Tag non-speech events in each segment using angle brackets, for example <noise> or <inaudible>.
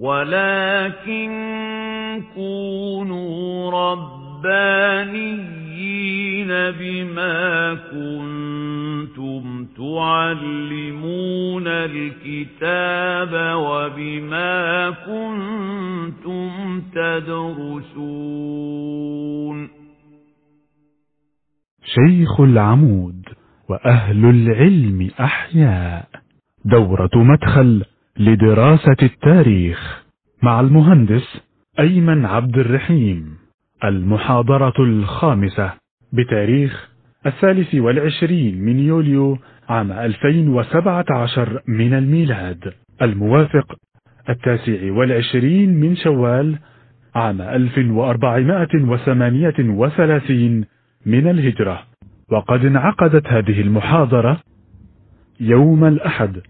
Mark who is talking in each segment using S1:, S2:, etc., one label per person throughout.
S1: ولكن كونوا ربانيين بما كنتم تعلمون الكتاب وبما كنتم تدرسون
S2: شيخ العمود وأهل العلم أحياء. دورة مدخل لدراسة التاريخ مع المهندس أيمن عبد الرحيم المحاضرة الخامسة بتاريخ الثالث والعشرين من يوليو عام 2017 من الميلاد. الموافق التاسع والعشرين من شوال عام 1438 من الهجرة. وقد انعقدت هذه المحاضرة يوم الأحد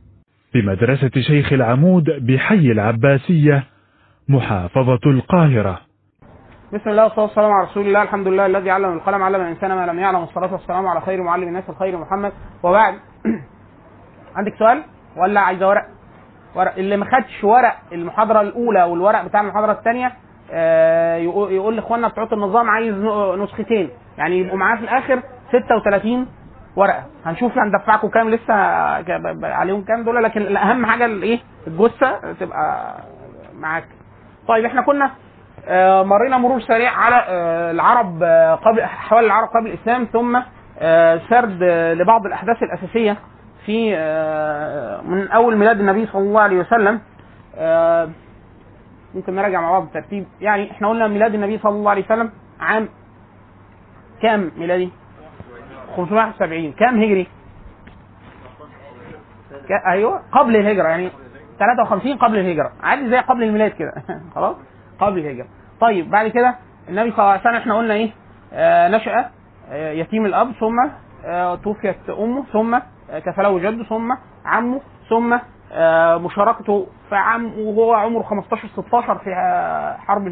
S2: بمدرسة شيخ العمود بحي العباسية محافظة القاهرة.
S3: بسم الله والصلاة والسلام على رسول الله الحمد لله الذي علم القلم علم الإنسان ما لم يعلم. والصلاة والسلام على خير معلم الناس الخير محمد. وبعد <clears throat> عندك سؤال؟ ولا عايزه ورق؟ ورق اللي ما خدش ورق المحاضرة الأولى والورق بتاع المحاضرة الثانية يقول يقول لإخواننا بتوع النظام عايز نسختين. يعني يبقوا معاه في الآخر 36 ورقة. هنشوف هندفعكم كام لسه عليهم كام دول لكن الأهم حاجة الايه الجثة تبقى معاك. طيب إحنا كنا آه، مرينا مرور سريع على آه، العرب آه، قبل احوال العرب قبل الإسلام ثم سرد لبعض الأحداث الأساسية في من أول ميلاد النبي صلى الله عليه وسلم. ممكن نراجع مع بعض الترتيب يعني إحنا قلنا ميلاد النبي صلى الله عليه وسلم عام كام ميلادي؟ 571 كام هجري؟ أيوه قبل الهجرة يعني 53 قبل الهجرة. عادي زي قبل الميلاد كده. <laughs> خلاص؟ قبل الهجرة. طيب بعد كده النبي صلى الله عليه وسلم إحنا قلنا إيه؟ آه نشأ آه يتيم الأب ثم آه توفيت أمه ثم آه كفله جده ثم عمه ثم آه مشاركته في عام وهو عمره 15 16 في آه حرب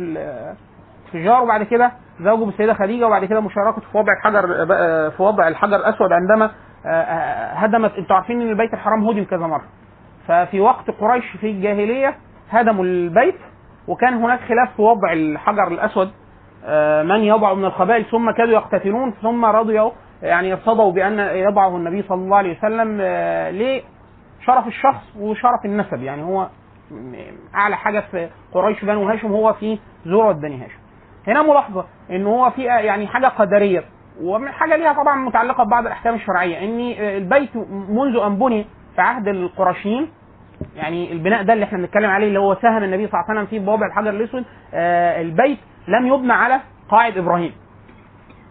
S3: الفجار وبعد كده زوجه بالسيدة خديجة وبعد كده مشاركته في وضع الحجر آه في وضع الحجر الأسود عندما آه هدمت. أنتوا عارفين إن البيت الحرام هدم كذا مرة. ففي وقت قريش في الجاهلية هدموا البيت وكان هناك خلاف في وضع الحجر الأسود. من يضع من القبائل ثم كادوا يقتتلون ثم رضيوا يعني ارتضوا بأن يضعه النبي صلى الله عليه وسلم لشرف الشخص وشرف النسب. يعني هو أعلى حاجة في قريش بنو هاشم هو في ذروة بني هاشم. هنا ملاحظة إن هو في يعني حاجة قدرية وحاجه ليها طبعا متعلقة ببعض الأحكام الشرعية إن البيت منذ أن بني في عهد القرشيين يعني البناء ده اللي إحنا بنتكلم عليه اللي هو ساهم النبي صلى الله عليه وسلم فيه بوابع الحجر الأسود آه البيت لم يبنى على قاعد إبراهيم.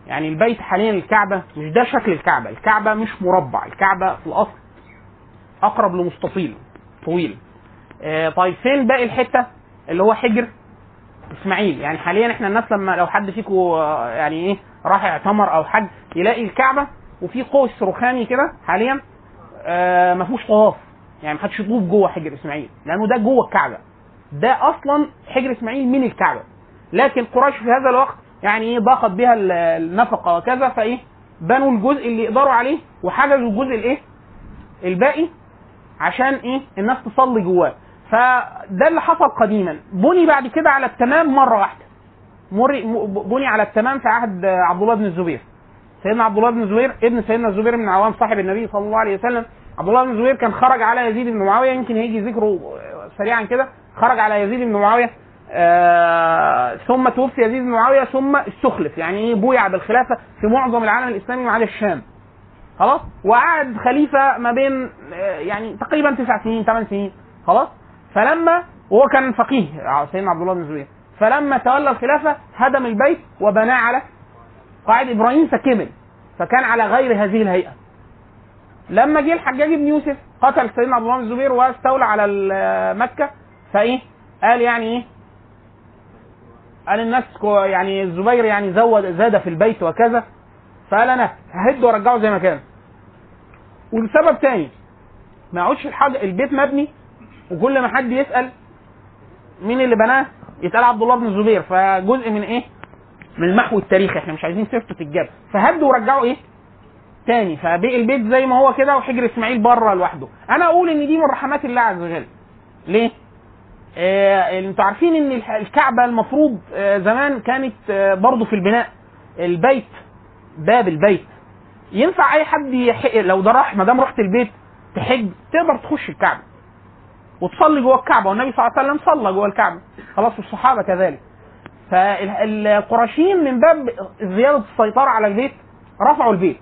S3: يعني البيت حاليا الكعبة مش ده شكل الكعبة الكعبة مش مربع الكعبة في الأصل أقرب لمستطيل طويل. آه طيب فين باقي الحتة؟ اللي هو حجر إسماعيل. يعني حاليا إحنا الناس لما لو حد فيكم يعني إيه راح اعتمر أو حج يلاقي الكعبة وفي قوس رخامي كده حاليا آه ما فيهوش طواف. يعني ما حدش يطوف جوه حجر إسماعيل لأنه ده جوه الكعبة. ده أصلا حجر إسماعيل من الكعبة. لكن قريش في هذا الوقت يعني إيه ضاقت بها النفقة وكذا فإيه بنوا الجزء اللي يقدروا عليه وحجزوا الجزء الإيه الباقي عشان إيه الناس تصلي جواه. فده اللي حصل قديما. بني بعد كده على التمام مرة واحدة. بني على التمام في عهد عبد الله بن الزبير. سيدنا عبد الله بن الزبير ابن سيدنا الزبير بن عوام صاحب النبي صلى الله عليه وسلم. عبد الله بن الزبير كان خرج على يزيد بن معاوية. يمكن هيجي ذكره سريعا كده. خرج على يزيد بن معاوية. آه ثم توفي يزيد بن معاوية ثم استخلف. يعني إيه؟ بويع بالخلافة في معظم العالم الإسلامي عدا الشام. خلاص؟ وقعد خليفة ما بين آه يعني تقريبا تسع سنين ثمان سنين. خلاص؟ فلما وهو كان فقيه سيدنا عبد الله بن الزبير فلما تولى الخلافة هدم البيت وبناه على قاعد إبراهيم فكمل فكان على غير هذه الهيئة. لما جه الحجاج بن يوسف قتل سيدنا عبد الله بن الزبير واستولى على مكة فإيه؟ قال يعني إيه؟ قال الناس يعني الزبير يعني زود زاد في البيت وكذا فقال أنا ههد وارجعه زي ما كان. ولسبب تاني ما يقعدش الحاج البيت مبني وكل ما حد يسأل مين اللي بناه يتقال عبد الله بن الزبير. فجزء من إيه؟ من المحو التاريخي. إحنا مش عايزين سيرته تتجاب فهدوا ورجعوا إيه؟ تاني. فبقي البيت زي ما هو كده وحجر إسماعيل بره لوحده. أنا أقول إن دي من رحمات الله عز وجل. ليه؟ آه، إنتوا عارفين إن الكعبة المفروض آه، زمان كانت آه، برضه في البناء. البيت باب البيت. ينفع أي حد يح... لو ده راح ما دام رحت البيت تحج تقدر تخش الكعبة. وتصلي جوه الكعبة والنبي صلى الله عليه وسلم صلى جوه الكعبة. خلاص والصحابه كذلك. فالقرشيين من باب زيادة السيطرة على البيت رفعوا البيت.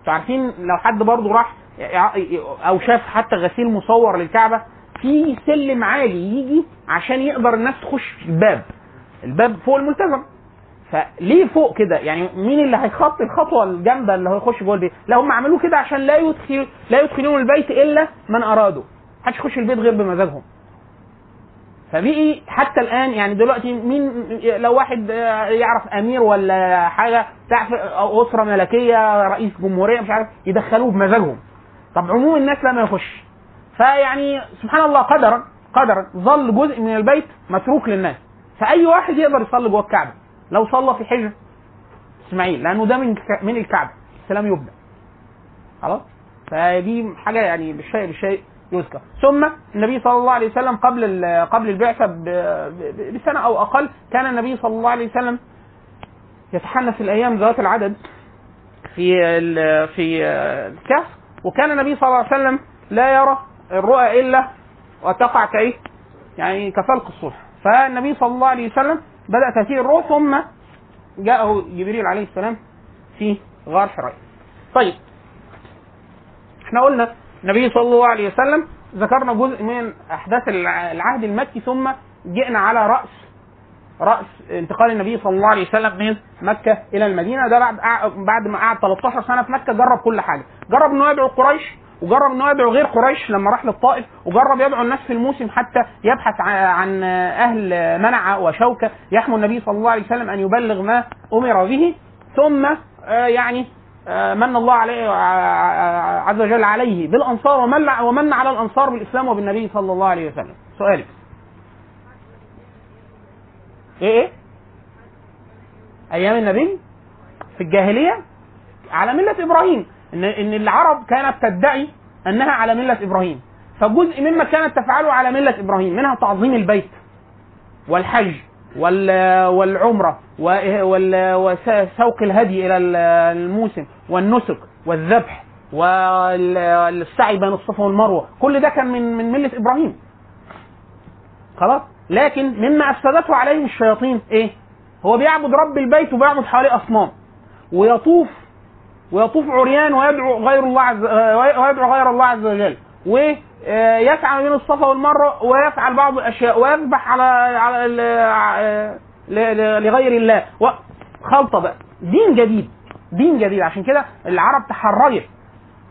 S3: أنتوا عارفين لو حد برضه راح أو شاف حتى غسيل مصور للكعبة في سلم عالي يجي عشان يقدر الناس تخش الباب. الباب فوق الملتزم. فليه فوق كده؟ يعني مين اللي هيخطي الخطوة الجامدة اللي هيخش جوه البيت؟ لا هم عملوه كده عشان لا يدخل لا يدخلون البيت إلا من أرادوا. محدش يخش البيت غير بمزاجهم. فبقي حتى الآن يعني دلوقتي مين لو واحد يعرف أمير ولا حاجة أو أسرة ملكية رئيس جمهورية مش عارف يدخلوه بمزاجهم طب عموم الناس لما يخش فيعني سبحان الله قدرا قدرا ظل جزء من البيت متروك للناس. فأي واحد يقدر يصلي جوه الكعبة؟ لو صلى في حجر إسماعيل لأنه ده من من الكعبة السلام يبدأ. خلاص؟ فدي حاجة يعني بالشيء بالشيء يذكر. ثم النبي صلى الله عليه وسلم قبل قبل البعثة بسنة أو أقل كان النبي صلى الله عليه وسلم يتحنث الأيام ذات العدد في في الكهف. وكان النبي صلى الله عليه وسلم لا يرى الرؤى إلا وتقع كأيه؟ يعني كفلق الصبح. فالنبي صلى الله عليه وسلم بدأ تاثير الروح ثم جاءه جبريل عليه السلام في غار حراء طيب إحنا قلنا النبي صلى الله عليه وسلم ذكرنا جزء من أحداث الع- العهد المكي ثم جئنا على رأس رأس انتقال النبي صلى الله عليه وسلم من مكة إلى المدينة. ده بعد بعد ما قعد 13 سنة في مكة جرب كل حاجة. جرب إنه يدعو قريش وجرب إنه يدعو غير قريش لما راح للطائف وجرب يدعو الناس في الموسم حتى يبحث عن أهل منع وشوكة. يحموا النبي صلى الله عليه وسلم أن يبلغ ما أمر به ثم آه، يعني من الله عليه ع- عز وجل عليه بالأنصار ومن ومن على الأنصار بالإسلام وبالنبي صلى الله عليه وسلم. سؤالك إيه إيه؟ أيام النبي؟ في الجاهلية؟ على ملة إبراهيم. إن إن العرب كانت تدعي أنها على ملة إبراهيم. فجزء مما كانت تفعله على ملة إبراهيم منها تعظيم البيت والحج. وال- والعمرة و- وال- وسوق الهدي ال- الموسم والنسك والذبح والسعي بين الصفا والمروة. كل ده كان من من ملة إبراهيم. خلاص؟ لكن مما أفسدته عليهم الشياطين إيه؟ هو بيعبد رب البيت وبيعبد حواليه أصنام. ويطوف ويطوف عريان ويدعو غير الله عز ويدعو غير الله عز وجل. ويسعى بين الصفا والمروة ويفعل بعض الأشياء ويذبح على على آه، لغير الله. خلطة بقى. دين جديد. دين جديد. عشان كده العرب تحرجت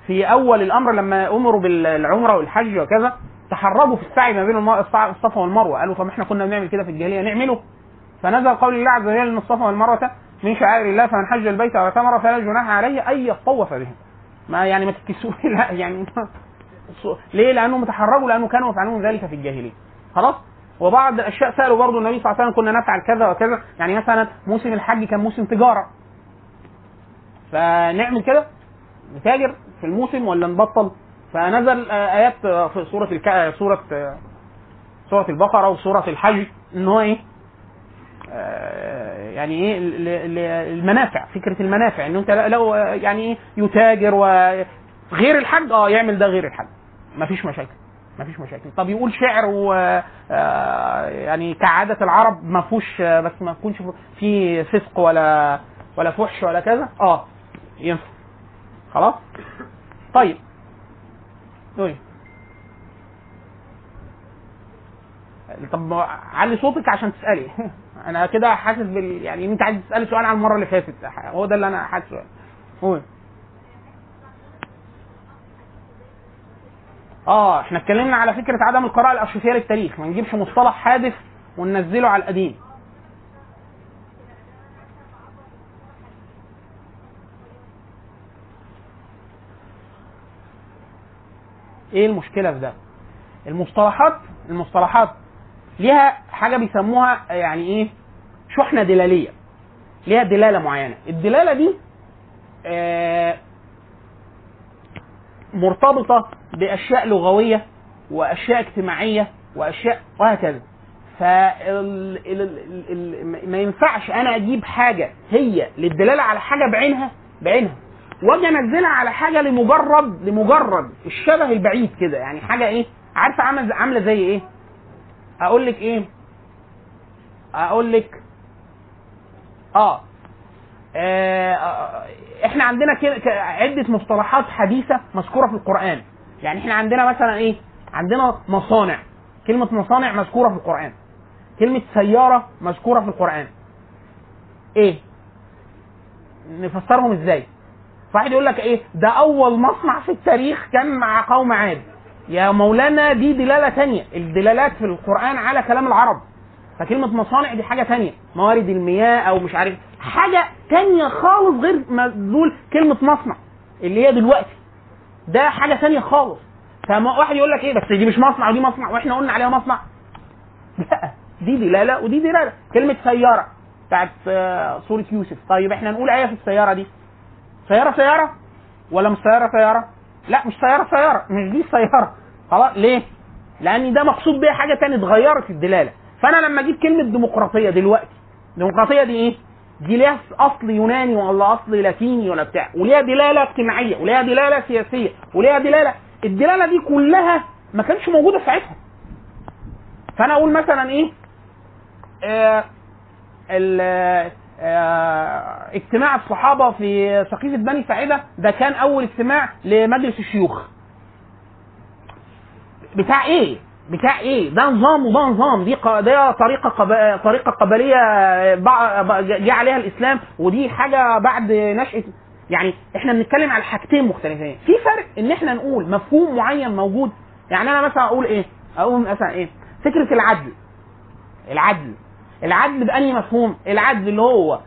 S3: في أول الأمر لما أمروا بالعمرة والحج وكذا تحرجوا في السعي ما بين الصفا والمروة. قالوا طب إحنا كنا بنعمل كده في الجاهلية نعمله. فنزل قول الله عز وجل إن الصفا والمروة من شعائر الله فمن حج البيت أو اعتمر فلا جناح عليه أن يطوف بهم. ما يعني ما تتكسوش <laughs> لا يعني ليه؟ لأنهم تحرجوا لأنه كانوا يفعلون ذلك في الجاهلية. خلاص؟ وبعض الأشياء سألوا برضه النبي صلى الله عليه وسلم كنا نفعل كذا وكذا. يعني مثلا موسم الحج كان موسم تجارة. فنعمل كده؟ نتاجر في الموسم ولا نبطل؟ فنزل آيات في سورة الك... سورة سورة البقرة وسورة الحج إن هو إيه؟ آه، يعني إيه؟ المنافع فكرة المنافع انه أنت لو يعني إيه؟ يتاجر وغير الحج آه يعمل ده غير الحج مفيش مشاكل. مفيش مشاكل. طب يقول شعر و آه، يعني كعادة العرب ما فيهوش آه، بس ما يكونش في فسق ولا ولا فحش ولا كذا؟ آه ينفع. خلاص؟ طيب. قولي طب ما علي صوتك عشان تسألي. <laughs> أنا كده حاسس بال يعني أنت عايز تسألي سؤال عن المرة اللي فاتت. هو ده اللي أنا حاسه قول. آه إحنا اتكلمنا على فكرة عدم القراءة الارشيفيه للتاريخ ما نجيبش مصطلح حادث وننزله على القديم. إيه المشكلة في ده؟ المصطلحات المصطلحات ليها حاجة بيسموها يعني إيه؟ شحنة دلالية ليها دلالة معينة. الدلالة دي آه مرتبطة بأشياء لغوية وأشياء اجتماعية وأشياء وهكذا. ف ما ينفعش أنا أجيب حاجة هي للدلالة على حاجة بعينها بعينها. وأجي أنزلها على حاجة لمجرد لمجرد الشبه البعيد كده. يعني حاجة إيه؟ عارفة عاملة عاملة زي إيه؟ أقول لك إيه؟ أقول لك آه آه، إحنا عندنا كده عدة مصطلحات حديثة مذكورة في القرآن. يعني إحنا عندنا مثلا إيه؟ عندنا مصانع. كلمة مصانع مذكورة في القرآن. كلمة سيارة مذكورة في القرآن. إيه؟ نفسرهم إزاي؟ واحد يقول لك إيه؟ ده أول مصنع في التاريخ كان مع قوم عاد. يا مولانا دي دلالة تانية. الدلالات في القرآن على كلام العرب. فكلمة مصانع دي حاجة تانية. موارد المياه أو مش عارف حاجة تانية خالص غير مدلول كلمة مصنع اللي هي دلوقتي. ده حاجة تانية خالص. فما واحد يقول لك إيه بس دي مش مصنع ودي مصنع وإحنا قلنا عليها مصنع. لا دي دلالة ودي دلالة كلمة سيارة بتاعت آه، سورة يوسف. طيب إحنا نقول إيه في السيارة دي. سيارة سيارة؟ ولا مش سيارة سيارة؟ لا مش سيارة سيارة. مش دي السيارة خلاص ليه؟ لأن ده مقصود بيها حاجة تانية اتغيرت الدلالة. فأنا لما أجيب كلمة ديمقراطية دلوقتي ديمقراطية دي إيه؟ ليها أصل يوناني ولا أصل لاتيني ولا بتاع. وليها دلالة اجتماعية وليها دلالة سياسية وليها دلالة. الدلالة دي كلها ما كانتش موجودة ساعتها. فأنا أقول مثلا إيه؟ آه ال آه اجتماع الصحابة في سقيفه بني ساعدة ده كان أول اجتماع لمجلس الشيوخ. بتاع إيه؟ بتاع إيه؟ ده نظام وده نظام دي ده طريقة قب... طريقة قبلية جه عليها الإسلام ودي حاجة بعد نشأة. يعني إحنا بنتكلم على حاجتين مختلفين. في فرق إن إحنا نقول مفهوم معين موجود. يعني أنا مثلا أقول إيه؟ أقول مثلا إيه؟ فكرة العدل. العدل. العدل بأني مفهوم؟ العدل اللي هو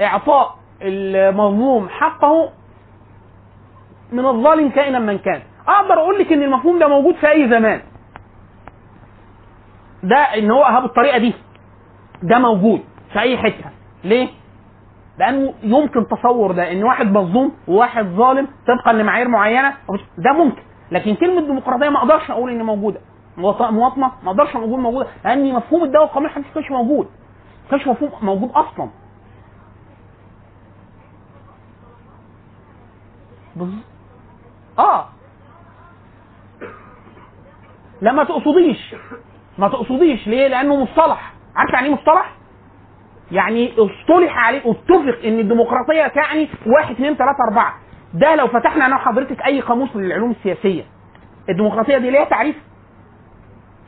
S3: إعطاء المظلوم حقه من الظالم كائنا من كان. أقدر أقول لك إن المفهوم ده موجود في أي زمان. ده إن هو أهاب الطريقة دي. ده موجود في أي حتة. ليه؟ لأنه يمكن تصور ده إن واحد مظلوم وواحد ظالم طبقا لمعايير معينة ده ممكن. لكن كلمة ديمقراطية ما أقدرش أقول إن موجودة. مواط- مواطنة ما أقدرش أقول موجودة لأن مفهوم الدولة الحديث ما كانش موجود. ما كانش مفهوم موجود أصلا. بز- آه. لا ما تقصديش. ما تقصديش. ليه؟ لأنه مصطلح. عارف يعني إيه مصطلح؟ يعني اصطلح عليه اتفق إن الديمقراطية تعني واحد اثنين ثلاثة أربعة. ده لو فتحنا أنا وحضرتك أي قاموس للعلوم السياسية. الديمقراطية دي ليها تعريف.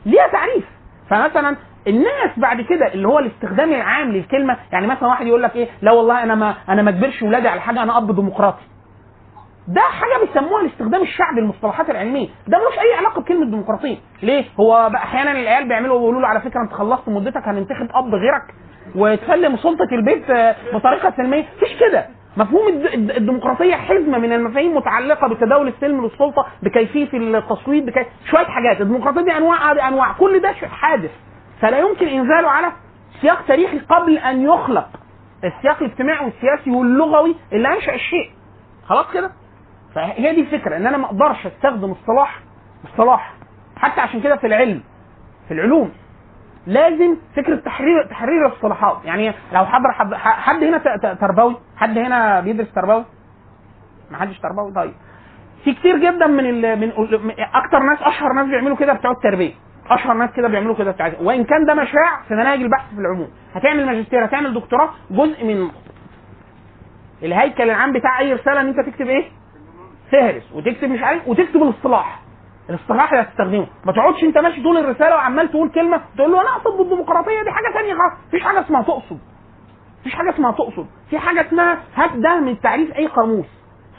S3: ليها تعريف. فمثلا الناس بعد كده اللي هو الاستخدام العام للكلمة يعني مثلا واحد يقول لك إيه؟ لا والله أنا ما أنا ما أجبرش ولادي على حاجة أنا أب ديمقراطي. ده حاجة بيسموها الاستخدام الشعبي للمصطلحات العلمية. ده ملوش أي علاقة بكلمة ديمقراطية. ليه؟ هو بقى أحيانا العيال بيعملوا بيقولوا له على فكرة أنت خلصت مدتك هننتخب أب غيرك وتسلم سلطة البيت آه، بطريقة سلمية. مفيش كده. مفهوم الد- الد- الديمقراطية حزمة من المفاهيم متعلقة بتداول السلم للسلطة بكيفية التصويت بكي... شوية حاجات. الديمقراطية دي أنواع دي أنواع. كل ده حادث. فلا يمكن إنزاله على سياق تاريخي قبل أن يخلق السياق الاجتماعي والسياسي واللغوي اللي أنشأ الشيء. خلاص كده؟ فهي دي الفكرة إن أنا ما أقدرش أستخدم اصطلاح اصطلاح حتى عشان كده في العلم في العلوم لازم فكرة تحرير تحرير الاصطلاحات يعني لو حضر حد, هنا تربوي؟ حد هنا بيدرس تربوي؟ ما حدش تربوي؟ طيب. في كتير جدا من ال... من أكتر ناس أشهر ناس بيعملوا كده بتوع التربية. أشهر ناس كده بيعملوا كده بتاع وإن كان ده مشاع في مناهج البحث في العموم. هتعمل ماجستير هتعمل دكتوراه جزء من الهيكل العام بتاع أي رسالة إن أنت تكتب إيه؟ فهرس وتكتب مش عارف وتكتب الاصطلاح الاصطلاح اللي هتستخدمه. ما تقعدش انت ماشي طول الرسالة وعمال تقول كلمة تقول له أنا اقصد بالديمقراطيه دي حاجة ثانية خالص. مفيش حاجة اسمها تقصد. مفيش حاجة اسمها تقصد. في حاجة اسمها هات ده من تعريف أي قاموس.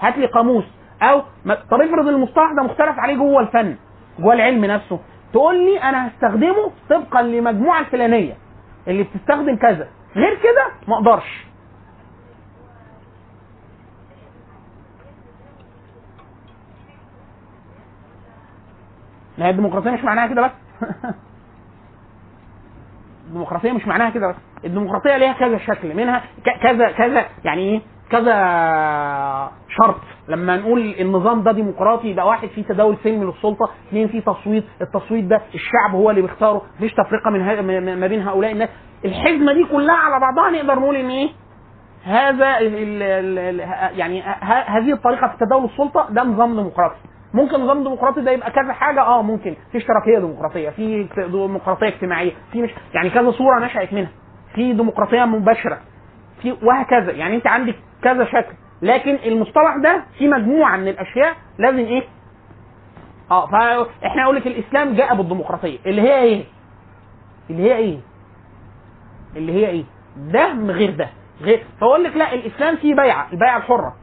S3: هات لي قاموس. أو طب افرض المصطلح ده مختلف عليه جوه الفن جوه العلم نفسه. تقول لي أنا هستخدمه طبقا لمجموعة الفلانيه اللي بتستخدم كذا. غير كده ما أقدرش. ما هي الديمقراطية مش معناها كده بس. الديمقراطية مش معناها كده بس. الديمقراطية ليها كذا شكل. منها كذا كذا يعني إيه؟ كذا شرط. لما نقول النظام ده ديمقراطي يبقى واحد فيه تداول سلمي للسلطة اثنين فيه تصويت. التصويت ده الشعب هو اللي بيختاره. مفيش تفرقة من ما بين هؤلاء الناس. الحزمة دي كلها على بعضها نقدر نقول إن إيه؟ هذا ال ال ال يعني هذه الطريقة في تداول السلطة. ده نظام ديمقراطي. ممكن نظام ديمقراطي ده يبقى كذا حاجة آه ممكن. في اشتراكية ديمقراطية في ديمقراطية اجتماعية في مش يعني كذا صورة نشأت منها. في ديمقراطية مباشرة في وهكذا. يعني أنت عندك كذا شكل. لكن المصطلح ده في مجموعة من الأشياء لازم إيه؟ آه فاحنا نقول لك الإسلام جاء بالديمقراطية. اللي هي إيه؟ اللي هي إيه؟ اللي هي إيه؟ ده غير ده. غير. فأقول لك لا الإسلام فيه بيعة البيعة الحرة.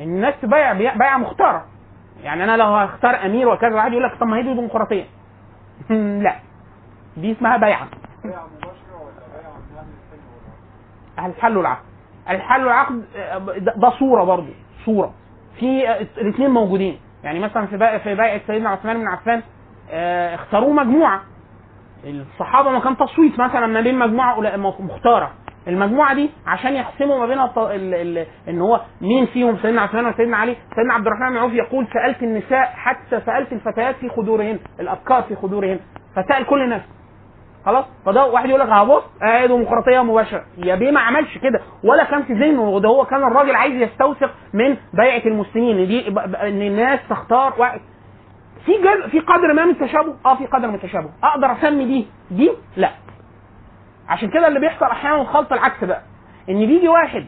S3: الناس بيع- بيعة مختارة. يعني أنا لو هختار أمير وكذا واحد يقول لك طب ما هي دي ديمقراطيه <laughs> لا. دي اسمها بيعة. الحل والعقد. الحل والعقد آه، ده صورة برضه صورة. في آه، الاثنين موجودين. يعني مثلا في في بيعه سيدنا عثمان بن عفان آه، اختاروه مجموعة. الصحابة ما كان تصويت مثلا ما بين مجموعة مختارة. المجموعة دي عشان يحسموا ما بين ال- ال- إن هو مين فيهم؟ سيدنا عثمان وسيدنا علي. سيدنا عبد الرحمن بن عوف يقول سألت النساء حتى سألت الفتيات في خدورهن الابكار في خدورهن فسأل كل الناس. خلاص؟ فده واحد يقول لك هبص آه ديمقراطيه مباشرة. يا بيه ما عملش كده. ولا كان في ذهنه وده هو كان الراجل عايز يستوثق من بيعة المسلمين. إن دي إن الناس تختار واحد. في جزء في قدر ما من التشابه آه في قدر من التشابه أقدر أسمي دي دي؟ لا. عشان كده اللي بيحصل أحيانا الخلط العكس بقى. إن بيجي واحد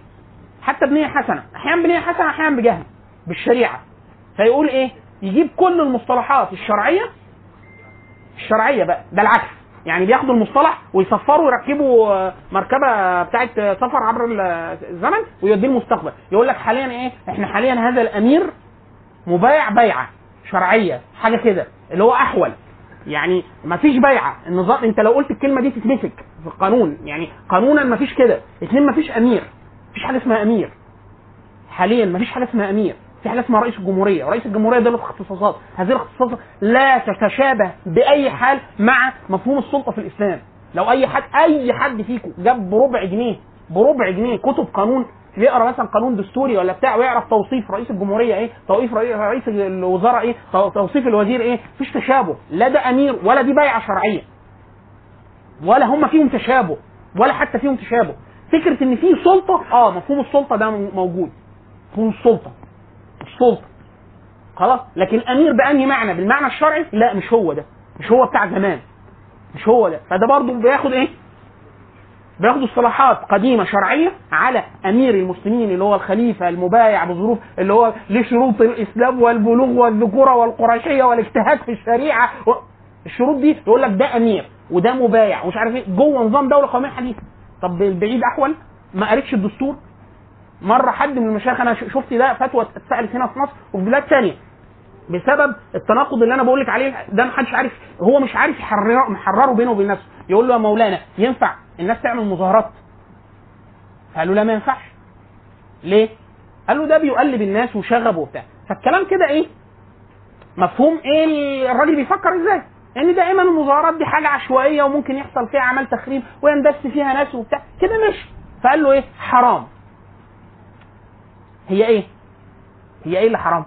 S3: حتى بنية حسنة أحيانا بنية حسنة أحيانا بجهل بالشريعة. فيقول إيه؟ يجيب كل المصطلحات الشرعية الشرعية بقى ده العكس. يعني بياخدوا المصطلح ويصفروا ويركبوا آه، مركبة بتاعت آه، سفر عبر ال- الزمن ويوديه المستقبل. يقول لك حاليا إيه؟ إحنا حاليا هذا الأمير مبايع بيعة شرعية حاجة كده اللي هو أحول. يعني ما فيش بيعة. النظام إنت لو قلت الكلمة دي تتمسك. في القانون يعني قانونا ما فيش كده اتنين ما فيش أمير مفيش حاجة اسمها أمير. حاليا ما فيش حاجة اسمها أمير في حاجة اسمها رئيس الجمهورية رئيس الجمهورية ده له اختصاصات هذه الاختصاصات لا تتشابه بأي حال مع مفهوم السلطة في الإسلام. لو أي حد أي حد فيكم جاب بربع جنيه بربع جنيه كتب قانون يقرأ مثلا قانون دستوري ولا بتاع ويعرف توصيف رئيس الجمهورية إيه توصيف رئيس الوزراء إيه تو- توصيف الوزير إيه مفيش تشابه لا ده أمير ولا دي بيعة شرعية. ولا هم فيهم تشابه ولا حتى فيهم تشابه. فكرة إن في سلطة آه مفهوم السلطة ده موجود. مفهوم السلطة. السلطة. خلاص؟ لكن أمير بأنهي معنى؟ بالمعنى الشرعي؟ لا مش هو ده. مش هو بتاع زمان. مش هو ده. فده برضه بياخد إيه؟ بياخدوا اصطلاحات قديمة شرعية على أمير المسلمين اللي هو الخليفة المبايع بظروف اللي هو لشروط الإسلام والبلوغ والذكورة والقرشيه والاجتهاد في الشريعة. الشروط دي يقول لك ده أمير. وده مبايع ومش عارف إيه جوه نظام دولة قومية حديثة. طب البعيد أحول؟ ما قريتش الدستور. مرة حد من المشايخ أنا شفت ده فتوى اتسألت هنا في مصر وفي بلاد ثانية بسبب التناقض اللي أنا بقول لك عليه ده ما حدش عارف هو مش عارف يحرره محرره بينه وبين نفسه. يقول له يا مولانا ينفع الناس تعمل مظاهرات؟ قال له لا ما ينفعش. ليه؟ قال له ده بيقلب الناس وشغب وبتاع. فالكلام كده إيه؟ مفهوم إيه؟ ال- الراجل بيفكر إزاي؟ ان دائما المظاهرات دي حاجة عشوائية وممكن يحصل فيها عمل تخريب ويندس فيها ناس وبتاع. كده ماشي. فقال له إيه؟ حرام. هي إيه؟ هي إيه اللي حرام؟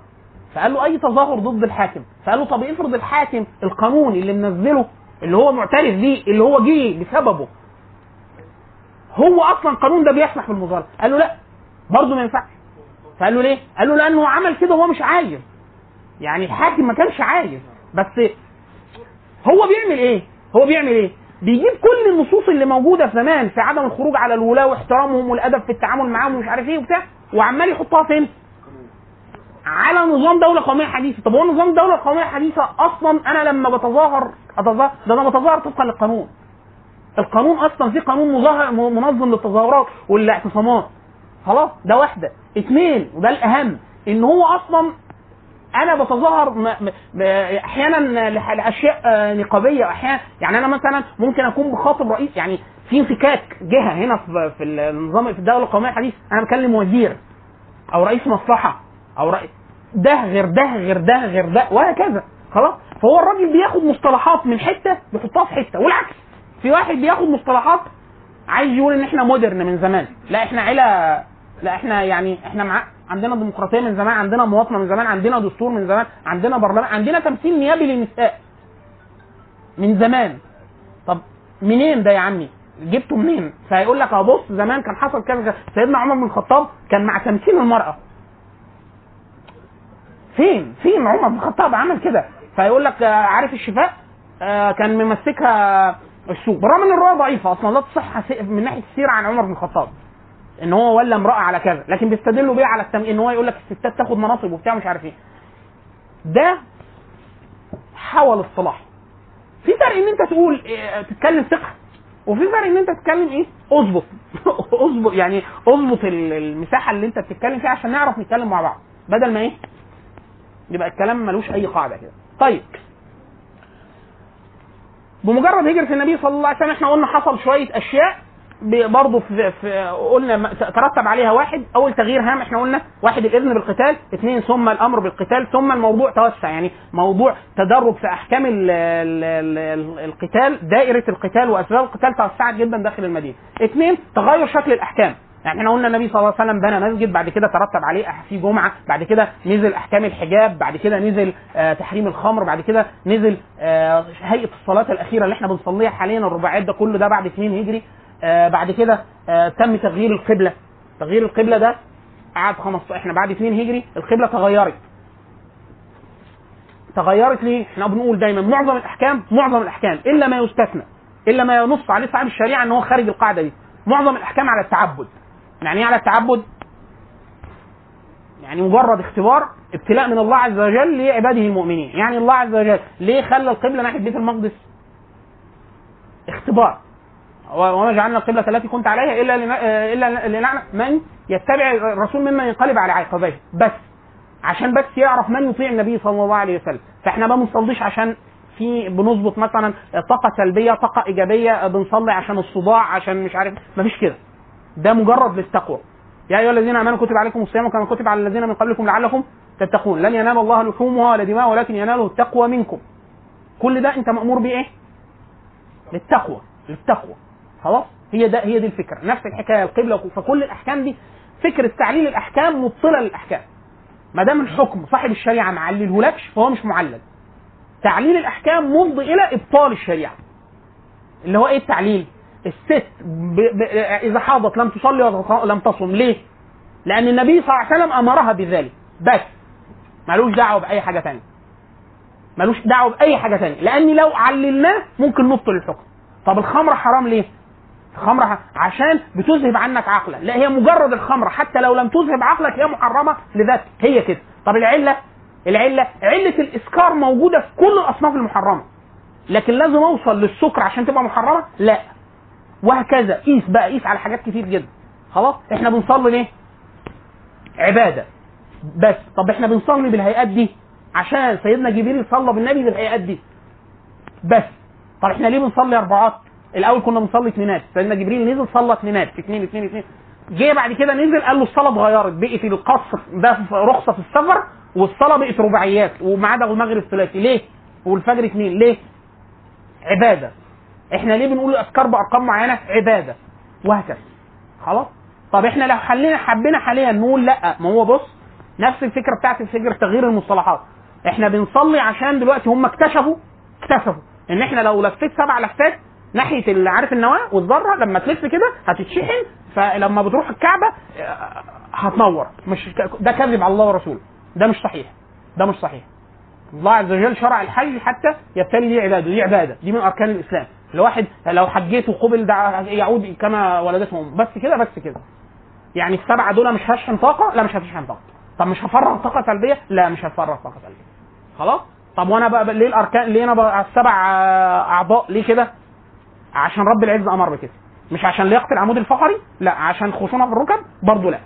S3: فقال له أي تظاهر ضد الحاكم؟ فقال له طب افرض الحاكم القانون اللي منزله اللي هو معترف بيه اللي هو جه بسببه هو أصلا القانون ده بيسمح بالمظاهرة؟ قال له لا. برضه ما ينفعش. فقال له ليه؟ قال له لأنه عمل كده وهو مش عايز. يعني الحاكم ما كانش عايز. بس هو بيعمل إيه؟ هو بيعمل إيه؟ بيجيب كل النصوص اللي موجودة في زمان في عدم الخروج على الولاه واحترامهم والأدب في التعامل معاهم ومش عارف إيه وبتاع وعمال يحطها فين؟ على نظام دولة قومية حديثة. طب هو نظام الدولة القوميه الحديثه أصلا أنا لما بتظاهر اتظاهر ده أنا بتظاهر طبقا للقانون. القانون أصلا في قانون مظاهر منظم للتظاهرات والاعتصامات. خلاص ده واحدة. اثنين وده الأهم إن هو أصلا أنا بتظاهر أحيانا لأشياء آه، نقابية أحيانا يعني أنا مثلا ممكن أكون بخاطب رئيس يعني في انفكاك جهة هنا في في النظام في الدولة القومية الحديثه أنا بكلم وزير أو رئيس مصلحة أو رئيس ده غير ده غير ده غير ده وهكذا خلاص؟ فهو الراجل بياخد مصطلحات من حتة بيحطها في حتة والعكس في واحد بياخد مصطلحات عايز يقول إن إحنا مودرن من زمان لا إحنا عيله لا إحنا يعني إحنا مع عندنا ديمقراطية من زمان عندنا مواطنة من زمان عندنا دستور من زمان عندنا برلمان عندنا تمثيل نيابي للنساء. من زمان. طب منين ده يا عمي؟ جبته منين؟ فهيقول لك آه بص زمان كان حصل كذا. سيدنا عمر بن الخطاب كان مع تمثيل المرأة. فين؟ فين عمر بن الخطاب عمل كده؟ فيقول لك آه، عارف الشفاء؟ آه، كان ممسكها السوق. بالرغم إن الروايه ضعيفة أصلا لا تصح من ناحية السيرة عن عمر بن الخطاب. ان هو ولا امرأة على كذا لكن بيستدلوا بيه على التم... ان هو يقول لك الستات تاخد مناصب وبتاع مش عارف إيه. ده حول الصلاح. في فرق ان انت تقول إيه، تتكلم فقه وفي فرق ان انت تتكلم إيه؟ اظبط. <laughs> اظبط يعني اظبط ال- المساحة اللي انت بتتكلم فيها عشان نعرف نتكلم مع بعض. بدل ما إيه؟ يبقى الكلام ملوش اي قاعدة كده. طيب. بمجرد هجرة النبي صلى الله عليه وسلم إحنا قلنا حصل شوية أشياء برضه في, في قلنا ترتب عليها واحد. أول تغيير هام إحنا قلنا واحد الإذن بالقتال اثنين ثم الأمر بالقتال ثم الموضوع توسع. يعني موضوع تدرج في أحكام ال ال ال القتال دائرة القتال وأسباب القتال توسعت جدا داخل المدينة. اثنين تغير شكل الأحكام. يعني إحنا قلنا النبي صلى الله عليه وسلم بنى مسجد بعد كده ترتب عليه في جمعة بعد كده نزل أحكام الحجاب بعد كده نزل آه تحريم الخمر بعد كده نزل آه هيئة الصلاة الأخيرة اللي إحنا بنصليها حاليا الرباعيات ده كله ده بعد 2 هجري. بعد كده آه تم تغيير القبلة. تغيير القبلة ده قعد 15 إحنا بعد 2 هجري القبلة تغيرت. تغيرت ليه؟ إحنا بنقول دايما معظم الأحكام معظم الأحكام إلا ما يستثنى إلا ما ينص عليه صاحب الشريعة إن هو خارج القاعدة دي. معظم الأحكام على التعبد. يعني إيه على التعبد؟ يعني مجرد اختبار ابتلاء من الله عز وجل لعباده المؤمنين. يعني الله عز وجل ليه خلى القبلة ناحية بيت المقدس؟ اختبار. وما جعلنا القبلة التي كنت عليها إلا لن... إلا لنعلم من يتبع الرسول ممن ينقلب على عقبيه. بس. عشان بس يعرف من يطيع النبي صلى الله عليه وسلم. فإحنا ما بنصليش عشان في بنظبط مثلا طاقة سلبية طاقة إيجابية بنصلي عشان الصداع عشان مش عارف. مفيش كده. ده مجرد للتقوى. يا أيها الذين آمنوا كتب عليكم الصيام كما كتب على الذين من قبلكم لعلكم تتقون. لن ينال الله لحومها ولا دماء ولكن يناله التقوى منكم. كل ده أنت مأمور بإيه؟ للتقوى. للتقوى. خلاص؟ هي ده هي دي الفكرة. نفس الحكاية القبلة. فكل الأحكام دي فكرة تعليل الأحكام مبطله للاحكام ما دام الحكم صاحب الشريعة ما عللهولكش فهو مش معلل. تعليل الأحكام مفضي إلى إبطال الشريعة. اللي هو إيه التعليل؟ الست ب... ب... إذا حاضت لم تصلي ولم تصم. ليه؟ لأن النبي صلى الله عليه وسلم أمرها بذلك. بس. ملوش دعوة بأي حاجة ثانية ملوش دعوة بأي حاجة ثانية لأن لو عللناه ممكن نبطل الحكم. طب الخمره حرام ليه؟ ح- عشان بتذهب عنك عقلا لا هي مجرد الخمرة. حتى لو لم تذهب عقلك هي محرمة لذاتها. هي كده. طب العلة؟ العلة علة الإسكار موجودة في كل الأصناف المحرمة. لكن لازم أوصل للسكر عشان تبقى محرمة؟ لا. وهكذا. قيس بقى قيس على حاجات كتير جدا. خلاص؟ إحنا بنصلي ليه؟ عبادة. بس. طب إحنا بنصلي بالهيئات دي؟ عشان سيدنا جبريل صلى بالنبي بالهيئات دي. بس. طب إحنا ليه بنصلي أربعات؟ الأول كنا بنصلي اثنينات سيدنا جبريل نزل صلى اثنينات اثنين اثنين اثنين جه بعد كده نزل قال له الصلاة اتغيرت بقت القصر ده رخصة في السفر والصلاة بقت رباعيات وما عدا المغرب ثلاثي ليه؟ والفجر اثنين ليه؟ عبادة إحنا ليه بنقول الأذكار بأرقام معينة؟ عبادة وهكذا خلاص؟ طب إحنا لو حلينا حبينا حاليا نقول لأ ما هو بص نفس الفكرة بتاعت فكره تغيير المصطلحات إحنا بنصلي عشان دلوقتي هم اكتشفوا اكتشفوا إن إحنا لو لفيت سبع لفات ناحية اللي عارف النواة والذرة لما تلف كده هتتشحن فلما بتروح الكعبة هتنور. مش ده كذب على الله ورسوله. ده مش صحيح. ده مش صحيح. الله عز وجل شرع الحج حتى يبتلي عباده. دي عبادة. دي من أركان الإسلام. الواحد لو حجيت وقبل ده يعود كما ولدته امه بس كده بس كده. يعني السبعة دول مش هشحن طاقة؟ لا مش هتشحن طاقة. طب مش هفرغ طاقة سلبية؟ لا مش هفرغ طاقة سلبية. خلاص؟ طب وأنا بقى ليه الأركان ليه أنا بقى السبع أعضاء ليه كده؟ عشان رب العزه أمر بكده. مش عشان لياقة العمود الفقري؟ لا عشان خشونة في الركب؟ برضه لا.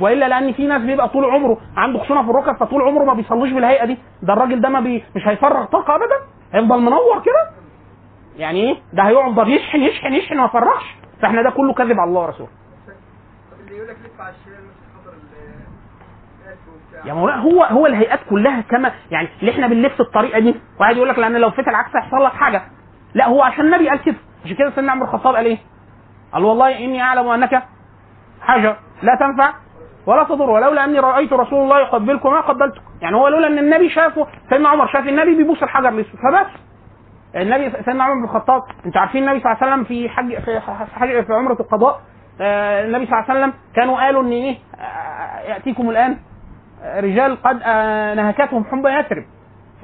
S3: وإلا لأن في ناس بيبقى طول عمره عنده خشونة في الركب فطول عمره ما بيصليش بالهيئة دي. ده الراجل ده ما بي مش هيفرغ طاقهابدا هيفضل منور كده. يعني إيه؟ ده هيقعد يشحن يشحن يشحن وما يفرغش فإحنا ده كله كذب على الله ورسوله
S4: اللي يقول لك
S3: يا مولانا هو هو الهيئات كلها كما يعني اللي إحنا بنلف الطريقة دي. واحد يقول لك لأن لو فات العكس هيحصل لك حاجة. لا هو عشان النبي قال كده. عشان كده سيدنا عمر الخطاب قال إيه؟ قال والله إني أعلم أنك حجر لا تنفع ولا تضر ولولا أني رأيت رسول الله يقبلكم ما قبلتكم. يعني هو لولا إن النبي شافه سيدنا عمر شاف النبي بيبوس الحجر الأسود فبس. النبي سيدنا عمر بن الخطاب أنتوا عارفين النبي صلى الله عليه وسلم في حج في حج في عمرة القضاء آه، النبي صلى الله عليه وسلم كانوا قالوا إن إيه؟ آه، يأتيكم الآن آه، رجال قد آه، نهكتهم حمى يثرب.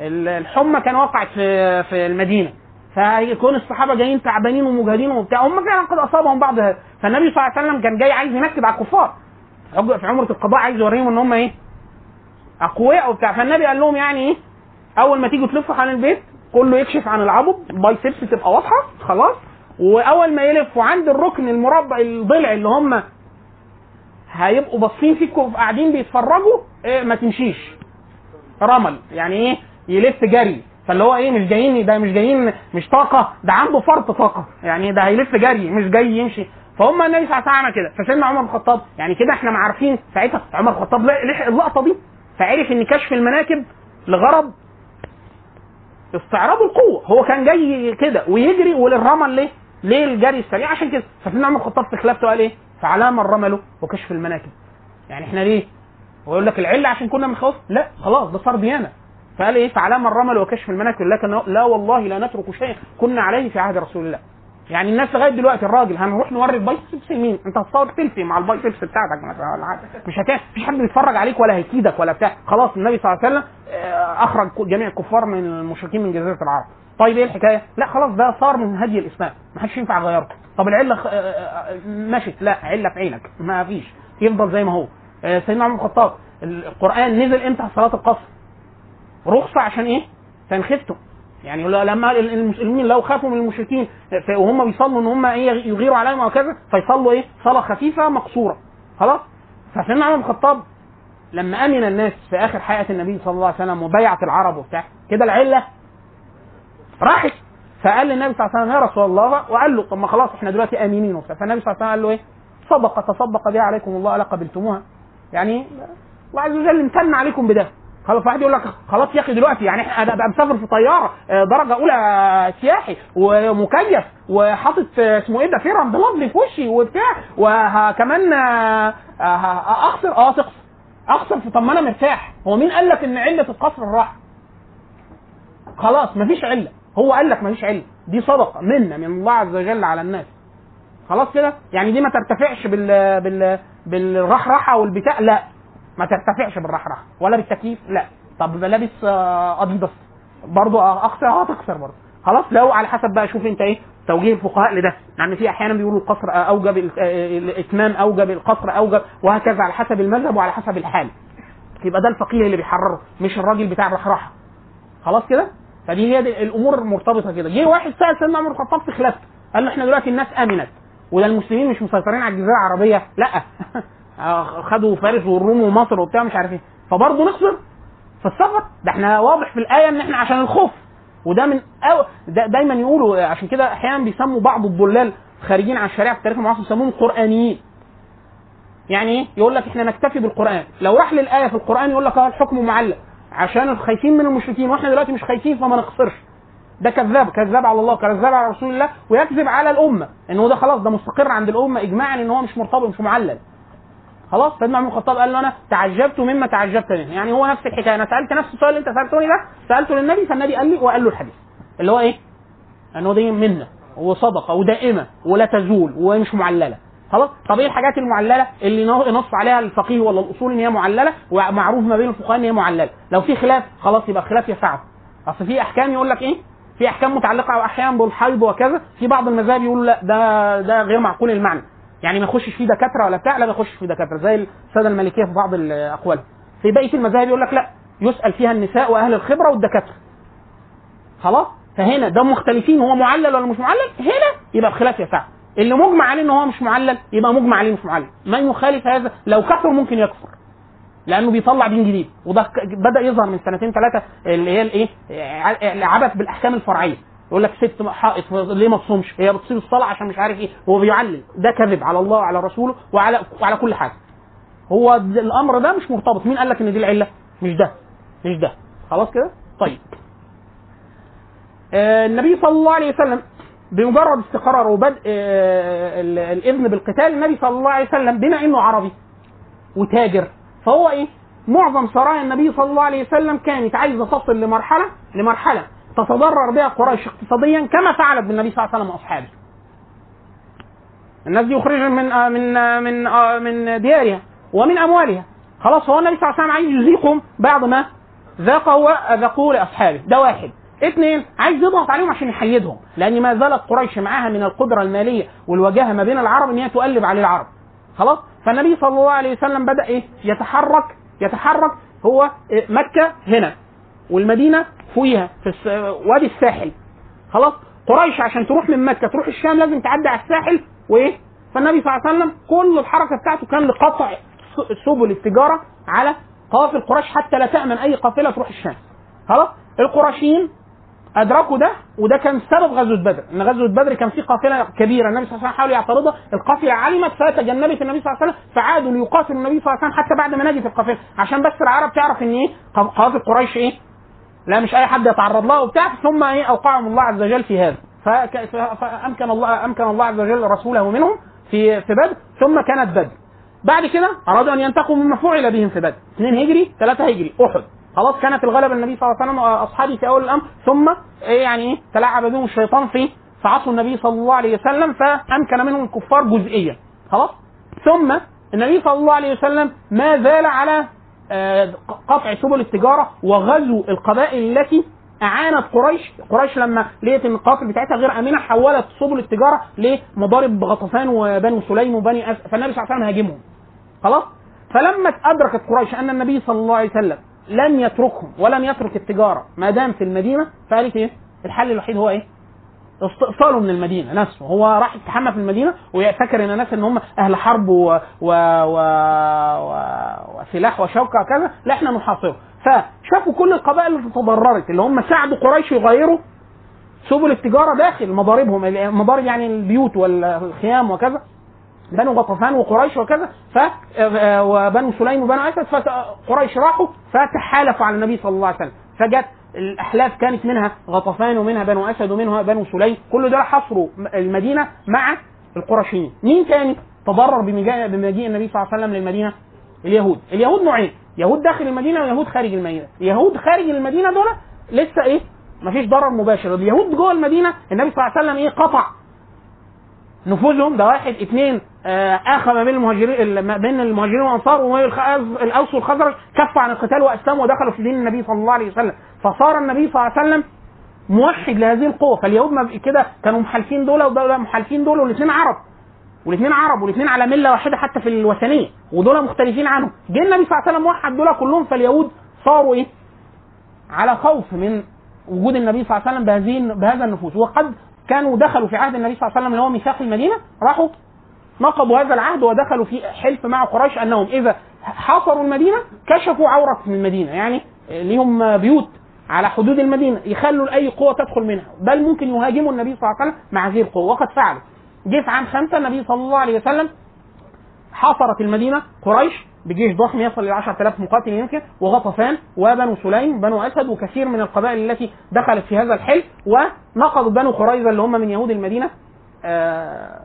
S3: ال- الحمى كان وقعت في في المدينة. فيكون الصحابة جايين تعبانين ومجهدين وبتاع. هم فعلا قد أصابهم بعض. فالنبي صلى الله عليه وسلم كان جاي عايز ينكد على الكفار. في عمرة القضاء عايز يوريهم إن هم إيه؟ أقوياء وبتاع. فالنبي قال لهم يعني إيه؟ أول ما تيجوا تلفوا عن البيت كله يكشف عن العضد بايسبس تبقى واضحة. خلاص. وأول ما يلفوا عند الركن المربع الضلع اللي هم هيبقوا باصين فيكم قاعدين بيتفرجوا إيه؟ ما تمشيش. رمل. يعني إيه؟ يلف جري. فاللي هو إيه مش جايين ده مش جايين مش طاقة ده عنده فرط طاقة. يعني ده هيلف جري مش جاي يمشي. فهم النبي صلى الله عليه وسلم كده. فسيدنا عمر بن الخطاب يعني كده إحنا عارفين ساعتها عمر بن الخطاب لحق اللقطة دي. فعرف ان كشف المناكب لغرض استعراض القوة. هو كان جاي كده ويجري والرمل ليه؟ ليه الجري السريع؟ عشان كده. فسيدنا عمر الخطاب في خلافته قال إيه؟ فعلام الرمل وكشف المناكب. يعني إحنا ليه؟ هو يقول لك العلة عشان كنا بنخوف لا خلاص ده صار ديانة. فقال إيه؟ فعلام الرمل وكشف المناكب. لكن لا والله لا نترك شيئا كنا عليه في عهد رسول الله. يعني الناس لغاية دلوقتي الراجل هنروح نوري ال biceps لمين؟ أنت هتصور سيلفي مع ال biceps بتاعتك مثلا ولا حاجة. مش هتعمل مفيش حد بيتفرج عليك ولا هيكيدك ولا بتاع. خلاص النبي صلى الله عليه وسلم آه، أخرج جميع الكفار من المشركين من جزيرة العرب. طيب إيه الحكاية؟ لا خلاص ده صار من هدي الإسلام. ما حدش ينفع يغيره. طب العلة آه، آه، مشت لا علة في عينك. ما فيش. يفضل زي ما هو. سيدنا عمر بن الخطاب القرآن نزل إمتى؟ صلاة القصر. رخصة عشان إيه؟ فان خفتم يعني لما المسلمين لو خافوا من المشركين وهم بيصلوا إن هم إيه يغيروا عليهم أو كذا فيصلوا إيه؟ صلاة خفيفة مقصورة خلاص؟ فسيدنا عمر بن الخطاب لما أمن الناس في آخر حياة النبي صلى الله عليه وسلم وبيعة العرب وبتاع كده العلة راحت فقال للنبي صلى الله عليه وسلم يا رسول الله وقال له طب ما خلاص إحنا دلوقتي آمنين وبتاع فالنبي صلى الله عليه وسلم قال له إيه؟ صدق تصدق بها عليكم الله الا قبلتموها يعني الله عز وجل امتن عليكم بده خلاص واحد يقول لك خلاص يا أخي دلوقتي يعني أنا ابقى مسافر في طيارة آه، درجة أولى سياحي ومكيف وحاطط آه، اسمه إيه ده فيرم بلافلي في وشي وبتاع وكمان أخسر آه تخسر. أخسر طب ما أنا مرتاح. هو مين قال لك إن علة القصر الراحة؟ خلاص مفيش علة. هو قال لك مفيش علة. دي صدقة منا من الله عز وجل على الناس. خلاص كده؟ يعني دي ما ترتفعش بال بال بالرحرحة والبتاع لا. ما ترتفعش بالرحرحه ولا بالتكييف لا. طب لابس آه، اديداس برضه اخسر آه تخسر برضه خلاص لو على حسب بقى شوف أنت إيه توجيه الفقهاء لده. يعني في أحيانا بيقولوا القصر أوجب آه، الإتمام أوجب القصر أوجب وهكذا على حسب المذهب وعلى حسب الحال. يبقى ده الفقيه اللي بيحرره مش الراجل بتاع الرحرحه خلاص كده؟ فدي هي دي الأمور مرتبطة كده. جه واحد سأل سيدنا عمر الخطاب في خلافته قال له إحنا دلوقتي الناس آمنت. وده المسلمين مش مسيطرين على الجزيرة العربية؟ لأ. آه، <laughs> خدوا فارس والروم ومصر وبتاع مش عارف إيه. فبرضه نخسر. في السفر ده إحنا واضح في الآية إن إحنا عشان الخوف. وده من أو دا دايما يقولوا عشان كده أحيانا بيسموا بعض الضلال خارجين عن الشريعة في التاريخ المعاصر يسموهم قرآنيين. يعني إيه؟ يقول لك إحنا نكتفي بالقرآن. لو راح للآية في القرآن يقول لك آه الحكم معلق. عشان خايفين من المشركين وإحنا دلوقتي مش خايفين فما نخسرش. ده كذاب كذاب على الله كذاب على رسول الله ويكذب على الأمة. انه ده خلاص ده مستقر عند الأمة اجماعا إن هو مش مرتبط مش معلل. خلاص؟ سيدنا عمر الخطاب قال له أنا تعجبت مما تعجبت منه يعني هو نفس الحكاية. أنا سألت نفس السؤال اللي أنت سألتوني ده سألته للنبي فالنبي قال لي وقال له الحديث. اللي هو إيه؟ أنه دي منة وصدقة ودائمة ولا تزول ومش معللة. خلاص؟ طب إيه الحاجات المعللة؟ اللي نص عليها الفقيه ولا الأصول إن هي معللة ومعروف ما بين الفقهاء إن هي معللة. لو في خلاف خلاص يبقى خلاف يسعه أصل في أحكام يقول لك إيه؟ في أحكام متعلقة أحيانا بالحيض وكذا في بعض المذاهب يقولوا لا ده ده غير معقول المعنى. يعني ما يخشش فيه دكاترة ولا بتاع لا ما يخشش فيه دكاترة زي السادة المالكيه في بعض الأقوال. في بقية المذاهب يقول لك لا يسأل فيها النساء وأهل الخبرة والدكاترة. خلاص؟ فهنا ده مختلفين هو معلل ولا مش معلل؟ هنا يبقى بخلاف يسع اللي مجمع عليه إن هو مش معلل يبقى مجمع عليه مش معلل. من يخالف هذا؟ لو كفر ممكن يكفر. لأنه بيطلع دين جديد. وده بدأ يظهر من سنتين ثلاثة اللي هي الإيه؟ العبث بالأحكام الفرعية. يقول لك ست حائط ليه ما تصومش؟ هي بتصير الصلاة عشان مش عارف إيه هو بيعلل ده كذب على الله وعلى رسوله وعلى وعلى كل حاجة. هو الأمر ده مش مرتبط. مين قال لك إن دي العلة؟ مش ده مش ده. خلاص كده؟ طيب. آه، النبي صلى الله عليه وسلم بمجرد استقرار وبدء آه، ال- الإذن بالقتال النبي صلى الله عليه وسلم بما إنه عربي وتاجر فهو إيه؟ معظم سرايا النبي صلى الله عليه وسلم كانت عايزة تصل لمرحلة لمرحلة تتضرر بها قريش اقتصاديا كما فعلت بالنبي صلى الله عليه وسلم وأصحابه. الناس دي يخرجوا من آه، من آه، من آه، من ديارها ومن أموالها. خلاص هو النبي صلى الله عليه وسلم عايز يذيقهم بعد ما ذاقه وذاقوه لأصحابه، ده واحد. اثنين عايز يضغط عليهم عشان يحيدهم لأن ما زالت قريش معاها من القدرة المالية والوجاهة ما بين العرب إن هي تقلب عليه العرب خلاص فالنبي صلى الله عليه وسلم بدأ إيه يتحرك يتحرك هو؟ مكة هنا والمدينة فوقيها في. وادي الساحل. خلاص؟ قريش عشان تروح من مكة تروح الشام لازم تعدي على الساحل وإيه؟ فالنبي صلى الله عليه وسلم كل الحركة بتاعته كان لقطع سبل التجارة على قوافل قريش حتى لا تأمن أي قافلة تروح الشام. خلاص؟ القرشيين أدركوا ده وده كان سبب غزوة بدر. إن غزوة بدر كان في قافلة كبيرة النبي صلى الله عليه وسلم حاول يعترضها. القافلة علمت فتجنبت النبي صلى الله عليه وسلم فعادوا ليقاتلوا النبي صلى الله عليه وسلم حتى بعد ما نجت القافلة. عشان بس العرب تعرف إن إيه؟ قوافل قريش إيه؟ لا مش أي حد يتعرض لها وبتاع ثم إيه أوقعهم الله عز وجل في هذا. فامكن الله أمكن الله عز وجل رسوله منهم في في بدر ثم كانت بدر. بعد كده أرادوا أن ينتقموا مما فعل بهم في بدر. اثنين هجري ثلاثة هجري أحد. خلاص كانت الغلبه النبي صلى الله عليه وسلم واصحابه في أول الأمر. ثم إيه يعني إيه تلاعب بهم الشيطان في عصر النبي صلى الله عليه وسلم فأمكن منهم الكفار جزئيا خلاص؟ ثم النبي صلى الله عليه وسلم ما زال على آه، قطع سبل التجارة وغزو القبائل التي أعانت قريش. قريش لما لقيت إن القوافل بتاعتها غير آمنة حولت سبل التجارة لمضارب غطفان وبنو سليم وبني أس... فالنبي صلى الله عليه وسلم هاجمهم. خلاص؟ فلما أدركت قريش أن النبي صلى الله عليه وسلم لم يتركهم ولم يترك التجارة ما دام في المدينة فقالت إيه؟ الحل الوحيد هو إيه؟ استئصاله من المدينة نفسه. هو راح يتحمى في المدينة وفاكر ان الناس إن هم أهل حرب و... و... و... و... وسلاح وشوكة وكذا لا إحنا نحاصره. فشافوا كل القبائل اللي تضررت اللي هم ساعدوا قريش يغيروا سبل التجارة داخل مضاربهم المضارب يعني البيوت والخيام وكذا بنو غطفان وقريش وكذا. ف وبنو سليم وبنو اسد فقريش راحوا فتحالفوا على النبي صلى الله عليه وسلم. فجت الأحلاف كانت منها غطفان ومنها بنو أسد ومنها بنو سليم. كل دول حصروا المدينة مع القرشيين. مين تاني تضرر بمجيء النبي صلى الله عليه وسلم للمدينة؟ اليهود. اليهود نوعين. يهود داخل المدينة ويهود خارج المدينة. اليهود خارج المدينة دول لسه إيه؟ مفيش ضرر مباشر. اليهود جوه المدينة النبي صلى الله عليه وسلم إيه؟ قطع نفوذهم. ده واحد اثنين آه، اخى ما بين المهاجرين ما بين المهاجرين والأنصار والاوس والخزرج كفوا عن القتال وأسلموا ودخلوا في دين النبي صلى الله عليه وسلم. فصار النبي صلى الله عليه وسلم موحد لهذه القوة. فاليهود كده كانوا محالفين دول ودول محالفين دول والاثنين عرب. والاثنين عرب والاثنين على ملة واحدة حتى في الوثنية ودول مختلفين عنهم. جه النبي صلى الله عليه وسلم وحد دول كلهم فاليهود صاروا إيه؟ على خوف من وجود النبي صلى الله عليه وسلم بهذه بهذا النفوذ وقد كانوا دخلوا في عهد النبي صلى الله عليه وسلم اللي هو ميثاق المدينة راحوا نقضوا هذا العهد ودخلوا في حلف مع قريش أنهم إذا حاصروا المدينة كشفوا عورة من المدينة. يعني ليهم بيوت. على حدود المدينة يخلوا اي قوة تدخل منها. بل ممكن يهاجموا النبي صلى الله عليه وسلم مع هذه القوة. وقد فعلوا. جه في عام خمسة النبي صلى الله عليه وسلم حاصرت المدينة قريش بجيش ضخم يصل إلى 10000 مقاتل يمكن وغطفان وبنو سليم بنو أسد وكثير من القبائل التي دخلت في هذا الحلف ونقضوا بنو قريظة اللي هم من يهود المدينة. آه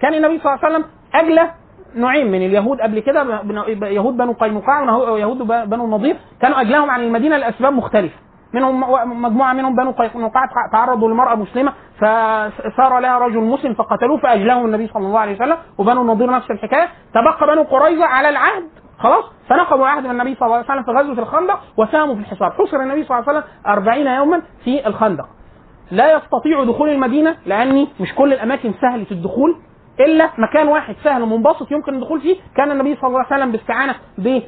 S3: كان النبي صلى الله عليه وسلم اجلى نوعين من اليهود قبل كده يهود بنو قينقاع ويهود بنو النضير كانوا أجلاهم عن المدينة لأسباب مختلفة. منهم مجموعة منهم بنو قينقاع تعرضوا لمرأة مسلمة فصار لها رجل مسلم فقتلوه فاجلاهم النبي صلى الله عليه وسلم وبنو النضير نفس الحكاية. تبقى بنو قريظة على العهد خلاص؟ فنقضوا عهد من النبي صلى الله عليه وسلم في غزوة الخندق وساهموا في الحصار. حصر النبي صلى الله عليه وسلم 40 يوما في الخندق. لا يستطيع دخول المدينة لأن مش كل الأماكن سهلة الدخول إلا مكان واحد سهل ومنبسط يمكن الدخول فيه كان النبي صلى الله عليه وسلم باستعانة ب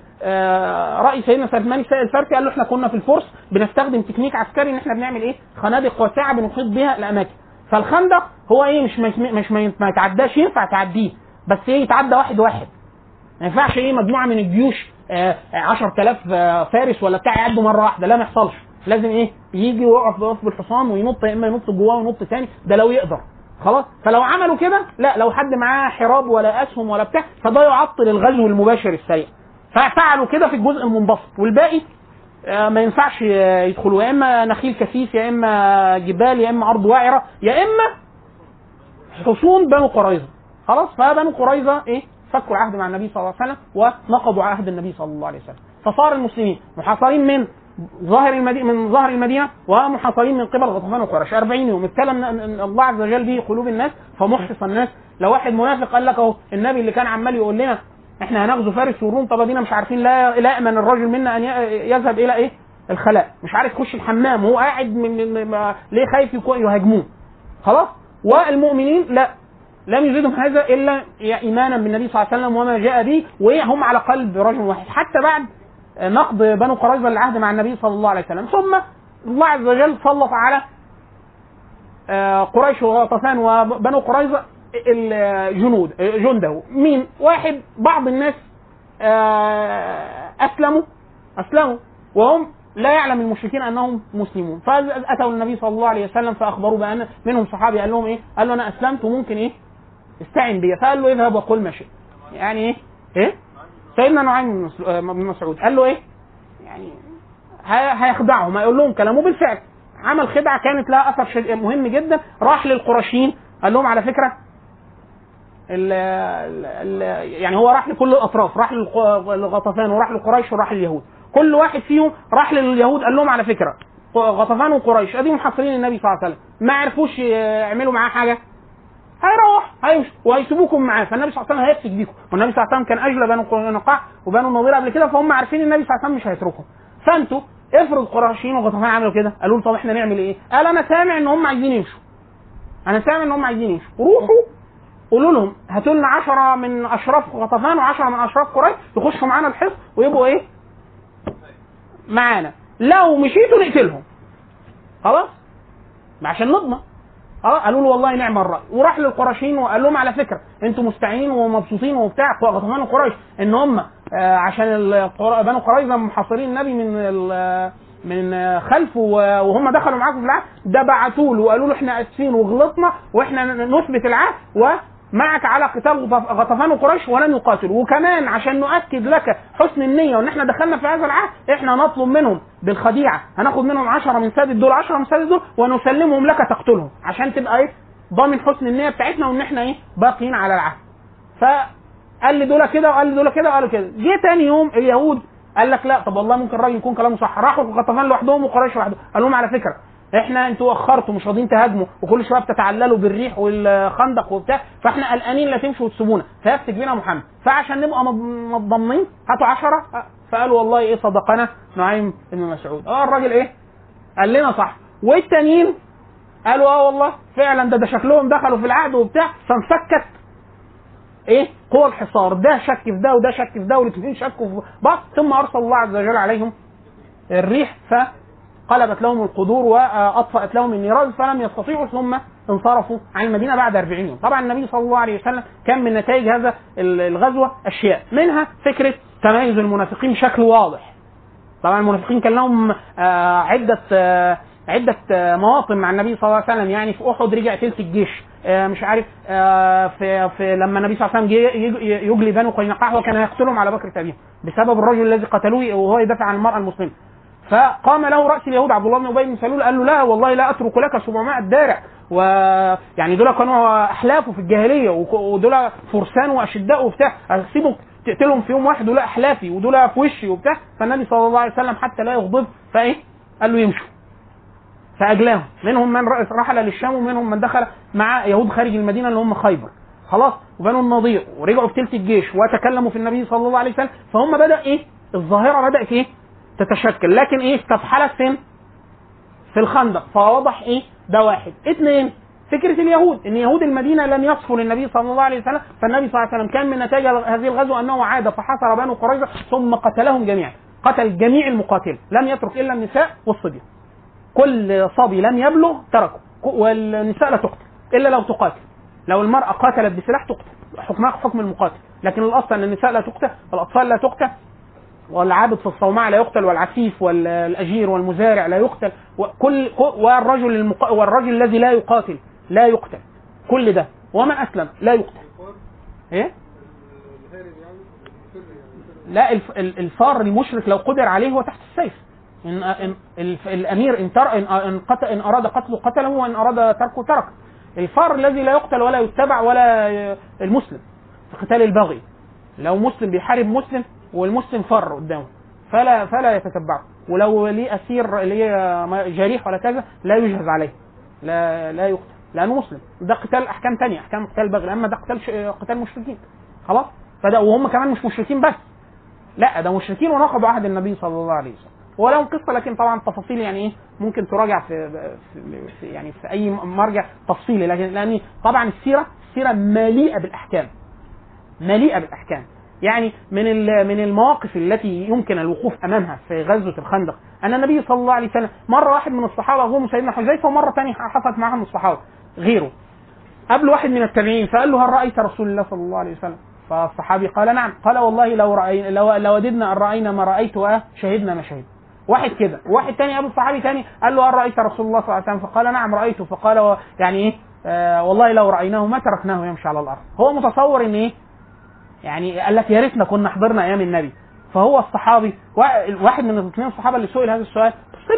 S3: رأي سيدنا سلمان الفارسي قال له إحنا كنا في الفرس بنستخدم تكنيك عسكري إن إحنا بنعمل إيه؟ خنادق واسعه بنحيط بها الأماكن. فالخندق هو إيه؟ مش مش, مش ما يتعداش ينفع تعديه بس إيه؟ يتعدى واحد واحد. ما ينفعش إيه؟ مجموعة من الجيوش 10000 فارس ولا بتاع يعدوا مرة واحدة. لا ما يحصلش. لازم إيه؟ يجي ويقف يقف بالحصان وينط يا إما ينط جواه وينط تاني. ده لو يقدر. خلاص؟ فلو عملوا كده لا لو حد معاه حراب ولا أسهم ولا بتاع فده يعطل الغزو المباشر السريع. ففعلوا كده في الجزء المنبسط. والباقي ما ينفعش يدخلوا. يا إما نخيل كثيف يا إما جبال يا إما أرض واعرة يا إما حصون بنو قريظة. خلاص؟ فبنو قريظة إيه؟ فكوا العهد مع النبي صلى الله عليه وسلم ونقضوا عهد النبي صلى الله عليه وسلم. فصار المسلمين محاصرين من؟ ظاهر المدينة من ظهر المدينة ومحاصرين من قبل غطفان وقريش. 40 يوم. اتكلم الله عز وجل به قلوب الناس فمحرص الناس. لو واحد منافق قال لك أهو النبي اللي كان عمال يقول لنا إحنا هنغزو فارس والروم طب أدينا مش عارفين لا لا يأمن الرجل منا أن يذهب إلى إيه؟ الخلاء. مش عارف يخش الحمام وهو قاعد من ليه خايف يهاجموه. خلاص؟ والمؤمنين لا. لم يزيدهم هذا إلا إيمانا بالنبي صلى الله عليه وسلم وما جاء به وهم على قلب رجل واحد. حتى بعد نقض بنو قريظة العهد مع النبي صلى الله عليه وسلم ثم الله عز وجل سلط على آه، قريش وغطفان وبنو قريظة الجنود جنده مين واحد بعض الناس آه، أسلموا أسلموا وهم لا يعلم المشركين أنهم مسلمون فأتوا النبي صلى الله عليه وسلم فاخبروه بأن منهم صحابي قال لهم إيه؟ قال له أنا أسلمت وممكن إيه؟ استعن بي فقال له اذهب وقل ما شئت يعني إيه؟ إيه؟ سيدنا نعيم آه، بن مسعود قال له إيه؟ يعني هي- هيخدعهم هيقول لهم كلامه بالفعل. عمل خدعة كانت لها أثر مهم جدا. راح للقرشيين قال لهم على فكرة ال ال يعني هو راح لكل الأطراف راح للغطفان وراح لقريش وراح لليهود. كل واحد فيهم راح لليهود قال لهم على فكرة غطفان وقريش أديهم محاصرين النبي صلى الله عليه وسلم. ما عرفوش يعملوا معاه حاجة. هيروح هيمشي. وهيسيبوكم معاه. فالنبي صلى الله عليه وسلم هيفسك بيكم. والنبي صلى الله عليه وسلم كان اجلى بنو قنقاع وبنو النضير قبل كده فهم عارفين النبي صلى الله عليه وسلم مش هيتركهم. فأنتوا افرض قريشين وغطفان عملوا كده قالوا له طب إحنا نعمل إيه؟ قال أنا سامع إن هم عايزين يمشوا. أنا سامع إن هم عايزين يمشوا. روحوا. قولوا لهم هاتوا لنا 10 من اشراف غطفان و10 من اشراف قريش يخشوا معانا الحصن ويبقوا إيه؟ معانا. لو مشيتوا نقتلهم. خلاص؟ عشان نضمن. آه قالوا له والله نعم الرأي. وراح للقرشيين وقال لهم على فكرة أنتم مستعينين ومبسوطين وبتاع غطفان وقريش ان هم آه عشان بنو قريظة محاصرين النبي من من خلفه وهم دخلوا معاكم في العهد ده بعتوا له وقالوا له إحنا آسفين وغلطنا وإحنا نثبت العهد ومعك على قتال غطف- غطفان وقريش ولن يقاتلوا. وكمان عشان نؤكد لك حسن النية وإن إحنا دخلنا في هذا العهد إحنا نطلب منهم بالخديعة. هناخد منهم 10 من سادة دول 10 من سادة دول ونسلمهم لك تقتلهم. عشان تبقى إيه؟ ضامن حسن النية بتاعتنا وإن إحنا إيه؟ باقيين على العهد. فقال لي دول كده وقال لي دول كده وقالوا كده. جه تاني يوم اليهود قال لك لا. طب والله ممكن الراجل يكون كلامه صح. راحوا غطفان لوحدهم وقريش لوحدهم. قال لهم على فكرة إحنا أنتوا اخرتوا مش راضيين تهاجموا وكل شوية بتتعللوا بالريح والخندق وبتاع فاحنا قلقانين لا تمشوا وتسيبونا. فيفتك بينا محمد. فعشان نبقى متضمنين هاتوا عشرة. فقالوا والله إيه صدقنا نعيم بن مسعود. آه الراجل إيه؟ قال لنا صح. والتانيين قالوا آه والله فعلا ده ده شكلهم دخلوا في العهد وبتاع فانفكت إيه؟ قوى الحصار. ده شك في ده وده شك في ده والاثنين شكوا في بعض ثم أرسل الله عز وجل عليهم الريح فقلبت لهم القدور وأطفأت لهم النيران فلم يستطيعوا ثم انصرفوا عن المدينة بعد 40 يوم. طبعا النبي صلى الله عليه وسلم كان من نتائج هذا الغزوة أشياء. منها فكرة تميز المنافقين بشكل واضح. طبعا المنافقين كان لهم آه، عدة آه، عدة آه، مواطن مع النبي صلى الله عليه وسلم. يعني في أحد رجع تلت الجيش. مش عارف في في لما النبي صلى الله عليه وسلم يجلي بنو قينقاع وكان يقتلهم على بكر ابيهم بسبب الرجل الذي قتلوه وهو يدافع عن المرأة المسلمة. فقام له رأس اليهود عبد الله بن أبي بن سلول قال له لا والله لا أترك لك 700 دارع. ويعني دول كانوا احلافه في الجاهلية ودول فرسان وأشداء وبتاع. أسيبك تقتلهم في يوم واحد دول أحلافي ودول في وشي وبتاع. فالنبي صلى الله عليه وسلم حتى لا يغضب فإيه؟ قال له يمشوا. فأجلاهم. منهم من رحل للشام ومنهم من دخل مع يهود خارج المدينة اللي هم خيبر. خلاص؟ وبنو النضير ورجعوا تلت الجيش وتكلموا في النبي صلى الله عليه وسلم. فهم بدأ إيه؟ الظاهرة بدأت إيه؟ تتشكل. لكن إيه؟ استفحلت فين؟ في الخندق. فوضح إيه؟ ده واحد. اثنين فكرة اليهود. إن يهود المدينة لم يصفوا للنبي صلى الله عليه وسلم فالنبي صلى الله عليه وسلم كان من نتائج هذه الغزوة أنه عاد فحاصر بنو قريظة ثم قتلهم جميعا. قتل جميع المقاتل لم يترك إلا النساء والصبيان. كل صبي لم يبلغ تركه. والنساء لا تقتل إلا لو تقاتل. لو المرأة قاتلت بسلاح تقتل. حكمها حكم المقاتل. لكن الأصل أن النساء لا تقتل والاطفال لا تقتل والعابد في الصومعة لا يقتل والعفيف والأجير والمزارع لا يقتل وكل والرجل المق... والرجل الذي لا يقاتل لا يقتل. كل ده. ومن أسلم. لا يقتل.
S4: يعني
S3: لا الف... ال- الفار المشرك لو قدر عليه هو تحت السيف. إن, إن الف... الأمير إن, تر... إن... إن. إن أراد قتله قتله وإن أراد تركه تركه الفار الذي لا يقتل ولا يتبع ولا المسلم في قتال البغي. لو مسلم بيحارب مسلم والمسلم فر قدامه. فلا فلا يتتبعه. ولو ليه أسير ليه جريح ولا كذا لا يجهز عليه. لا لا يقتل. لأنه مسلم. ده قتال أحكام تانية أحكام قتال بغي أما ده قتال قتال مشركين. خلاص؟ فده وهم كمان مش مشركين بس. لا ده مشركين ونقضوا عهد النبي صلى الله عليه وسلم. ولهم قصة لكن طبعا التفاصيل يعني إيه؟ ممكن تراجع في, في يعني في أي مرجع تفصيلي. لكن لأن طبعا السيره السيرة مليئة بالأحكام. مليئة بالأحكام. يعني من من المواقف التي يمكن الوقوف أمامها في غزوة الخندق. أن النبي صلى الله عليه وسلم مرة واحد من الصحابة اظن سيدنا حذيفة ومرة ثانية حصلت معاه من الصحابة غيره. قبل واحد من التابعين فقال له هل رأيت رسول الله صلى الله عليه وسلم؟ فالصحابي قال نعم. قال والله لو رأينا لو لوددنا أن رأينا ما رايت وشهدنا ما شهدنا. واحد كده. واحد تاني قبل صحابي تاني قال له هل رأيت رسول الله صلى الله عليه وسلم؟ فقال نعم رأيته. فقال يعني إيه؟ آه والله لو رأيناه ما تركناه يمشي على الأرض. هو متصور إن إيه؟ يعني قال لك يا ريتنا كنا حضرنا أيام النبي. فهو الصحابي وا- واحد من الاثنين الصحابة اللي سئل هذا السؤال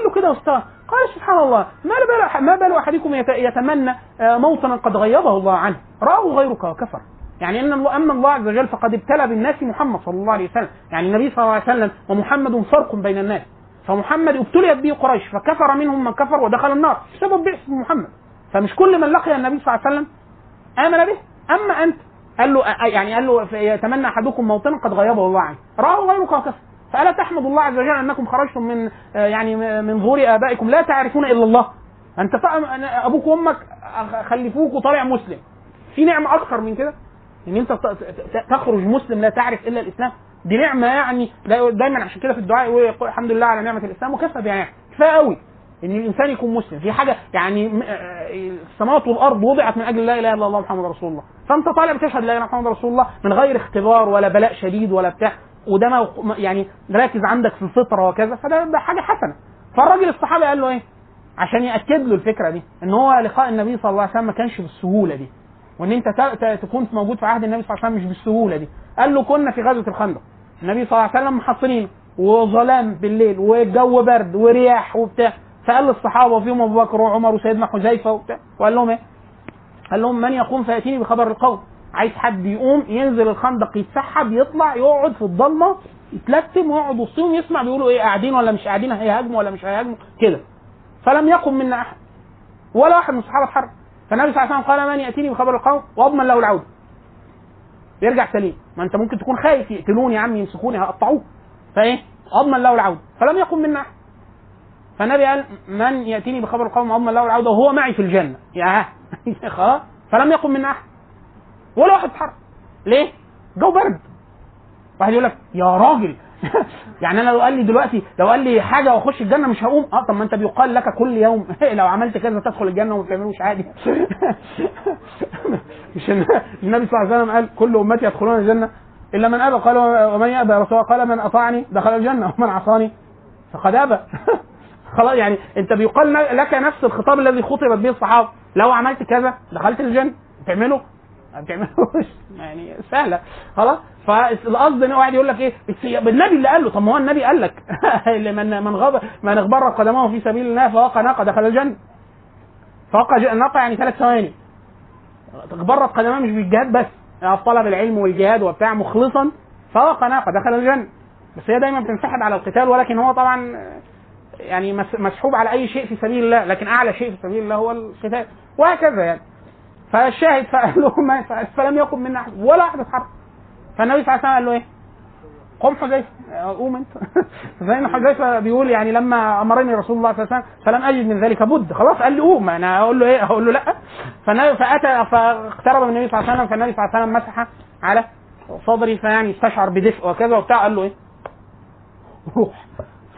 S3: له كده واستوى قال سبحان الله ما بال ما بال أحدكم يت- يتمنى آه، موطنا قد غيبه الله عنه؟ رآه غيرك وكفر. يعني إن أما الله عز وجل فقد ابتلى بالناس محمد صلى الله عليه وسلم. يعني النبي صلى الله عليه وسلم ومحمد فرق بين الناس. فمحمد ابتليت به قريش فكفر منهم من كفر ودخل النار بسبب بعث محمد. فمش كل من لقي النبي صلى الله عليه وسلم آمن به. أما أنت قال له يعني قال له يتمنى أحدكم موطنا قد غيبه الله عنه. رآه غيرك وكفر فألا تحمد الله عز وجل أنكم خرجتم من آه، يعني من ظهور آبائكم. لا تعرفون إلا الله. أنت أبوك وأمك خلفوك وطالع مسلم. في نعمة أكثر من كده؟ إن أنت ت- ت- تخرج مسلم لا تعرف إلا الإسلام. دي نعمة يعني دا- دايما عشان كده في الدعاء يقول الحمد لله على نعمة الإسلام وكفى بها يعني. كفاية قوي إن الإنسان يكون مسلم. في حاجة يعني آه، السماوات والأرض وضعت من أجل لا إله إلا الله محمد رسول الله. فأنت طالع بتشهد لا إله إلا محمد رسول الله من غير اختبار ولا بلاء شديد ولا بتاع. وده ما يعني راكز عندك في الفطرة وكذا. فده ده حاجة حسنة. فالراجل الصحابي قال له إيه؟ عشان يأكد له الفكرة دي إن هو لقاء النبي صلى الله عليه وسلم ما كانش بالسهولة دي. وإن أنت تكون موجود في عهد النبي صلى الله عليه وسلم مش بالسهولة دي. قال له كنا في غزوة الخندق. النبي صلى الله عليه وسلم محصرين وظلام بالليل والجو برد ورياح وبتاع. فقال للصحابة وفيهم أبو بكر وعمر وسيدنا حذيفة وقال لهم إيه؟ قال لهم من يقوم فيأتيني بخبر القوم عايز حد يقوم ينزل الخندق يتسحب يطلع يقعد في الضلمة يتلتم ويقعد وسطهم يسمع بيقولوا إيه قاعدين ولا مش قاعدين هيهاجموا ولا مش هيهاجموا؟ كده. فلم يقم منا أحد. ولا واحد من الصحابة اتحرك. فالنبي صلى الله عليه وسلم قال من يأتيني بخبر القوم وأضمن له العودة. يرجع سليم. ما أنت ممكن تكون خايف يقتلوني يا عم يمسكوني هيقطعوه فإيه؟ أضمن له العودة. فلم يقم منا أحد. فالنبي قال من يأتيني بخبر القوم واضمن له العودة وهو معي في الجنة؟ يا <laughs> خلاص فلم يقم منا أحد ولا واحد اتحرك ليه؟ جو برد. واحد يقول لك يا راجل. <laughs> يعني أنا لو قال لي دلوقتي لو قال لي حاجة وأخش الجنة مش هقوم. آه طب ما أنت بيقال لك كل يوم. <laughs> لو عملت كذا تدخل الجنة وما بتعملوش عادي مش النبي صلى الله عليه وسلم قال كل أمتي يدخلون الجنة إلا من أبى. قال ومن يأبى يا رسول الله؟ قال من أطاعني دخل الجنة ومن عصاني فقد أبى. خلاص يعني انت بيقال لك نفس الخطاب الذي خطبت به الصحابة. لو عملت كذا دخلت الجنة. بتعمله؟ ما بتعملوش. <laughs> يعني سهلة. خلاص؟ فالقصد ان واحد يقول لك إيه؟ النبي اللي قال له طب ما هو النبي قال لك. <laughs> من من غاب من اغبر قدمه في سبيل الله فوقع ناقة دخل الجنة. فوقع ناقه يعني ثلاث ثواني. تغبرت قدماه مش بالجهاد بس. يعني طلب العلم والجهاد وبتاع مخلصا فوقع ناقة دخل الجنة. بس هي دايما بتنسحب على القتال ولكن هو طبعا يعني مس- مسحوب على أي شيء في سبيل الله لكن أعلى شيء في سبيل الله هو القتال وهكذا يعني فالشاهد فقال له فلم يقم منا احد ولا واحد اتحرك فالنبي صلى الله عليه وسلم قال له إيه؟ قم حذيفة قوم أنت <laughs> زي حذيفة بيقول يعني لما أمرني رسول الله صلى الله عليه وسلم فلم أجد من ذلك بد خلاص قال لي قوم أنا أقول له إيه؟ أقول له لأ فأتى فاقترب من النبي صلى الله عليه وسلم فالنبي صلى الله عليه وسلم مسح على صدري فيعني استشعر بدفء وكذا وبتاع قال له إيه؟ روح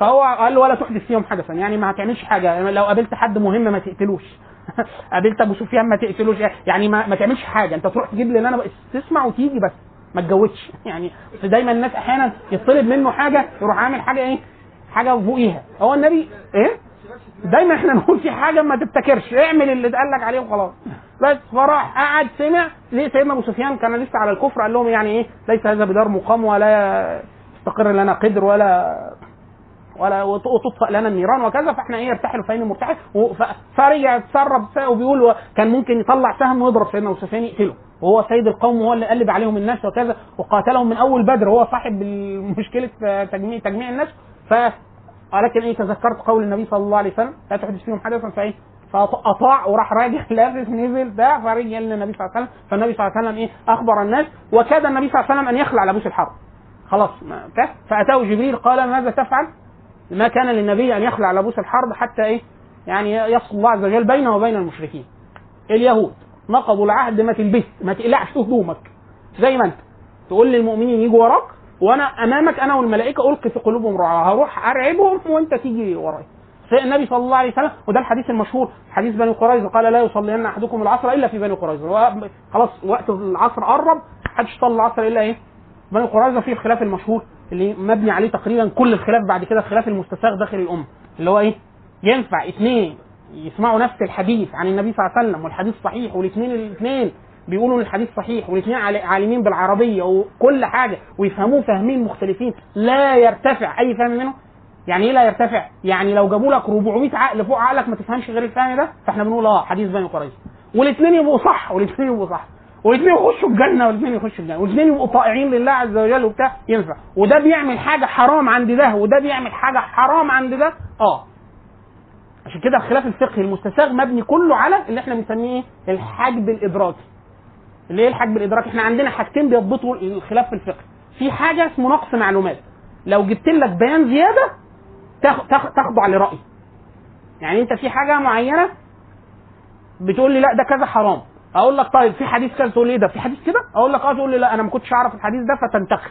S3: فهو قال له ولا تحدث فيهم حدثا يعني ما هتعملش حاجة. يعني لو قابلت حد مهم ما تقتلوش. <laughs> قابلت أبو سفيان ما تقتلوش. يعني ما, ما تعملش حاجة. أنت تروح تجيب لي أنا تسمع وتيجي بس. ما تجودش <laughs> يعني دايما الناس أحيانا يطلب منه حاجة يروح عامل حاجة إيه؟ حاجة فوقيها. هو النبي إيه؟ دايما إحنا <laughs> نقول في حاجة ما تفتكرش اعمل اللي اتقال لك عليه وخلاص. بس فراح قعد سمع. ليه؟ سيدنا أبو سفيان كان لسه على الكفر. قال لهم يعني إيه؟ ليس هذا بدار مقام ولا يستقر لنا قدر ولا ولا وت- وتطفأ لنا النيران وكذا فإحنا إيه ارتحلوا فين مرتحل فرجع اتسرب وبيقول كان ممكن يطلع سهم ويضرب سيدنا ابو سفيان يقتله. وهو سيد القوم وهو اللي قلب عليهم الناس وكذا وقاتلهم من أول بدر. وهو صاحب مشكله تجميع تجميع الناس. ف ولكن إيه تذكرت قول النبي صلى الله عليه وسلم لا تحدث فيهم حدثا فإيه؟ فأطاع وراح راجع <laughs> لابس نزل ده فرجع للنبي صلى الله عليه وسلم. فالنبي صلى الله عليه وسلم إيه أخبر الناس. وكاد النبي صلى الله عليه وسلم أن يخلع لبوس الحرب خلاص فأتاه جبريل قال ماذا تفعل؟ ما كان للنبي أن يخلع لبوس الحرب حتى إيه؟ يعني يفصل الله عز وجل بينه وبين المشركين. اليهود نقضوا العهد ما تلبس ما تقلعش هدومك زي ما أنت. تقول للمؤمنين يجوا وراك وأنا أمامك أنا والملائكة ألقي في قلوبهم رعاها هروح أرعبهم وأنت تيجي ورايا النبي صلى الله عليه وسلم وده الحديث المشهور حديث بني قريظة قال لا يصلين أحدكم العصر إلا في بني قريظة. خلاص وقت العصر قرب محدش صلى العصر إلا إيه؟ بني قريظه فيه الخلاف المشهور اللي مبني عليه تقريبا كل الخلاف بعد كده الخلاف المستساغ داخل الأمة اللي هو إيه؟ ينفع اثنين يسمعوا نفس الحديث عن النبي صلى الله عليه وسلم والحديث صحيح والاثنين الاثنين بيقولوا الحديث صحيح والاثنين عال- عالمين بالعربية وكل حاجة ويفهموه فاهمين مختلفين لا يرتفع أي فهم منه. يعني إيه لا يرتفع؟ يعني لو جابوا لك 400 عقل فوق عقلك ما تفهمش غير الفهم ده فإحنا بنقول آه حديث بني قريظه والاثنين يبقوا صح والاثنين يبقوا صح. والاثنين يخشوا الجنة والاثنين يخشوا الجنة والاثنين يبقوا طائعين لله عز وجل وبتاع ينفع وده بيعمل حاجة حرام عند ده وده بيعمل حاجة حرام عند ده آه عشان كده الخلاف الفقهي المستساغ مبني كله على اللي إحنا بنسميه إيه؟ الحجب الإدراكي. اللي إيه الحجب الإدراكي؟ إحنا عندنا حاجتين بيضبطوا الخلاف في الفقه. في حاجة اسمه نقص معلومات. لو جبت لك بيان زيادة تخضع لرايي. يعني انت في حاجة معينة بتقول لي لا ده كذا حرام. أقول لك طيب في حديث كذا تقول لي إيه ده؟ في حديث كده؟ أقول لك آه تقول لي لا أنا ما كنتش أعرف الحديث ده فتنتخب.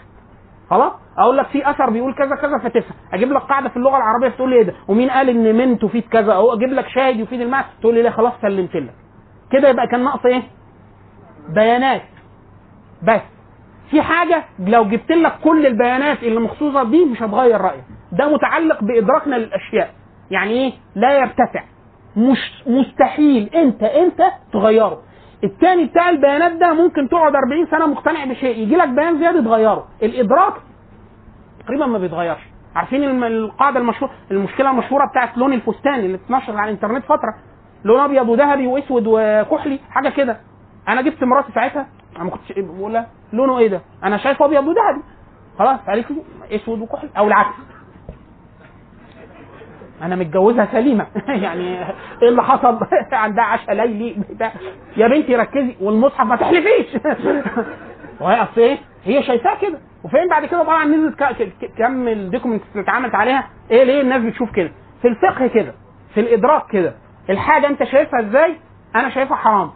S3: خلاص؟ أقول لك في أثر بيقول كذا كذا فتفهم. أجيب لك قاعدة في اللغة العربية تقول لي إيه ده؟ ومين قال إن من تفيد كذا؟ أو أجيب لك شاهد يفيد المعنى تقول لي لا خلاص سلمت لك. كده يبقى كان ناقص إيه؟ بيانات. بس. في حاجة لو جبت لك كل البيانات اللي مخصوصة دي مش هتغير رأيك. ده متعلق بإدراكنا للأشياء. يعني إيه؟ لا يرتفع. مش مستحيل أنت أنت تغيره. التاني بتاع البيانات ده ممكن تقعد 40 سنة مقتنع بشيء يجي لك بيان زيادة تغيره. الإدراك تقريبا ما بيتغيرش. عارفين القاعدة المشهوره المشكلة المشهورة بتاعت لون الفستان اللي اتنشر على الإنترنت فترة؟ لون أبيض وذهبي وأسود وكحلي حاجة كده. أنا جبت مراتي ساعتها أنا ما كنتش بقول لها لونه إيه ده؟ أنا شايف أبيض وذهبي خلاص لي أسود وكحلي أو العكس. أنا متجوزها سليمة. <laughs> يعني إيه اللي حصل؟ <laughs> عندها عشاء ليلي. بتاع <laughs> يا بنتي ركزي والمصحف ما تحلفيش. وهي أصل إيه؟ هي شايفاه كده. وفين بعد كده؟ طبعا نزلت كم الدوكيومنتس اللي اتعملت عليها. إيه ليه الناس بتشوف كده؟ في الفقه كده في الإدراك كده. الحاجة أنت شايفها إزاي؟ أنا شايفها حرام.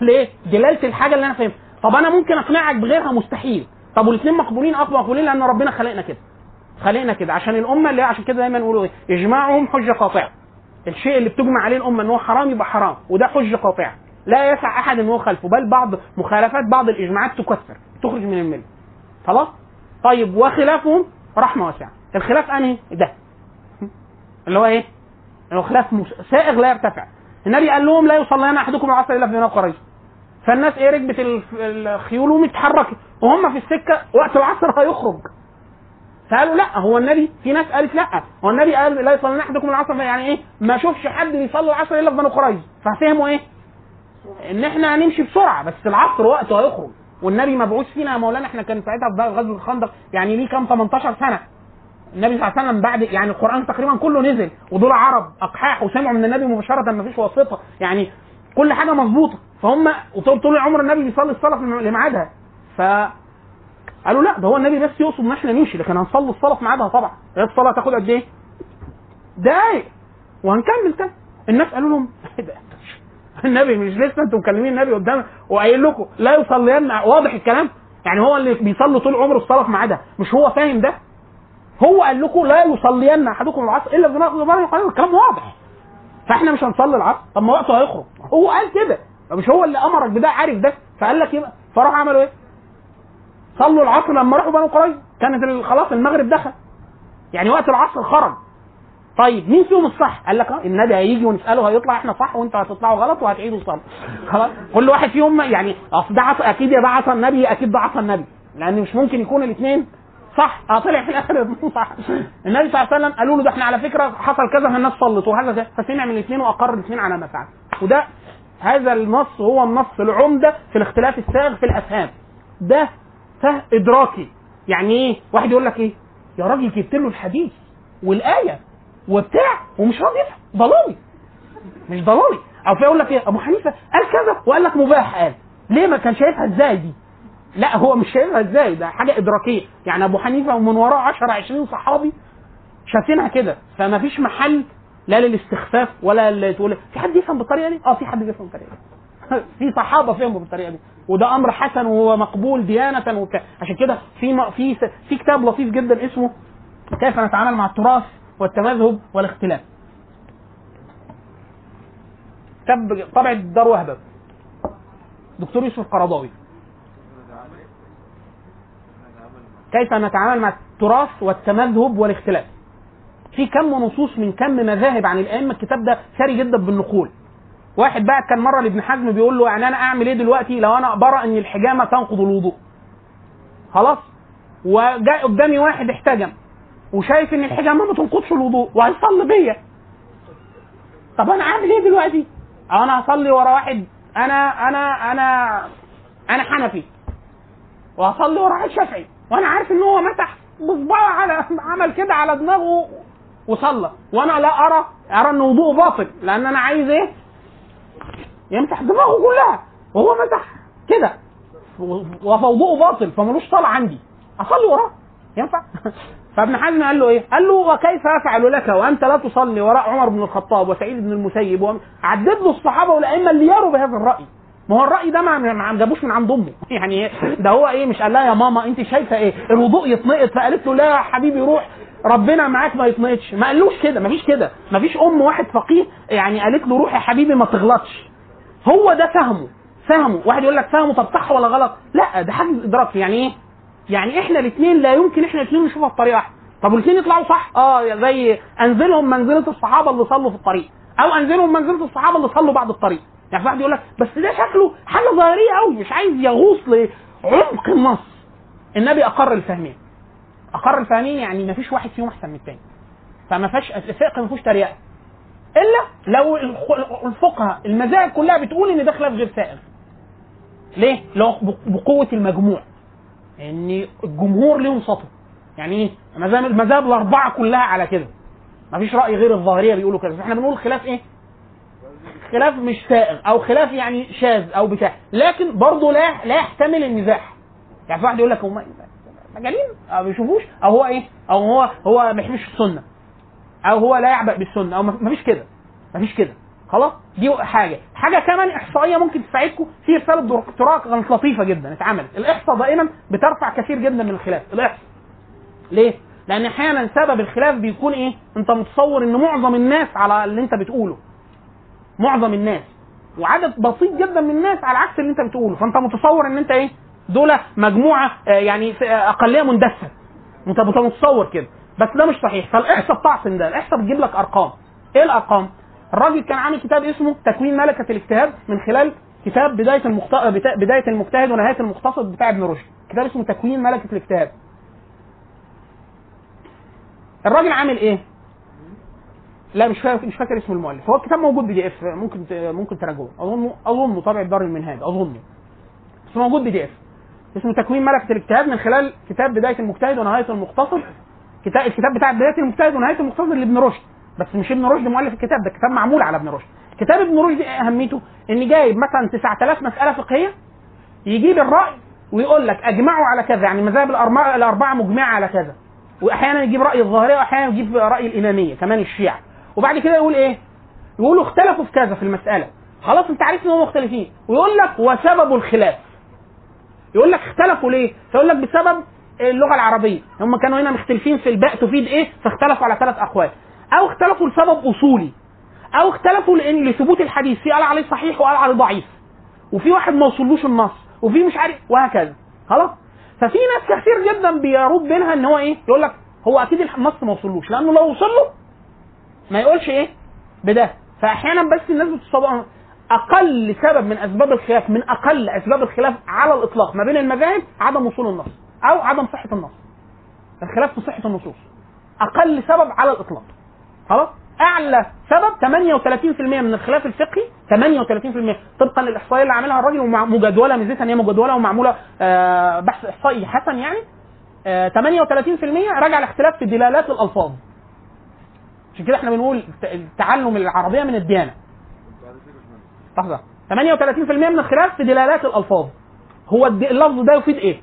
S3: ليه؟ دلاله الحاجة اللي أنا فاهمها. طب أنا ممكن أقنعك بغيرها؟ مستحيل. طب والاثنين مقبولين؟ أه مقبولين لأن ربنا خلقنا كده. خلقنا كده عشان الأمة اللي عشان كده دايما يقولوا إيه؟ إجماعهم حجة قاطعة. الشيء اللي بتجمع عليه الأمة إن هو حرام يبقى حرام وده حجة قاطعة. لا يسع أحد إن هو خلفه بل بعض مخالفات بعض الإجماعات تكفر تخرج من الملة. خلاص؟ طيب وخلافهم رحمة واسعة. الخلاف أنهي؟ ده. اللي هو إيه؟ اللي هو خلاف سائغ لا يرتفع. النبي قال لهم لا يصلين أحدكم العصر إلا في قريظه فالناس إيه ركبت الخيول ومتحركت وهم في السكة وقت العصر هيخرج. فقالوا لا هو النبي في ناس قالت لا. هو النبي قال لا يصلي أحدكم العصر يعني إيه؟ ما اشوفش حد بيصلي العصر إلا في بني قريظه ففهموا إيه؟ إن إحنا هنمشي بسرعة بس العصر وقته هيخرج. والنبي مبعوث فينا يا مولانا إحنا كان ساعتها في غزوة الخندق يعني ليه كام؟ 18 سنة. النبي صلى الله عليه وسلم بعد يعني القرآن تقريبا كله نزل. ودول عرب أقحاح وسمعوا من النبي مباشرة ما فيش واسطة. يعني كل حاجة مظبوطة. فهم وطول طول العمر النبي بيصلي الصلاة في لميعادها ف قالوا لا ده هو النبي بس يقصد ان إحنا نمشي لكن هنصلي الصلاة في ميعادها طبعا. هي الصلاة تاخد قد إيه؟ دقايق. وهنكمل تاني. الناس قالوا لهم <laughs> إيه؟ النبي مش لسه أنتم مكلمين النبي قدام وقايل لكم لا يصلين واضح الكلام؟ يعني هو اللي بيصلي طول عمره الصلاة في ميعادها. مش هو فاهم ده؟ هو قال لكم لا يصلين أحدكم العصر إلا قريظه الكلام واضح. فإحنا مش هنصلي العصر. طب ما وقته هيخرج. هو قال كده. مش هو اللي أمرك بده؟ عارف ده. فقال لك يبقى فراح عملوا إيه؟ صلوا العصر لما راحوا بني قريظه كانت خلاص المغرب دخل. يعني وقت العصر خرج. طيب مين فيهم الصح؟ قال لك آه النبي هيجي ونسأله هيطلع إحنا صح وإنتوا هتطلعوا غلط وهتعيدوا الصلاة. خلاص كل واحد فيهم يعني أصل ده أكيد ده عصا النبي أكيد ده عصا النبي. لأن مش ممكن يكون الاثنين صح. آه طلع في الآخر صح؟ النبي صلى الله عليه وسلم قالوا له ده إحنا على فكرة حصل كذا فالناس صلت وهذا ده فسمع من الاثنين وأقر الاثنين على ما فعل. وده هذا النص هو النص العمدة في الاختلاف السائغ في الأفهام. ده فهم ادراكي يعني إيه؟ واحد يقول لك إيه؟ يا راجل جبت له الحديث والآية وبتاع ومش راضي يفهم. ضلالي. مش ضلالي. أو في يقول لك إيه؟ أبو حنيفة قال كذا وقال لك مباح. قال. ليه ما كان شايفها إزاي دي؟ لا هو مش شايفها إزاي؟ ده حاجة إدراكية. يعني أبو حنيفة ومن وراه 10 20 صحابي شايفينها كده. فما فيش محل لا للاستخفاف ولا تقول في حد يفهم بالطريقة دي؟ آه في حد بيفهم بالطريقة دي. <laughs> في صحابة فهموا بالطريقة دي. وده أمر حسن وهو مقبول ديانة وبتاع عشان كده في في في كتاب لطيف جدا اسمه كيف نتعامل مع التراث والتمذهب والاختلاف. كتاب طبع دار وهبة. دكتور يوسف قرضاوي كيف نتعامل مع التراث والتمذهب والاختلاف. في كم نصوص من كم مذاهب عن الأئمة. الكتاب ده ثري جدا بالنقول. واحد بقى كان مرة لابن حزم بيقول له يعني أنا أعمل إيه دلوقتي؟ لو أنا برى إن الحجامة تنقض الوضوء. خلاص؟ وجاء قدامي واحد احتجم. وشايف إن الحجامة ما تنقضش الوضوء وهيصلي بيا. طب أنا أعمل إيه دلوقتي؟ أنا هصلي ورا واحد أنا أنا أنا أنا حنفي. وهصلي ورا واحد شافعي. وأنا عارف إن هو مسح بصباعه على عمل كده على دماغه وصلى. وأنا لا أرى أرى إن وضوءه باطل. لأن أنا عايز إيه؟ يمسح دماغه كلها وهو مسح كده. ووضوءه باطل فملوش صلاه عندي. أصلي وراه. ينفع؟ <laughs> فابن حزم قال له إيه؟ قال له وكيف أفعل لك وأنت لا تصلي وراء عمر بن الخطاب وسعيد بن المسيب وم- عدد له الصحابة والأئمة اللي يروا بهذا الرأي. ما هو الرأي ده ما ما جابوش من عند أمه. <laughs> يعني؟ ده هو إيه؟ مش قال لها يا ماما أنت شايفة إيه؟ الوضوء يتنقط. فقالت له لا يا حبيبي روح. ربنا معاك ما يتنقطش. ما قالوش كده. ما فيش كده. ما فيش أم واحد فقيه يعني قالت له روح يا حبيبي ما تغلطش. هو ده فهمه. فهمه. واحد يقول لك فهمه طب صح ولا غلط؟ لا ده حاجة إدراك. يعني إيه؟ يعني إحنا الاثنين لا يمكن إحنا الاثنين نشوفها بطريقة واحدة. طب والاثنين يطلعوا صح؟ آه زي أنزلهم منزلة الصحابة اللي صلوا في الطريق. أو أنزلهم منزلة الصحابة اللي صلوا بعد الطريق. يعني واحد يقول لك بس ده شكله حاجة ظاهرية قوي مش عايز يغوص لعمق النص. النبي أقر الفهمين. أقر الفهمين يعني ما فيش واحد فيهم أحسن من الثاني فما فيش الفقه ما فيهوش تريقة. إلا لو الفقهاء المذاهب كلها بتقول إن ده خلاف غير سائغ ليه؟ لو بقوة المجموع. ان الجمهور ليهم سطو. يعني إيه؟ المذاهب الأربعة كلها على كده. مفيش رأي غير الظاهرية بيقولوا كده. إحنا بنقول خلاف إيه؟ خلاف مش سائغ أو خلاف يعني شاذ أو بتاع. لكن برضه لا لا يحتمل النزاح يعني في واحد يقول لك هم مجانين ما بيشوفوش. أو هو إيه؟ أو هو هو ما بيحبش السنة. أو هو لا يعبأ بالسنة أو مفيش كده مفيش كده. خلاص؟ دي حاجة. حاجة كمان إحصائية ممكن تساعدكم في رساله دكتوراه كانت لطيفة جدا اتعملت. الإحصاء دائما بترفع كثير جدا من الخلاف. الإحصاء. ليه؟ لأن أحيانا سبب الخلاف بيكون إيه؟ أنت متصور إن معظم الناس على اللي أنت بتقوله. معظم الناس. وعدد بسيط جدا من الناس على عكس اللي أنت بتقوله. فأنت متصور إن أنت إيه؟ دول مجموعة آه، يعني آه، أقلية مندسه أنت متصور كده. بس ده مش صحيح. فالاحصاء بتعصم ده الاحصاء بتجيب لك أرقام. إيه الأرقام؟ الراجل كان عامل كتاب اسمه تكوين ملكة الاجتهاد من خلال كتاب بداية المخت... بداية المجتهد ونهاية المقتصد بتاع ابن رشد. كتاب اسمه تكوين ملكة الاجتهاد. الراجل عامل إيه؟ لا مش فاكر مش فاكر اسم المؤلف. هو الكتاب موجود PDF. ممكن ممكن تراجعوه اظن أظن طبع دار المنهاج. أظن. بس موجود PDF. اسمه تكوين ملكة الاجتهاد من خلال كتاب بداية المجتهد ونهاية المقتصد كتاب الكتاب بتاع بداية المجتهد ونهاية المقتصد لابن رشد. بس مش ابن رشد مؤلف الكتاب ده كتاب معمول على ابن رشد. كتاب ابن رشد إيه أهميته؟ إن جايب مثلا 9000 مسألة فقهية يجيب الرأي ويقول لك أجمعوا على كذا يعني المذاهب الأربعة مجمعة على كذا. واحيانا يجيب رأي الظاهرية واحيانا يجيب رأي الإمامية كمان الشيعة. وبعد كده يقول إيه؟ يقولوا اختلفوا في كذا في المسألة. خلاص أنت عارف إن هم مختلفين. ويقول لك وسبب الخلاف. يقول لك اختلفوا ليه؟ فيقول لك بسبب اللغة العربية. هم كانوا هنا مختلفين في الباء تفيد إيه؟ فاختلفوا على ثلاث أقوال. أو اختلفوا لسبب أصولي. أو اختلفوا لأن لثبوت الحديث. في قال عليه صحيح وقال عليه ضعيف. وفي واحد ما وصلوش النص. وفي مش عارف وهكذا. خلاص؟ ففي ناس كثير جدا بيرد بينها إن هو إيه؟ يقول لك هو أكيد النص ما وصلوش. لأنه لو وصل له ما يقولش إيه؟ بده. فاحيانا بس الناس بتصور أقل سبب من أسباب الخلاف من أقل أسباب الخلاف على الإطلاق. ما بين المذاهب عدم وصول النص. أو عدم صحة النص. الخلاف في صحة النصوص. أقل سبب على الإطلاق. خلاص؟ أعلى سبب 38% من الخلاف الفقهي 38% طبقا للإحصائية اللي عاملها الراجل ومجدوله ميزتها إن هي مجدوله ومعمولة آه، بحث إحصائي حسن يعني. آه، 38% راجع لاختلاف في دلالات الألفاظ. عشان كده إحنا بنقول تعلم العربية من الديانة. لحظة. 38% من الخلاف في دلالات الألفاظ. هو اللفظ ده يفيد إيه؟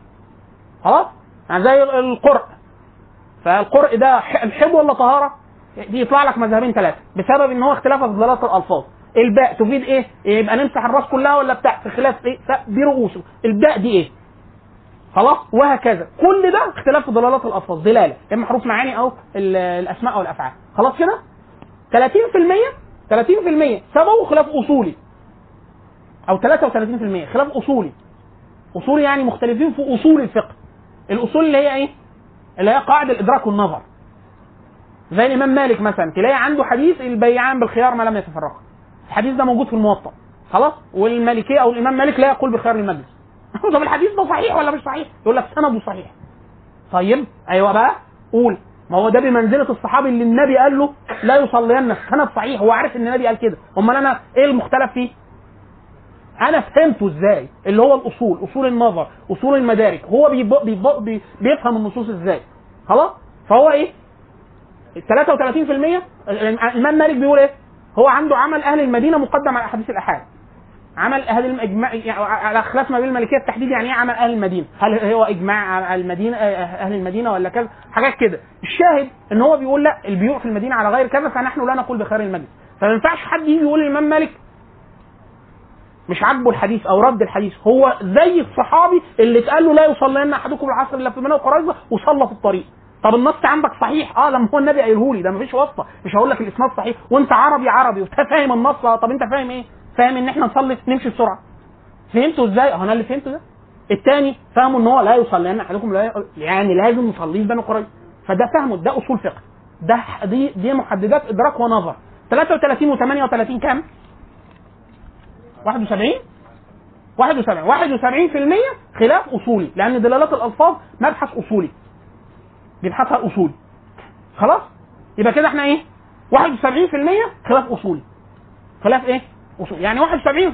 S3: خلاص؟ يعني زي القرء. فالقرء ده الحب ولا طهارة؟ دي يطلع لك مذهبين ثلاثة بسبب إن هو اختلاف في دلالات الألفاظ. الباء تفيد إيه؟ يبقى نمسح الراس كلها ولا بتاع؟ في خلاف إيه؟ ف- برؤوسه الباء دي إيه؟ خلاص؟ وهكذا. كل ده اختلاف في دلالات الألفاظ. دلالة. اما حروف معاني أو ال- الأسماء أو الافعال خلاص كده؟ 30% 30% سببه خلاف أصولي. أو 33% خلاف أصولي. اصولي يعني مختلفين في أصول الفقه. الأصول اللي هي إيه؟ اللي هي قاعدة الإدراك والنظر. زي الإمام مالك مثلا تلاقي عنده حديث البيعان بالخيار ما لم يتفرقا. الحديث ده موجود في الموطأ. خلاص؟ والمالكية أو الإمام مالك لا يقول بخيار المجلس. <laughs> طب الحديث ده صحيح ولا مش صحيح؟ يقول لك سنده صحيح. طيب أيوه بقى قول. ما هو ده بمنزلة الصحابي اللي النبي قال له لا يصلين سند صحيح هو عارف إن النبي قال كده. أمال أنا إيه المختلف فيه؟ أنا فهمته إزاي اللي هو الأصول أصول النظر أصول المدارك هو. بي... بيفهم النصوص إزاي خلاص فهو إيه ال 33% الإمام مالك بيقول إيه هو عنده عمل أهل المدينة مقدم على احاديث الأحاد عمل أهل الإجماع يعني على خلاف ما بين المالكيه التحديد يعني إيه عمل أهل المدينة؟ هل هو إجماع على المدينة أهل المدينة ولا كذا؟ حاجات كده. الشاهد إن هو بيقول لأ البيوع في المدينة على غير كذا فنحن لا نقول بخير المجلس. فما ينفعش حد يجي يقول للإمام مالك مش عاجبه الحديث أو رد الحديث. هو زي الصحابي اللي اتقال له لا يصلين أحدكم العصر إلا في منى وقريظة وصلى في الطريق. طب النص عندك صحيح؟ آه لما هو النبي قايله لي ده مفيش واسطة. مش هقول لك الإسناد صحيح. وأنت عربي عربي. وفاهم النص؟ آه، طب أنت فاهم إيه؟ فاهم إن إحنا نصلي نمشي بسرعة. فهمته إزاي؟ أه أنا اللي فهمته ده. الثاني فهمه إن هو لا يصلين أحدكم لا يعني لازم نصلي في بني قريظة. فده فهمه ده أصول فقه. ده دي دي محددات إدراك ونظر. 33 و38 كام؟ 71 71 71% خلاف أصولي لأن دلالات الألفاظ مبحث أصولي. بيبحثها الاصولي خلاص؟ يبقى كده إحنا إيه؟ 71% خلاف أصولي. خلاف إيه؟ اصول يعني 71%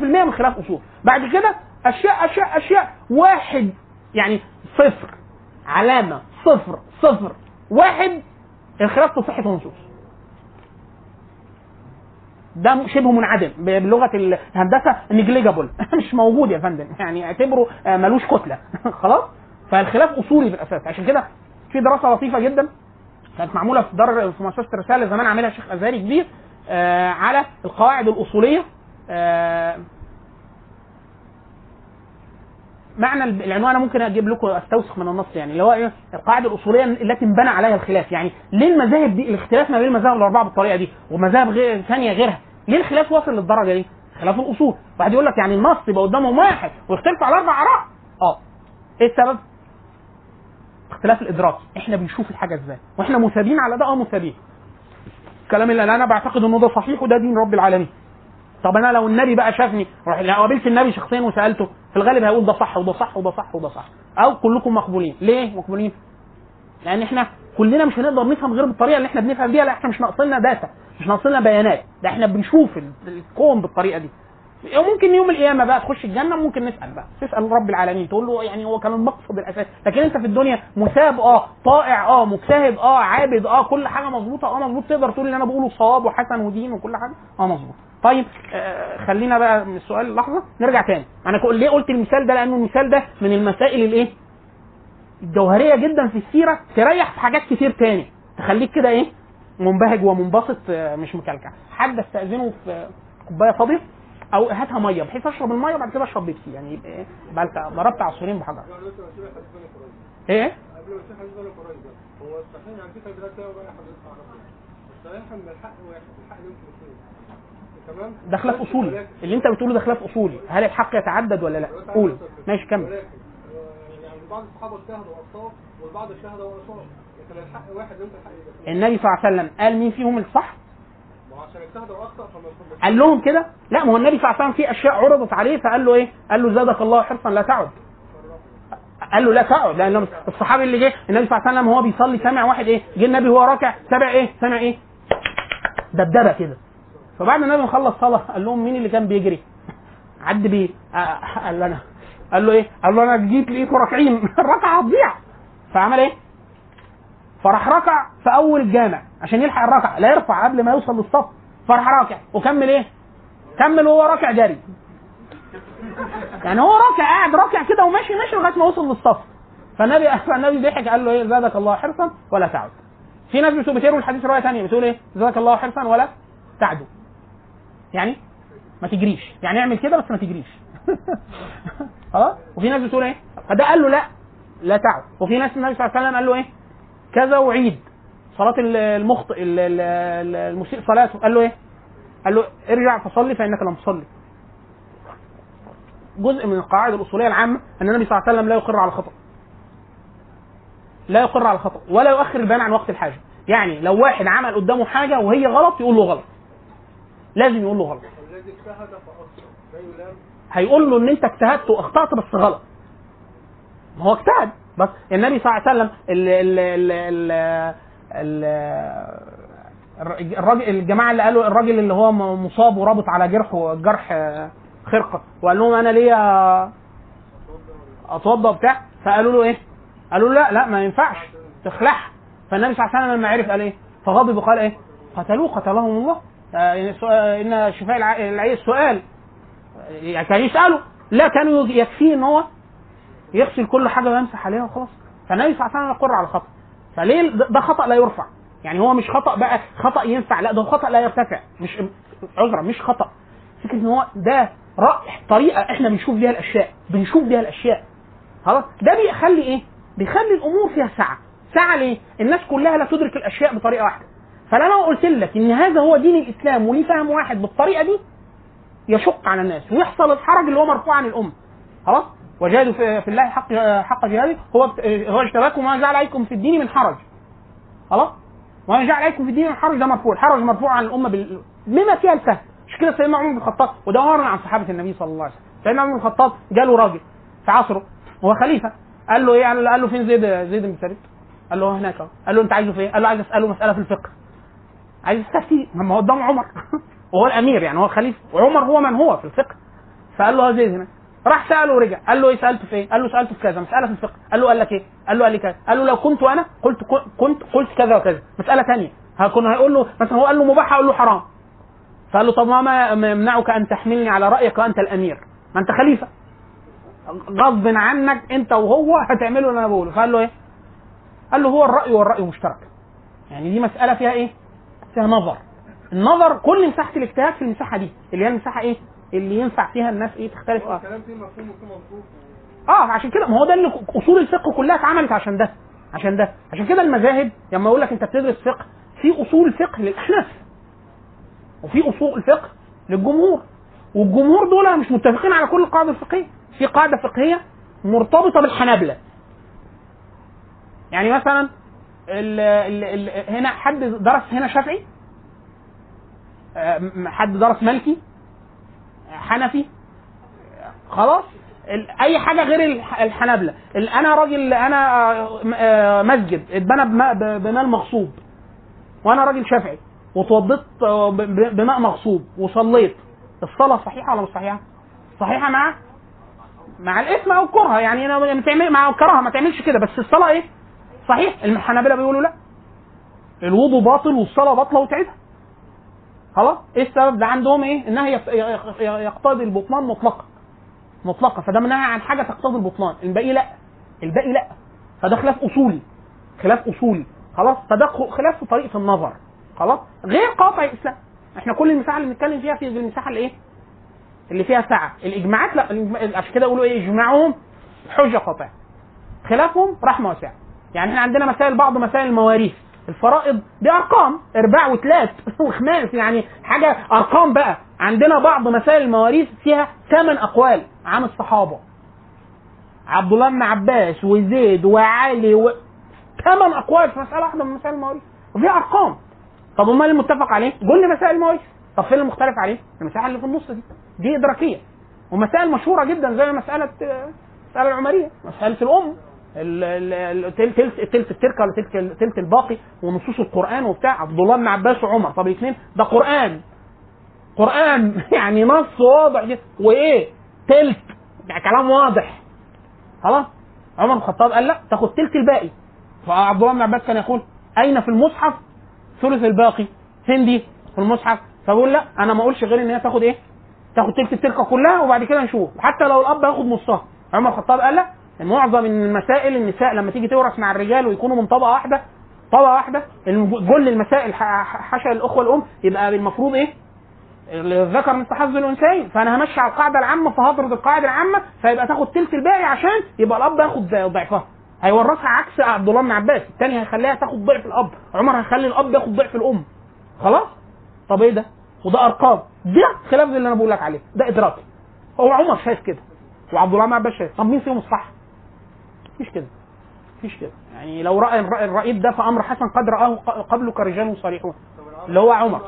S3: من خلاف اصول بعد كده أشياء أشياء أشياء. واحد يعني صفر علامة صفر صفر واحد الخلاف في صحه النصوص ده شبه منعدم بلغة الهندسة نجليجابل <laughs> مش موجود يا فندم. يعني اعتبره آه، ملوش كتلة. <laughs> خلاص؟ فالخلاف أصولي في الأساس. عشان كده في دراسة لطيفة جدا كانت معمولة في دار في مؤسسه الرساله زمان عاملها شيخ أزهري كبير آه على القواعد الأصولية آه معنى العنوان أنا ممكن أجيب لكم أستوسخ من النص يعني اللي هو إيه؟ القاعده الأصولية التي انبنى عليها الخلاف. يعني ليه المذاهب دي الاختلاف ما بين المذاهب الأربعة بالطريقة دي ومذاهب غير ثانية غيرها؟ ليه الخلاف واصل للدرجة دي؟ خلاف الأصول. واحد يقول لك يعني النص يبقى قدامهم واحد ويختلفوا على أربع أراء. آه. إيه السبب؟ اختلاف الإدراك. إحنا بنشوف الحاجة إزاي؟ وإحنا مثابين على ده آه مثابين؟ الكلام اللي أنا بعتقد انه ده صحيح وده دين رب العالمين. طب أنا لو النبي بقى شافني روح لو قابلت النبي شخصيا وسألته في الغالب هيقول ده صح وده صح وده صح وده صح. أو كلكم مقبولين. ليه مقبولين؟ لأن إحنا كلنا مش هنقدر نفهم غير بالطريقة اللي إحنا بنفهم بيها لأ إحنا مش ناقصنا داتا مش ناقصنا بيانات. ده إحنا بنشوف ال- الكون بالطريقة دي. وممكن يوم القيامة بقى تخش الجنة ممكن نسأل بقى. تسأل رب العالمين. تقول له يعني هو كان المقصد الأساسي. لكن أنت في الدنيا مثاب آه طائع آه مجتهد آه عابد آه كل حاجة مظبوطة آه مظبوط. تقدر تقول اللي أنا بقوله صواب وحسن ودين وكل حاجة آه مظبوط. طيب آه خلينا بقى من السؤال لحظة نرجع تاني. أنا ليه قلت المثال ده؟ لأنه المثال ده من المسائل الإيه؟ الجوهرية جدا في السيرة تريح في حاجات كتير تاني. تخليك كده إيه؟ منبهج ومنبسط آه، مش مكلكع. حد استأذنه في كوباية فاضية أو هاتها مية بحيث أشرب المية وبعد كده أشرب بيبسي يعني يبقى إيه يبقى انت ضربت عصفورين بحجر. إيه؟
S4: قبل ما حديث هو الصحيح يعني بقى حضرتك الصحيح إن الحق واحد الحق يمكن اثنين تمام؟
S3: ده خلاف أصولي. اللي أنت بتقوله ده خلاف أصولي. هل الحق يتعدد ولا لا؟ قول. ماشي كمل.
S4: آه، يعني بعض الصحابه اجتهدوا واصابوا والبعض اجتهد واصاب
S3: النبي صلى الله عليه وسلم قال مين فيهم الصح؟
S4: هو
S3: قال لهم كده؟ لا ما هو النبي صلى الله عليه وسلم في أشياء عرضت عليه فقال له إيه؟ قال له زادك الله حرصا لا تعد. قال له لا تقعد لأن الصحابي اللي جه النبي صلى الله عليه وسلم وهو بيصلي سمع واحد إيه؟ جه النبي وهو راكع سمع إيه؟ سمع إيه؟ دبدبة كده. فبعد النبي ما خلص صلاة قال لهم مين اللي كان بيجري؟ عد بيه آه، قال له أنا. قال له إيه؟ قال له أنا جيت لقيته راكعين. <laughs> الركعة هتضيع. فعمل إيه؟ فراح ركع في أول الجامع عشان يلحق الركعه لا يرفع قبل ما يوصل للصف فراح راكع. وكمل إيه؟ كمل وهو راكع جري. يعني هو راكع قاعد راكع كده وماشي ماشي لغاية ما وصل للصف. فالنبي <laughs> فالنبي ضحك قال له إيه؟ زادك الله حرصا ولا تعد. في ناس بتروي الحديث رواية ثانية بتقول إيه؟ زادك الله حرصا ولا تعدو يعني ما تجريش. يعني اعمل كده بس ما تجريش. <laughs> خلاص؟ وفي ناس بتقول إيه؟ فده قال له لا لا تعد. وفي ناس النبي صلى الله عليه وسلم قال له إيه؟ كذا وعيد صلاة ال- المخطئ ال- ال- ال- المسيء صلاته قال له إيه؟ قال له ارجع فصلي فإنك لم تصلي. جزء من القواعد الأصولية العامة أن النبي صلى الله عليه وسلم لا يقر على الخطأ. لا يقر على الخطأ ولا يؤخر البيان عن وقت الحاجة. يعني لو واحد عمل قدامه حاجة وهي غلط يقول له غلط. لازم يقول له غلط. هيقول له إن أنت اجتهدت واخطأت بس غلط ما هو اجتهد بس النبي صلى الله عليه وسلم ال ال ال ال ال الراجل الجماعة اللي قالوا الراجل اللي هو مصاب ورابط على جرحه جرح خرقة وقال لهم أنا ليا اتوضى بتاع فقالوا له إيه؟ قالوا له لا لا ما ينفعش تخلعها فالنبي صلى الله عليه وسلم لما عرف قال إيه؟ فغضب وقال إيه؟ قتلوه قتلهم الله آه، إن شفاء الع- العي السؤال يعني كان يسأله لا كانوا يكفيه إن هو يغسل كل حاجة ويمسح عليها وخلاص. فالنبي صلى الله عليه وسلم يقر على الخطا فليه ده ده خطأ لا يرفع. يعني هو مش خطأ بقى خطأ ينفع. لا ده خطأ لا يرتفع. مش عذرا مش خطأ. فكرة إن هو ده رأي طريقة إحنا بنشوف بيها الأشياء. بنشوف بيها الأشياء. خلاص؟ ده بيخلي إيه؟ بيخلي الأمور فيها سعة. سعة ليه؟ الناس كلها لا تدرك الأشياء بطريقة واحدة. فلما قلت لك إن هذا هو دين الإسلام وليه فهم واحد بالطريقة دي يشق على الناس ويحصل الحرج اللي هو مرفوع عن الأمة. خلاص؟ وجاهدوا في, الله حق حق جهاده هو هو اجتباكم وما جعل عليكم في الدين من حرج. خلاص؟ وما جعل عليكم في الدين من حرج ده مرفوع. الحرج مرفوع عن الأمة بال... بما فيها الفهم. مش كده سيدنا عمر بن الخطاب؟ وده عن صحابة النبي صلى الله عليه وسلم. سيدنا عمر بن الخطاب جاله راجل في عصره هو خليفة. قال له إيه؟ قال له, فين زيد زيد بن ثابت؟ قال له هناك. قال له أنت عايزه في إيه قال له عايز أسأله مسألة في الفقه. عايز يستفتي ما هو قدام عمر. <laughs> وهو الأمير يعني هو الخليفة. وعمر هو من هو في الفقه. فقال له زيد هنا. راح سأله ورجع. قال له إيه سألته في إيه؟ قال له سألته في كذا. مسألة في الفقه. قال له قال لك إيه؟ قال له قال لي كذا. قال له لو كنت أنا قلت كنت قلت كذا وكذا. مسألة ثانية هكون هيقول له مثلا هو قال له مباح أقول له حرام. فقال له طب ما يمنعك أن تحملني على رأيك وأنت الأمير. ما أنت خليفة. غصب عنك أنت وهو هتعملوا اللي أنا بقوله. فقال له إيه؟ قال له هو الرأي والرأي مشترك. يعني دي مسألة فيها إيه؟ فيها نظر. النظر كل مساحة الاجتهاد في المساحة دي. اللي هي المساحة إيه؟ اللي ينفع فيها الناس إيه تختلف. آه.
S4: الكلام فيه مفهوم وفيه منطوق.
S3: آه عشان كده ما هو ده اللي اصول الفقه كلها اتعملت عشان ده عشان ده. عشان كده المذاهب لما أقول لك انت بتدرس فقه في اصول فقه للأحناف وفي اصول فقه للجمهور والجمهور دول مش متفقين على كل القواعد الفقهية. في قاعدة فقهية مرتبطة بالحنابلة. يعني مثلا ال ال ال هنا حد درس هنا شافعي؟ آه، حد درس مالكي حنفي. خلاص؟ أي حاجة غير الح- الحنابلة. ال- أنا راجل أنا آه، آه، مسجد. اتبنى بماء- مغصوب. وأنا راجل شافعي. وتوضيت آه، بماء مغصوب. وصليت. الصلاة صحيحة ولا مش صحيحة؟ صحيحة مع مع الإثم أو الكره يعني أنا ما تعمل مع الكراهه ما تعملش كده. بس الصلاة إيه؟ صحيح. الحنابلة بيقولوا لا. الوضوء باطل والصلاة باطلة وتعيدها خلاص؟ إيه السبب؟ ده عندهم إيه؟ إنها يق- يق- يقتضي البطلان مطلقا. مطلقا. فده منها عن حاجة تقتضي البطلان. الباقي لأ. الباقي لأ. فده خلاف اصولي خلاف اصولي خلاص؟ فده خلاف في طريقة النظر. خلاص؟ غير قاطع الإسلام. إحنا كل المساحة اللي بنتكلم فيها في المساحة اللي إيه؟ اللي فيها سعه الإجماعات لأ. عشان كده يقولوا إيه؟ إجماعهم حجة قاطعة. خلافهم رحمة واسعة. يعني إحنا عندنا مسائل بعض مسائل المواريث. الفرائض دي ارقام ارباع وثلاث وخماس يعني حاجة أرقام بقى. عندنا بعض مسائل المواريث فيها ثمان أقوال عن الصحابة. عبد الله بن عباس وزيد وعلي و... ثمان أقوال في مسألة واحدة من مسائل المواريث وفيها أرقام. طب أمال المتفق عليه؟ لي مسائل المواريث. طب فين المختلف عليه؟ المسائل اللي في النص دي. دي إدراكية. ومسائل مشهورة جدا زي مسألة المساله العمرية مسألة الأم. ال- ال- ال- تلت التركة ولا تلت الباقي ونصوص القرآن وبتاع. عبد الله بن عباس وعمر. طب الاثنين؟ ده قرآن. قرآن <laughs> يعني نص واضح جدا. وإيه؟ تلت. يعني كلام واضح. خلاص؟ عمر بن الخطاب قال لا تاخد تلت الباقي. فعبد الله بن عباس كان يقول أين في المصحف ثلث الباقي؟ فين دي؟ في المصحف. فبقول لا أنا ما أقولش غير إن هي تاخد إيه؟ تاخد تلت التركة كلها وبعد كده نشوف. حتى لو الأب ياخد نصها. عمر الخطاب قال لا معظم المسائل النساء لما تيجي تورث مع الرجال ويكونوا من طبقة واحدة طبقة واحدة كل المسائل حاشا الاخوه الام يبقى المفروض إيه؟ الذكر حظ الأنثيين. فأنا همشي على القاعدة العامة فهضرب القاعدة العامة فيبقى تاخد تلت الباقي عشان يبقى الأب ياخد ضعفها. هيورثها عكس عبد الله بن عباس الثاني هيخليها تاخد ضعف الأب. عمر هيخلي الأب ياخد ضعف الأم. خلاص؟ طب إيه ده؟ وده أرقام. ده خلاف اللي أنا بقول لك عليه. ده ادراكي هو عمر شايف كده. وعبد الله بن عباس شايف. طب مين فيهم الصح؟ مفيش كده مفيش كده. يعني لو رأى الرئيب ده فأمر حسن قد راه قبله رجال صريحون اللي هو عمر.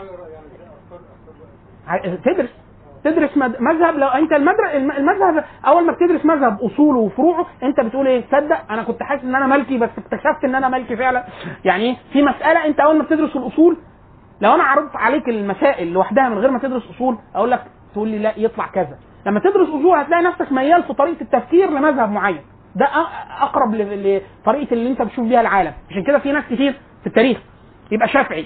S3: ع- تدرس تدرس مذهب لو أنت المذهب أول ما بتدرس مذهب أصوله وفروعه أنت بتقول إيه؟ تصدق أنا كنت حاسس إن أنا مالكي بس اكتشفت إن أنا مالكي فعلا. يعني في مسألة أنت أول ما بتدرس الأصول لو أنا عرضت عليك المسائل لوحدها من غير ما تدرس أصول أقول لك تقول لي لا يطلع كذا. لما تدرس أصول هتلاقي نفسك ميال في طريقة التفكير لمذهب معين. ده أقرب لطريقة اللي أنت بتشوف بيها العالم. عشان كده في ناس كتير في التاريخ يبقى شافعي.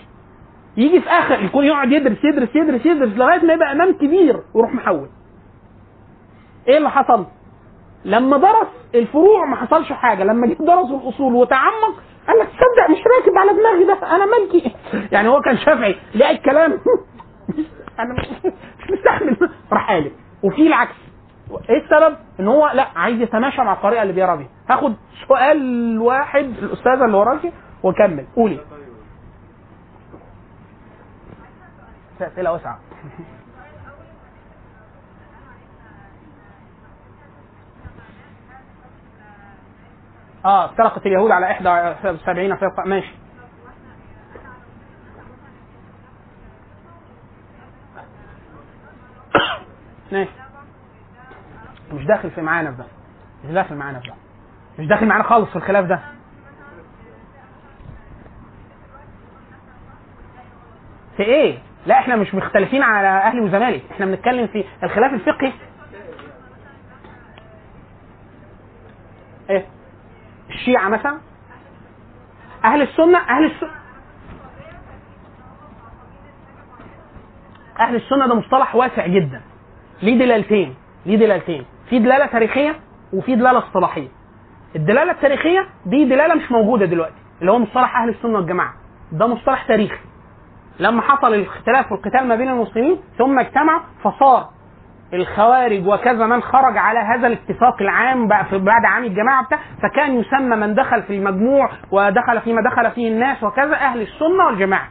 S3: يجي في آخر يكون يقعد يدرس يدرس يدرس يدرس لغاية ما يبقى إمام كبير ويروح محول. إيه اللي حصل؟ لما درس الفروع ما حصلش حاجة. لما جه درس الأصول وتعمق قال لك تصدق مش راكب على دماغي ده أنا مالكي <laughs> يعني هو كان شافعي لقى الكلام. <laughs> أنا مش مستحمل. راح قالب. وفي العكس. إيه السبب؟ ان هو لا عايز يتماشى مع الطريقة اللي بيقرا بيها. هاخد سؤال واحد الاستاذه اللي وراكي واكمل قولي. اسئله واسعة. آه افترقت اليهود على 71 فرقة. ماشي. ماشي. مش داخل في معانا في ده. مش داخل معانا في ده. مش داخل معانا خالص في الخلاف ده. في إيه؟ لا إحنا مش مختلفين على أهلي وزمالك. إحنا بنتكلم في الخلاف الفقهي. إيه؟ الشيعة مثلا. أهل السنة أهل السنة أهل السنة ده مصطلح واسع جدا. ليه دلالتين؟ ليه دلالتين؟ في دلالة تاريخية وفي دلالة اصطلاحية. الدلالة التاريخية دي دلالة مش موجودة دلوقتي اللي هو مصطلح أهل السنة والجماعة. ده مصطلح تاريخي. لما حصل الاختلاف والقتال ما بين المسلمين ثم اجتمعوا فصار الخوارج وكذا من خرج على هذا الاتفاق العام بعد عام الجماعة بتاع فكان يسمى من دخل في المجموع ودخل فيما دخل فيه الناس وكذا أهل السنة والجماعة.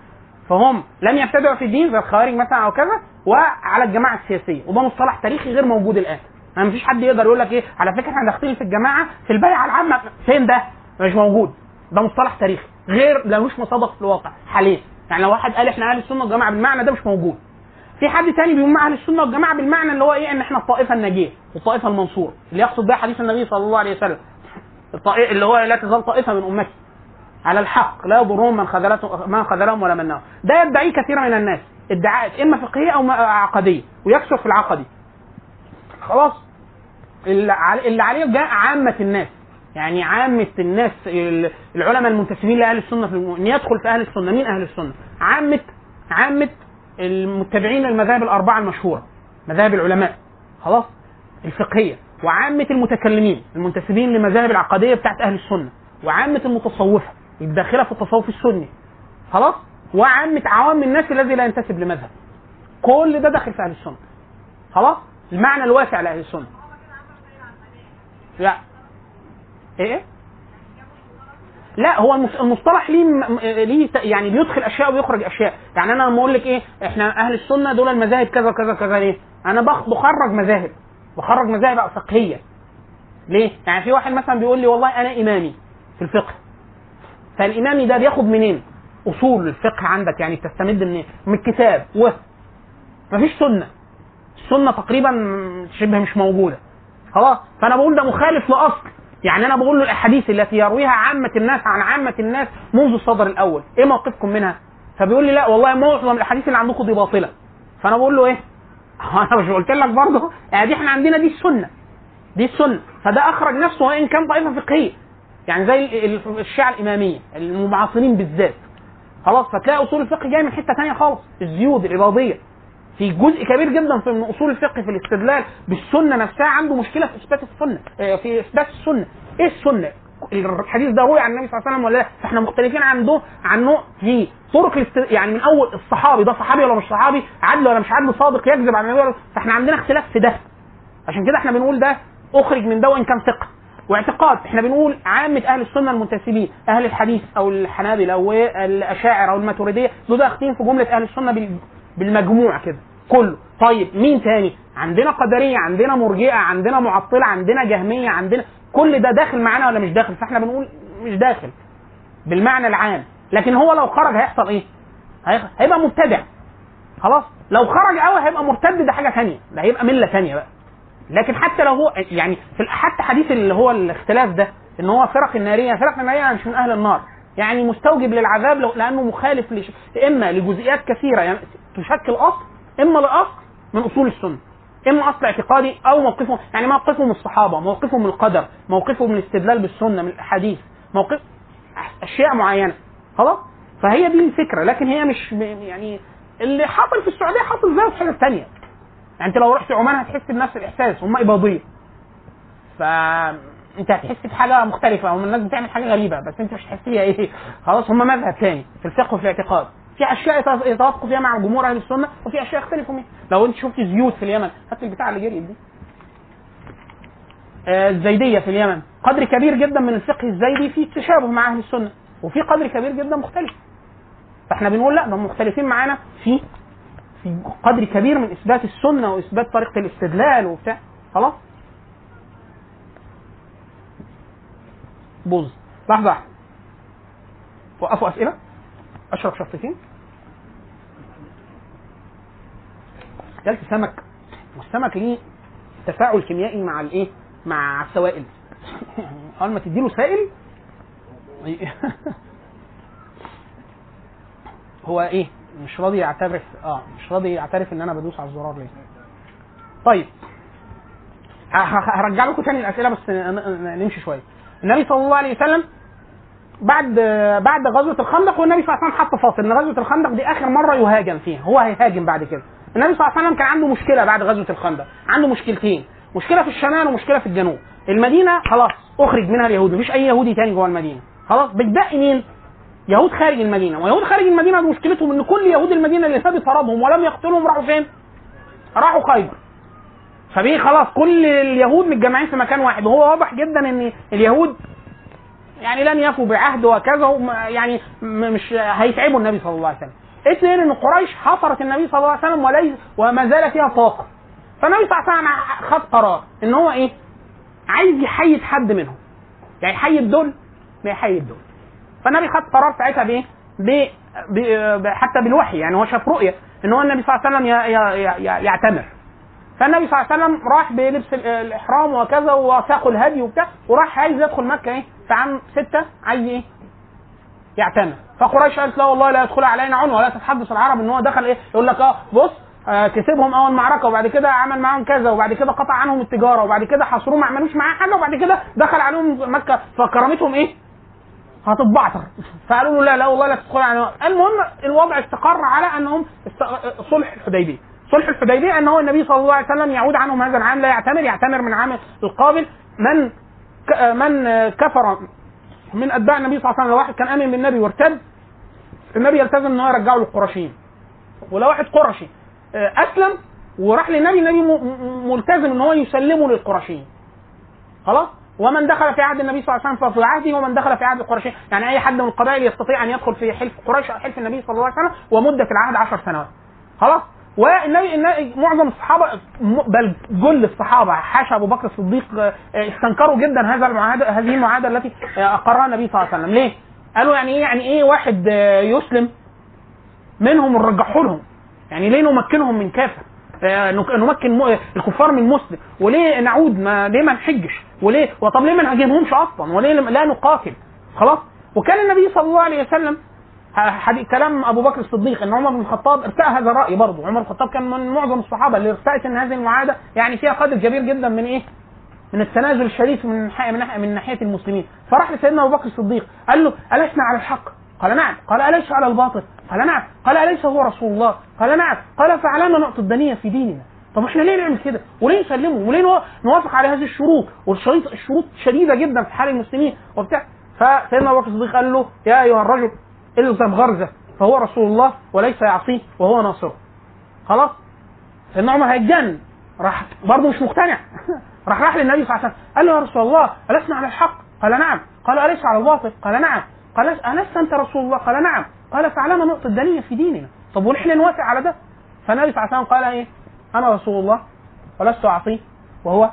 S3: فهم لم يبتدعوا في الدين زي الخوارج مثلا أو كذا وعلى الجماعة السياسية. وده مصطلح تاريخي غير موجود الآن. يعني مفيش حد يقدر يقول لك إيه على فكرة إحنا داخلين في الجماعة في البيعة العامة. فين ده؟ مش موجود. ده مصطلح تاريخي. غير ملوش مصادق في الواقع. حاليا يعني لو واحد قال إحنا أهل السنة والجماعة بالمعنى ده مش موجود. في حد تاني بيقول مع أهل السنة والجماعة بالمعنى اللي هو إيه إن إحنا الطائفة الناجية والطائفة المنصورة. اللي يقصد بها حديث النبي صلى الله عليه وسلم. الطائفه اللي هو لا تزال طائفة من أمتي. على الحق. لا يضرهم من خذلتهم من خذلهم ولا منهم. ده يدعيه كثير من الناس. ادعاءات إما فقهية أو عقدية. ويكثر في العقدي. خلاص. اللي علي- اللي عليه جاء عامة الناس. يعني عامة الناس ال- العلماء المنتسبين لأهل السنة في الم... يدخل في أهل السنة. مين أهل السنة؟ عامة عامة المتبعين للمذاهب الأربعة المشهورة مذاهب العلماء. خلاص؟ الفقهية. وعامة المتكلمين المنتسبين لمذاهب العقدية بتاعت أهل السنة. وعامة المتصوفة الداخلة في التصوف السني. خلاص؟ وعامة عوام الناس الذي لا ينتسب لمذهب. كل ده داخل في أهل السنة. خلاص؟ المعنى الواسع لأهل السنة. لا. إيه؟ لا هو المص- المصطلح ليه ليه يعني بيدخل أشياء ويخرج أشياء. يعني أنا لما أقول لك إيه إحنا أهل السنة دول المذاهب كذا كذا كذا ليه؟ أنا بخ- بخرج مذاهب. بخرج مذاهب فقهية. ليه؟ يعني في واحد مثلا بيقول لي والله أنا إمامي في الفقه. فالإمامي ده بياخد منين؟ أصول الفقه عندك يعني بتستمد منين من الكتاب و مفيش سنة. السنة تقريبا شبه مش موجودة. خلاص؟ فأنا بقول ده مخالف لأصل. يعني أنا بقول له الأحاديث التي يرويها عامة الناس عن عامة الناس منذ الصدر الأول. إيه موقفكم منها؟ فبيقول لي لا والله معظم الأحاديث اللي عندكم دي باطلة. فأنا بقول له إيه؟ <laughs> أنا مش قلت لك برضه؟ يعني دي إحنا عندنا دي السنة. دي السنة. فده أخرج نفسه وإن كان طائفه فقهية. يعني زي ال- ال- الشيعة الإمامية المعاصرين بالذات. خلاص؟ فتلاقي أصول الفقه جاي من حتة ثانية خالص. الزيود العباضيه في جزء كبير جدا في من أصول الفقه في الاستدلال بالسنة نفسها عنده مشكلة في إثبات السنة آه، في إثبات السنة. إيه السنة؟ الحديث ده روي عن النبي صلى الله عليه وسلم ولا لا؟ فإحنا مختلفين عنده عنه في طرق الاست... يعني من أول الصحابي ده صحابي ولا مش صحابي؟ عدل ولا مش عدل؟ صادق يكذب عن النبي ولا فإحنا عندنا اختلاف في ده. عشان كده إحنا بنقول ده أخرج من ده وإن كان فقه واعتقاد إحنا بنقول عامة أهل السنة المنتسبين أهل الحديث أو الحنابلة أو الاشاعرة أو الماتريدية دول داخلين في جملة أهل السنة بالمجموع كده. كله. طيب مين تاني؟ عندنا قدرية عندنا مرجئة عندنا معطلة عندنا جهمية عندنا كل ده داخل معانا ولا مش داخل؟ فاحنا بنقول مش داخل. بالمعنى العام. لكن هو لو خرج هيحصل إيه؟ هيبقى مبتدع. خلاص؟ لو خرج قوي هيبقى مرتد ده حاجة تانية ده هيبقى ملة تانية بقى. لكن حتى لو هو يعني في حتى حديث اللي هو الاختلاف ده إن هو فرق النارية فرق النارية مش من أهل النار. يعني مستوجب للعذاب لأنه مخالف لش... إما لجزئيات كثيرة يعني تشكل أصل إما لأصل من أصول السنة إما أصل اعتقادي أو موقفه يعني موقفه من الصحابة موقفه من القدر موقفه من الاستدلال بالسنة من الأحاديث موقف أشياء معينة خلاص؟ فهي دي الفكرة لكن هي مش يعني اللي حصل في السعودية حصل زيه في حاجة ثانية يعني أنت لو رحت عمان هتحس بنفس الإحساس هم إباضية. فانت هتحس بحاجة مختلفة. هم الناس بتعمل حاجة غريبة بس انت مش هتحس إيه. خلاص هم مذهب ثاني في الفقه وفي الاعتقاد. في أشياء يتوافقوا فيها مع جمهور أهل السنة وفي أشياء يختلفوا فيها لو انت شفت زيوت في اليمن هات البتاع اللي جريت دي. آه، الزيدية في اليمن. قدر كبير جدا من الفقه الزيدي فيه تشابه مع أهل السنة. وفي قدر كبير جدا مختلف. فاحنا بنقول لا هم مختلفين معانا في في قدر كبير من إثبات السنة وإثبات طريقة الاستدلال وبتاع. خلاص؟ بوز. لحظة. وقفوا أسئلة. أشرب شطتين اكلت سمك والسمك ليه تفاعل كيميائي مع الإيه؟ مع السوائل. <laughs> اول ما تديله سائل. <laughs> هو إيه؟ مش راضي يعترف. آه مش راضي يعترف إن أنا بدوس على الزرار ليه. طيب. هرجع لكم تاني الأسئلة بس نمشي شوية. النبي صلى الله عليه وسلم بعد بعد غزوة الخندق والنبي صلى الله عليه وسلم حط فاصل إن غزوة الخندق دي آخر مرة يهاجم فيها. هو هيهاجم بعد كده. النبي صلى الله عليه وسلم كان عنده مشكلة بعد غزوة الخندق. عنده مشكلتين. مشكلة في الشمال ومشكلة في الجنوب. المدينة خلاص أخرج منها اليهود. مفيش أي يهودي تاني جوه المدينة. خلاص بتبقي مين؟ يهود خارج المدينة. ويهود خارج المدينة مشكلتهم إن كل يهود المدينة اللي النبي طردهم ولم يقتلهم راحوا فين؟ راحوا خيبر. فبيه خلاص كل اليهود متجمعين في مكان واحد. وهو واضح جدا إن اليهود يعني لن يفوا بعهد وكذا يعني مش هيتعبوا النبي صلى الله عليه وسلم. اثنين إن قريش حصرت النبي صلى الله عليه وسلم وليس وما زال فيها طاقة. فالنبي صلى الله عليه وسلم خد قرار إن هو إيه؟ عايز يحيد حد منهم. يعني يحيد دول ما يحيد دول. فالنبي خد قرار ساعتها بإيه؟ حتى بالوحي. يعني هو شاف رؤية إن هو النبي صلى الله عليه وسلم. يعتمر. فالنبي صلى الله عليه وسلم راح بلبس ال- الإحرام وكذا وساق الهدي وبتاع وراح عايز يدخل مكة إيه؟ في عام ستة عايز إيه؟ يعتمر فقريش قالت لا والله لا يدخل علينا عنوه ولا تتحدث العرب إن هو دخل إيه؟ يقول لك آه بص آه كسبهم أول معركة وبعد كده عمل معاهم كذا وبعد كده قطع عنهم التجارة وبعد كده حصروه ما عملوش معاه حاجة وبعد كده دخل عليهم مكة. فكرامتهم إيه؟ هتتبعتر. <laughs> فقالوا له لا لا والله لا تدخل علينا. المهم الوضع استقر على أنهم است... صلح الحديبية. صلح الحديبية أن هو النبي صلى الله عليه وسلم يعود عنهم هذا العام لا يعتمر يعتمر من عام القابل. من. من كفر من أتباع النبي صلى الله عليه وسلم لو واحد كان آمن بالنبي وارتد النبي يلتزم إن هو يرجعه للقرشيين. ولو واحد قرشي. آه، أسلم وراح للنبي النبي ملتزم إن هو يسلمه للقرشيين. خلاص؟ ومن دخل في عهد النبي صلى الله عليه وسلم ففي عهده ومن دخل في عهد القرشيين. يعني أي حد من القبائل يستطيع أن يدخل في حلف قريش أو حلف النبي صلى الله عليه وسلم ومدة العهد 10 سنوات. خلاص؟ معظم الصحابة بل جل الصحابة حاشا أبو بكر الصديق آه، استنكروا جدا هذا المعاهده هذه المعاهدة التي آه، أقرها النبي صلى الله عليه وسلم. ليه؟ قالوا يعني إيه يعني إيه واحد آه، يسلم؟ منهم ونرجحه لهم. يعني ليه نمكنهم من كافر نمكن الكفار من المسلم وليه نعود؟ ما ليه ما نحجش؟ وليه؟ وطب ليه ما نهاجمهمش أصلا؟ وليه لا نقاتل؟ خلاص؟ وكان النبي صلى الله عليه وسلم حديث كلام أبو بكر الصديق إن عمر بن الخطاب ارتأى هذا الرأي برضه. عمر بن الخطاب كان من معظم الصحابة اللي ارتأت إن هذه المعاهدة. يعني فيها قدر كبير جدا من إيه؟ من التنازل الشريف من ناحيه من ناحيه, من ناحية المسلمين. فراح لسيدنا أبو بكر الصديق قال له ألسنا على الحق؟ قال نعم. قال أليس على الباطل؟ قال نعم. قال أليس هو رسول الله؟ قال نعم. قال فعلنا نعطي الدنيه في ديننا. طب إحنا ليه نعمل كده؟ وليه نسلمه؟ وليه نوا- نوافق على هذه الشروط؟ والشروط الشروط شديدة جدا في حال المسلمين وبتاع. فسيدنا أبو بكر الصديق قال له يا أيها الرجل الزم غرزة فهو رسول الله وليس يعصيه وهو ناصره. خلاص؟ سيدنا عمر هيتجنن راح برضه مش مقتنع. <laughs> راح راح للنبي صلى الله عليه وسلم. قال له يا رسول الله ألسنا على الحق؟ قال نعم. قال أليس على الباطل؟ قال نعم. قال ألست أنت رسول الله؟ قال نعم. قال فعلنا نقطة الدنية في ديننا. طب ونحن نوافق على ده؟ فالنبي صلى الله عليه وسلم قال إيه؟ أنا رسول الله ولست أعصيه وهو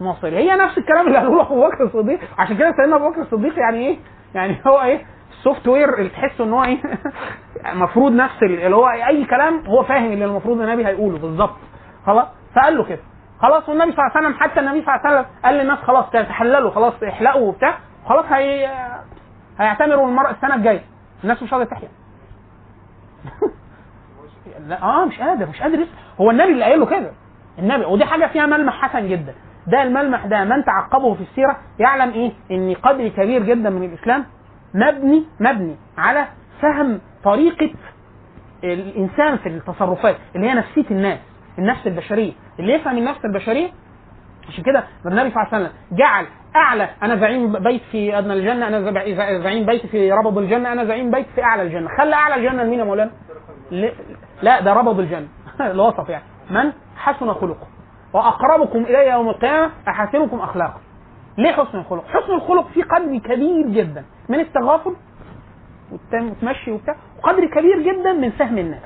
S3: ناصري. هي نفس الكلام اللي قاله له أبو بكر الصديق. عشان كده سيدنا أبو بكر الصديق يعني إيه؟ يعني هو إيه؟ السوفت وير اللي تحسه إن هو إيه؟ <laughs> المفروض نفس ال- اللي هو أي كلام هو فاهم اللي المفروض النبي هيقوله بالظبط. خلاص؟ فقال له كده. خلاص؟ والنبي صلى الله عليه وسلم حتى النبي صلى الله عليه وسلم قال للناس خلاص تحللوا خلاص احلقوا وبتاع خلاص هي هيعتمروا المرأة السنة الجاية. الناس مش قادرة تحلق. <laughs> لا آه مش قادر مش قادر هو النبي اللي قايل له كده. النبي ودي حاجة فيها ملمح حسن جدا. ده الملمح ده من تعقبه في السيرة يعلم إيه؟ إن قدر كبير جدا من الإسلام مبني مبني على فهم طريقة الإنسان في التصرفات اللي هي نفسية الناس النفس البشرية. اللي يفهم النفس البشرية عشان كده النبي صلى الله عليه وسلم جعل أعلى أنا زعيم بيت في أدنى الجنة أنا زع- زعيم بيت في ربض الجنة أنا زعيم بيت في أعلى الجنة. خلى أعلى الجنة لمين يا مولانا؟ لا ده ربض الجنة <laughs> الوصف يعني. من؟ حسن خلقه. وأقربكم الي يوم القيامة احسنكم اخلاقا ليه حسن الخلق؟ حسن الخلق فيه قدر كبير جدا من التغافل وتمشي وبتاع وقدر كبير جدا من فهم الناس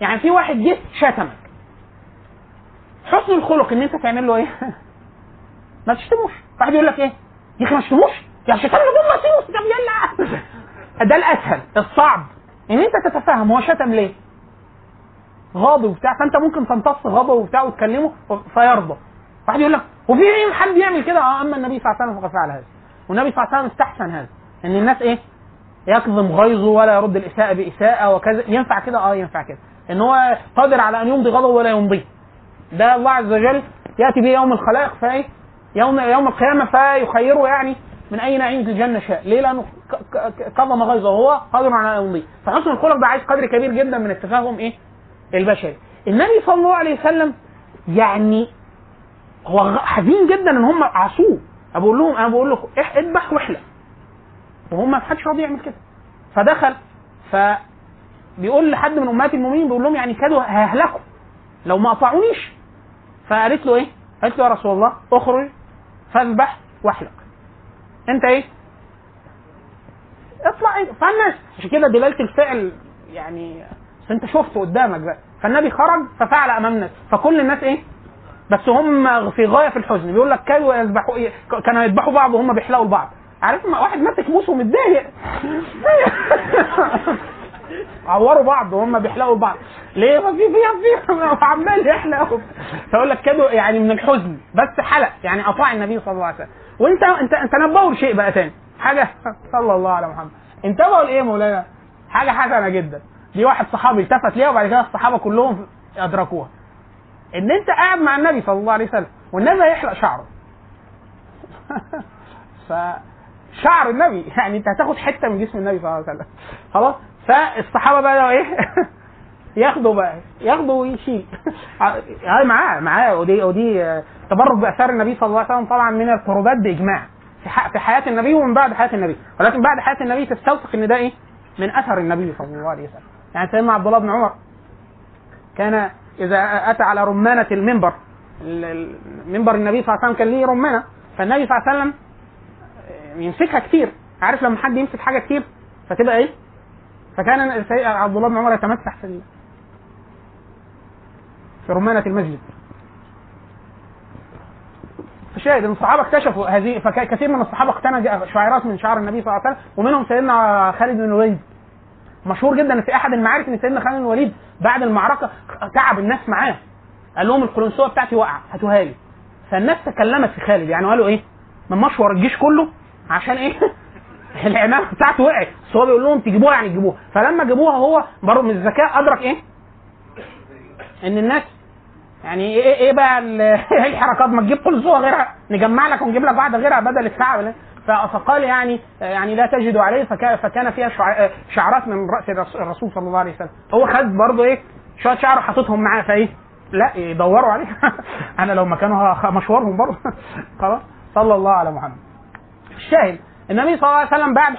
S3: يعني في واحد جه شتمك حسن الخلق إن أنت تعمل له إيه؟ <laughs> ما تشتموش واحد يقول لك إيه؟ يا أخي ما تشتموش يا شتمنا دول ما طب يلا <laughs> ده الأسهل الصعب إن أنت تتفهم هو شتم ليه؟ غاضب وبتاع فأنت ممكن تمتص غضبه وبتاع وتكلمه فيرضى واحد يقول لك وفي حد يعمل كده؟ آه أما النبي صلى الله عليه وسلم فقد فعل هذا. والنبي صلى الله عليه وسلم استحسن هذا. ان الناس إيه؟ يكظم غيظه ولا يرد الإساءة بإساءة وكذا. ينفع كده؟ آه ينفع كده. إن هو قادر على أن يمضي غضبه ولا يمضيه ده الله عز وجل يأتي به يوم الخلائق فإيه؟ يوم يوم القيامة فيخيره يعني من اي نعيم في الجنة شاء ليه؟ لأنه كظم غيظه وهو قادر على أن يمضيه فحسن الخلق ده عايز قدر كبير جدا من التفاهم إيه؟ البشري. النبي صلى الله عليه وسلم يعني هو حزين جدا إن هم عصوه أنا بقول لهم أنا بقول لكم اذبح واحلق وهم ما حدش راضي يعمل كده. فدخل ف بيقول لحد من أمهات المؤمنين بيقول لهم يعني كادوا هيهلكوا. لو ما قطعونيش. فقالت له إيه؟ قالت له يا رسول الله اخرج فاذبح واحلق. أنت إيه؟ اطلع إيه؟ فالناس. عشان كده دلالة الفعل يعني أنت شفته قدامك بقى. فالنبي خرج ففعل امام الناس فكل الناس إيه؟ بس هم في غاية في الحزن. بيقول لك كانوا يذبحوا إيه؟ كانوا يذبحوا بعض وهم بيحلقوا لبعض عارف واحد ماسك موس ومتضايق. <laughs> عوروا بعض وهم بيحلقوا بعض. ليه؟ ما في في في عمال يحلق. فيقول لك كده يعني من الحزن. بس حلق. يعني أطاع النبي صلى الله عليه وسلم. وانت انت انت نبهوا لشيء بقى تاني. حاجة <laughs> صلى الله على محمد. انتبهوا لإيه مولانا؟ حاجة حسنة جدا. دي واحد صحابي التفت ليها وبعد كده الصحابة كلهم أدركوها. إن أنت قاعد مع النبي صلى الله عليه وسلم والنبي هيحلق شعره. <laughs> فشعر النبي يعني أنت هتاخد حتة من جسم النبي صلى الله عليه وسلم. خلاص؟ فالصحابة بقى إيه؟ <laughs> ياخدوا بقى ياخدوا ويشيل. <laughs> هاي معاه معاه. ودي ودي تبرك بأثار النبي صلى الله عليه وسلم طبعا من القربات بإجماع. في حياة النبي ومن بعد حياة النبي. ولكن بعد حياة النبي تستوثق إن ده إيه؟ من أثر النبي صلى الله عليه وسلم. يعني سيدنا عبد الله بن عمر كان إذا أتى على رمانة المنبر. ال- ال- منبر النبي صلى الله عليه وسلم كان ليه رمانة. فالنبي صلى الله عليه وسلم يمسكها كتير. عارف لما حد يمسك حاجة كتير فتبقى إيه؟ فكان عبد الله بن عمر يتمسح في في رمانة المسجد. فشاهد إن الصحابة اكتشفوا هذه فكثير من الصحابة اقتنى شعيرات من شعر النبي صلى الله عليه وسلم ومنهم سيدنا خالد بن الوليد. مشهور جدا في أحد المعارك إن سيدنا خالد بن الوليد بعد المعركة تعب الناس معاه. قال لهم القلنسوه بتاعتي واقعة هاتوها لي. فالناس تكلمت في خالد يعني قالوا إيه؟ من مشور الجيش كله عشان إيه؟ <laughs> العمامه بتاعته وقعت. بس هو بيقول لهم تجيبوها يعني تجيبوها. فلما جابوها هو برضه من الذكاء أدرك إيه؟ إن الناس يعني إيه إيه بقى <laughs> إيه الحركات؟ ما تجيب قلنسوه غيرها نجمع لك ونجيب لك واحدة غيرها بدل ف- فقال يعني يعني لا تجد عليه فكان, فيها شع- شعرات من رأس الرس- الرسول صلى الله عليه وسلم. هو خد برضه إيه؟ شوية شعر حاططهم معاه فإيه؟ لا يدوروا عليه. <laughs> أنا لو مكانه مشوارهم برضه. <laughs> خلاص. صلى الله على محمد. الشاهد النبي صلى الله عليه وسلم بعد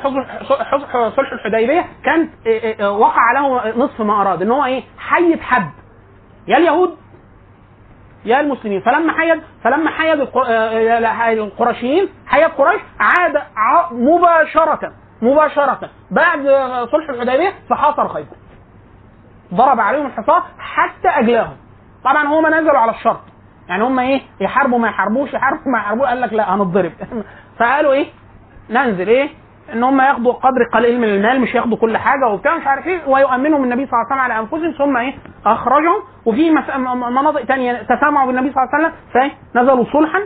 S3: صلح الحديبية كان إيه إيه وقع له نصف ما أراد إن هو إيه؟ حيد حد يا اليهود يا المسلمين. فلما حيد فلما حيد الق- آه، القرشيين حيد قريش عاد مباشرة مباشرة بعد صلح الحديبية فحاصر خيبر. ضرب عليهم الحصار حتى أجلاهم. طبعا هم نزلوا على الشرط يعني هم إيه؟ يحاربوا ما يحاربوش يحاربوا ما يحاربوش. قال لك لا هنضرب. <laughs> فقالوا إيه؟ ننزل إيه؟ إن هم ياخدوا قدر قليل من المال مش ياخدوا كل حاجة وبتاع مش عارف إيه ويؤمنهم النبي صلى الله عليه وسلم على أنفسهم ثم إيه؟ أخرجهم. وفي مناطق تانية تسامعوا بالنبي صلى الله عليه وسلم فنزلوا صلحا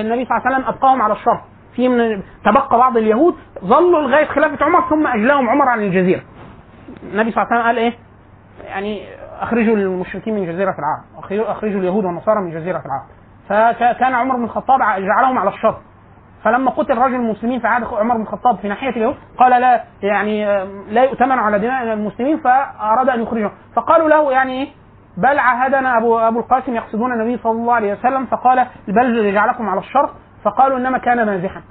S3: النبي صلى الله عليه وسلم أبقاهم على الشرط في من تبقى بعض اليهود ظلوا لغاية خلافه عمر ثم أجلاهم عمر عن الجزيرة. النبي صلى الله عليه وسلم قال إيه؟ يعني أخرجوا المشركين من جزيرة العرب أخرجوا اليهود والنصارى من جزيرة العرب. فكان عمر بن الخطاب جعلهم على الشرط فلما قتل رجل المسلمين في عهد عمر بن الخطاب في ناحية اليهود قال لا يعني آه، لا يؤتمن على دماء المسلمين فأراد أن يخرجهم فقالوا له يعني بل عاهدنا أبو أبو القاسم يقصدون النبي صلى الله عليه وسلم فقال بل جعلكم على الشرط فقالوا إنما كان مازحا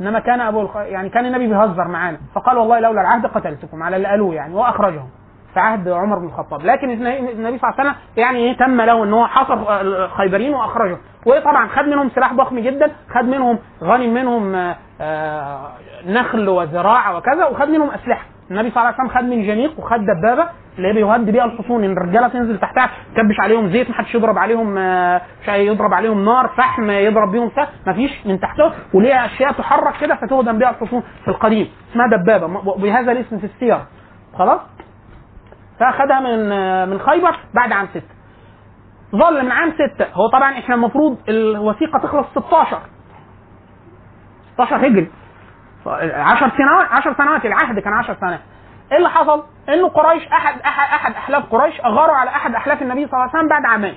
S3: إنما كان أبو. يعني كان النبي بيهزر معانا. فقال والله لولا العهد قتلتكم على اللي قالوه يعني وأخرجهم. في عهد عمر بن الخطاب. لكن النبي صلى الله عليه وسلم يعني إيه تم له إن هو حصر الخيبريين واخرجهم وطبعا خد منهم سلاح ضخم جدا خد منهم غنم منهم آه، آه، نخل وزراعة وكذا وخد منهم أسلحة. النبي صلى الله عليه وسلم خد من جنيق وخد دبابة اللي بيهد بيها الحصون. إن الرجالة تنزل تحتها تكبش عليهم زيت محدش يضرب عليهم آه، مش يضرب عليهم نار فحم يضرب بيهم سهم مفيش من تحتهم وليها أشياء تحرك كده فتهدم بيها الحصون في القديم. اسمها دبابة. بهذا الاسم في السير خلاص؟ فاخدها من من خيبر بعد عام ستة. ظل من عام ستة. هو طبعا إحنا المفروض الوثيقة تخلص 16 16 هجري. 10 سنوات 10 سنوات العهد كان 10 سنوات. إيه اللي حصل؟ إنه قريش أحد أحد أحد أحلاف قريش أغاروا على أحد أحلاف النبي صلى الله عليه وسلم بعد عامين.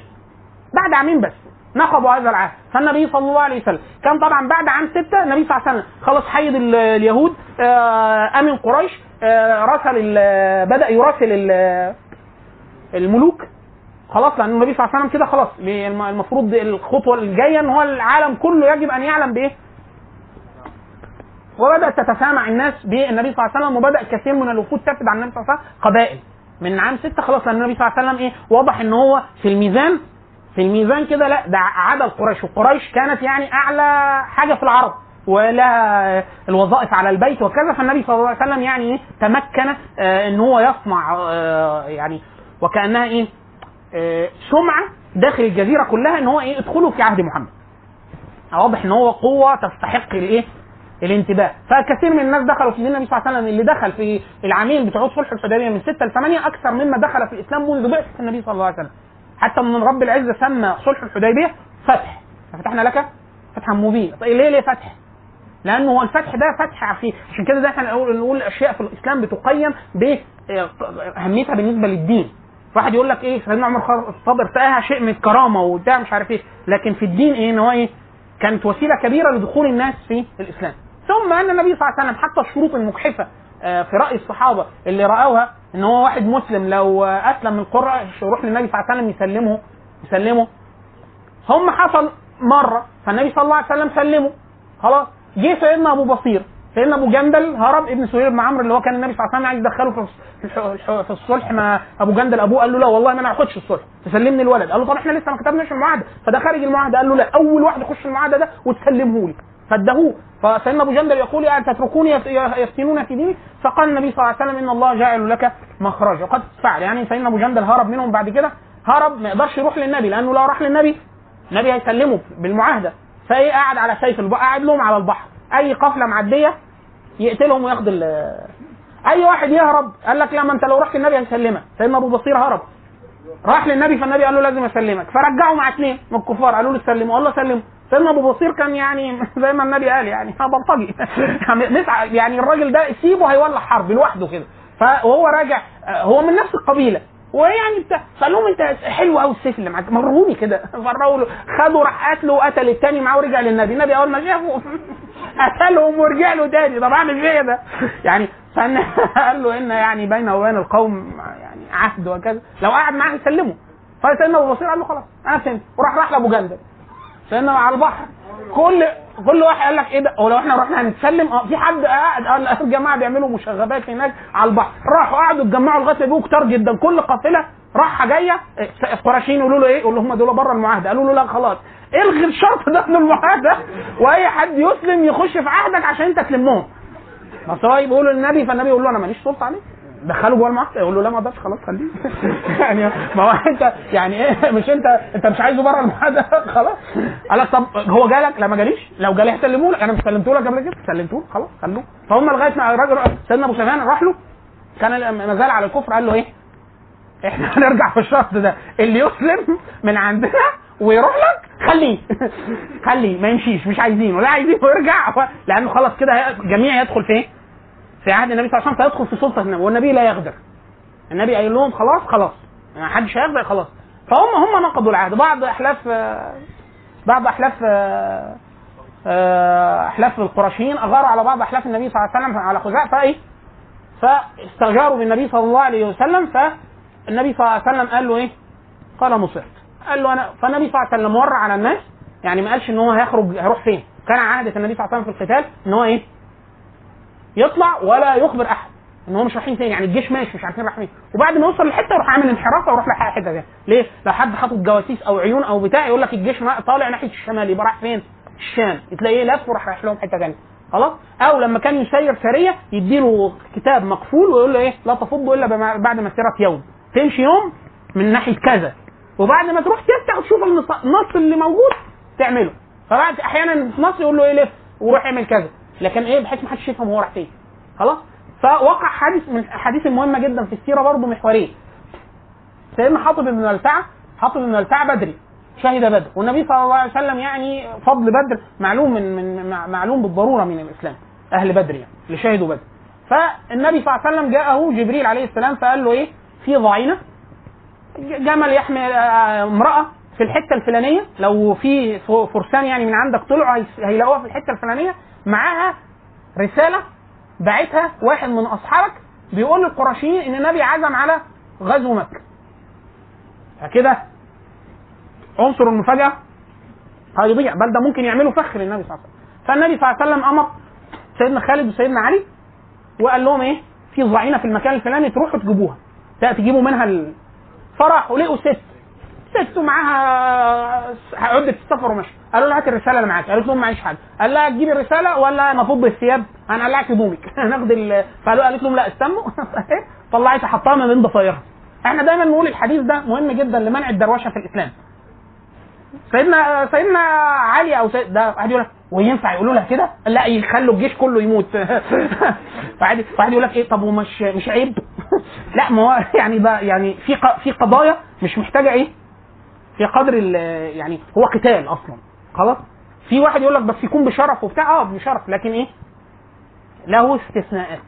S3: بعد عامين بس. نقضوا هذا العهد. فالنبي صلى الله عليه وسلم كان طبعا بعد عام ستة النبي صلى الله عليه وسلم خلص حيد ال- اليهود آه، أمن قريش. رسل ال- بدأ يراسل ال- الملوك. خلاص لأن النبي صلى الله عليه وسلم كده خلاص الم- المفروض الخطوة الجاية إن هو العالم كله يجب أن يعلم بإيه؟ وبدأت تتسامع الناس بالنبي صلى الله عليه وسلم وبدأ كثير من الوفود تفد عن النبي صلى الله عليه وسلم قبائل. من عام ستة خلاص لأن النبي صلى الله عليه وسلم إيه؟ واضح إن هو في الميزان في الميزان كده لا ده عدد قريش وقريش كانت يعني أعلى حاجة في العرب. ولها الوظائف على البيت وكذا فالنبي صلى الله عليه وسلم يعني إيه تمكن آه إن هو يصنع آه يعني وكأنها إيه آه سمعة داخل الجزيرة كلها إن هو إيه ادخلوا في عهد محمد. واضح إن هو قوة تستحق الإيه الانتباه. فكثير من الناس دخلوا في النبي صلى الله عليه وسلم اللي دخل في العامين بتوع صلح الحديبية من 6 ل 8 أكثر مما دخل في الإسلام منذ بعثة النبي صلى الله عليه وسلم. حتى من رب العزة سمى صلح الحديبية فتح. ففتحنا لك فتحا مبينا. طيب ليه ليه فتح؟ لأنه هو الفتح ده فتح عفيف عشان كده ده إحنا نقول الاشياء في الإسلام بتقيم باهميتها بالنسبة للدين. واحد يقول لك إيه سيدنا عمر الخطاب ارتقاها شيء من الكرامة وبتاع مش عارف إيه. لكن في الدين إيه إن هو إيه كانت وسيلة كبيرة لدخول الناس في الإسلام. ثم أن النبي صلى الله عليه وسلم حتى الشروط المجحفه آه، في رأي الصحابة اللي رأوها إن هو واحد مسلم لو آه، أسلم من قرى يروح للنبي صلى الله عليه وسلم يسلمه يسلمه. هم حصل مرة فالنبي صلى الله عليه وسلم سلمه. خلاص. جه سيدنا أبو بصير. سيدنا أبو جندل هرب ابن سهيل بن عمرو اللي هو كان النبي صلى الله عليه وسلم عايز يدخله في في الصلح ما أبو جندل. أبوه قال له لا والله ما أنا هاخدش الصلح. تسلمني الولد. قال له طب إحنا لسه ما كتبناش المعاهدة. فده خارج المعاهدة قال له لا أول واحد يخش المعاهدة ده وتسلمه لي فادهوه. فسيدنا أبو جندل يقول يعني تتركوني يف- يفتنون في ديني. فقال النبي صلى الله عليه وسلم إن الله جاعل لك مخرجا. وقد فعل. يعني سيدنا أبو جندل هرب منهم بعد كده. هرب ما يقدرش يروح للنبي لأنه لو راح للنبي النبي هيسلمه بالمعاهدة. فايه قاعد على سيف البحر قاعد لهم على البحر. أي قافله معدية يقتلهم وياخد ال- أي واحد يهرب قال لك لا ما أنت لو رحت النبي هيسلمك. سيدنا أبو بصير هرب. راح للنبي فالنبي قال له لازم أسلمك. فرجعوا مع اثنين من الكفار قالوا له سلموا. الله سلموا. سيدنا أبو بصير كان يعني <laughs> زي ما النبي قال يعني بلطجي <laughs> نسعى يعني الراجل ده سيبه هيولع حرب لوحده كده. فهو راجع هو من نفس القبيلة. ويعني بتاع فقال لهم انت حلو قوي السيف اللي معاك. مرهوني كده. فروا له خدوا راح قتله وقتل التاني معاه ورجع للنبي. النبي أول ما شافه <laughs> قتلهم ورجع له تاني. طب أعمل إيه ده؟ <laughs> يعني <laughs> قال له إن يعني بينه وبين القوم يعني عهد وكذا. لو قعد معاه يسلمه فسيدنا ابو بصير قال له خلاص أنا فهمت. وراح راح لأبو جندل. سيدنا على البحر. كل كل واحد قال لك إيه ده؟ ولو إحنا رحنا هنتسلم؟ آه في حد قاعد؟ قال الجماعه <laughs> بيعملوا مشاغبات هناك على البحر. راحوا قعدوا اتجمعوا لغاية ما كتار جدا. كل قافلة راحة جاية آه، القرشيين يقولوا له إيه؟ يقول لهم دول بره المعاهدة. قالوا له لا خلاص. الغي الشرط ده من المعاهدة؟ <laughs> وأي حد يسلم يخش في عهدك عشان أنت تلمهم. بس هو بيقولوا للنبي فالنبي يقول له أنا ماليش سلطة عليك. دخله جوه المعسكر يقول له لا ما أقدرش خلاص خليه <laughs> يعني ما هو انت يعني إيه مش انت انت مش عايزه بره المعاهده خلاص. قال لك طب هو جالك؟ لا ما جاليش. لو جالي هسلمه لك. أنا مش سلمته لك قبل كده سلمته خلاص خلوه. فهم لغاية ما الراجل سيدنا ابو سفيان راح له كان ما زال على الكفر قال له إيه؟ إحنا <laughs> هنرجع في الشرط ده. اللي يسلم من عندنا ويروح لك خليه. <laughs> خليه ما يمشيش مش عايزينه لا عايزينه يرجع. لأنه خلاص كده جميع يدخل في إيه؟ في عهد النبي صلى الله عليه وسلم فيدخل في سلطة النبي والنبي لا يغدر. النبي قايل لهم خلاص خلاص. ما حدش هيغدر خلاص. فهم هم نقضوا العهد. بعض أحلاف بعض أحلاف أحلاف القرشيين أغاروا على بعض أحلاف النبي صلى الله عليه وسلم على خزاع فإيه؟ فاستغاروا بالنبي صلى الله عليه وسلم فالنبي صلى الله عليه وسلم قال له إيه؟ قال نصرت قال له أنا فالنبي صلى الله عليه وسلم ورع على الناس يعني ما قالش إن هو هيخرج هيروح فين. كان عادة النبي صلى الله عليه وسلم في القتال إن هو إيه؟ يطلع ولا يخبر أحد. إن هو مش رايحين فين يعني الجيش ماشي مش عارفين رايح فين وبعد ما يوصل لحته يروح عامل انحراف ويروح لحق حتة ثانية ليه؟ لو حد حاطط جواسيس أو عيون أو بتاع يقول لك الجيش طالع ناحية الشمال يبقى رايح فين؟ الشام. تلاقيه لف وراح رايح لهم حتة ثانية خلاص؟ أو لما كان يسير سريه يديله كتاب مقفول ويقول له إيه؟ لا تفض إلا بعد مسيره يوم. تمشي يوم من ناحية كذا. وبعد ما تروح تفتح وتشوف النص اللي موجود تعمله. فبعد أحيانا النص يقول له إيه لف وروح اعمل كذا. لكن إيه بحيث ما حدش يفهم هو راح فين. خلاص؟ فوقع حادث من الاحاديث المهمه جدا في السيرة برضه محوريه سيدنا حاطب بن ملتعه حاطب بن ملتعه بدري شهد بدر. والنبي صلى الله عليه وسلم يعني فضل بدر معلوم من من مع- معلوم بالضرورة من الإسلام أهل بدر يعني اللي شهدوا بدر. فالنبي صلى الله عليه وسلم جاءه جبريل عليه السلام فقال له إيه؟ في ضعينة. جمل يحمل آه، امرأة في الحتة الفلانية لو في فرسان يعني من عندك طلعوا هيلاقوها في الحتة الفلانية معاها رسالة باعتها واحد من أصحابك بيقول للقرشيين إن النبي عزم على غزو مكة. فكده عنصر المفاجأة هيضيع بل ده ممكن يعملوا فخ للنبي صلى الله عليه وسلم. فالنبي صلى الله عليه وسلم أمر سيدنا خالد وسيدنا علي وقال لهم إيه؟ في ضعينة في المكان الفلاني تروحوا تجيبوها. تجيبوا منها ال... فرحوا لقوا ست ست ومعاها عدة السفر ومشي. قالوا لها هات الرسالة اللي معاك. قالت لهم معيش حاجة. قال لها تجيبي الرسالة ولا نفض الثياب أنا قلعت هدومك <laughs> ناخد ال... فقالوا قالت لهم لا استنوا. <laughs> طلعت حطها ما بين ضفايرها. إحنا دايما نقول الحديث ده مهم جدا لمنع الدروشة في الإسلام. سيدنا سيدنا علي أو سيد ده واحد يقول لك وينفع يقولوا لها كده؟ لا يخلوا الجيش كله يموت. <laughs> واحد واحد يقول لك إيه؟ طب ومش مش عيب؟ لا ما هو يعني ده يعني في في قضايا مش محتاجة إيه؟ في قدر يعني هو قتال أصلا. خلاص؟ في واحد يقول لك بس يكون بشرف وبتاع آه بشرف لكن إيه؟ له استثناءات.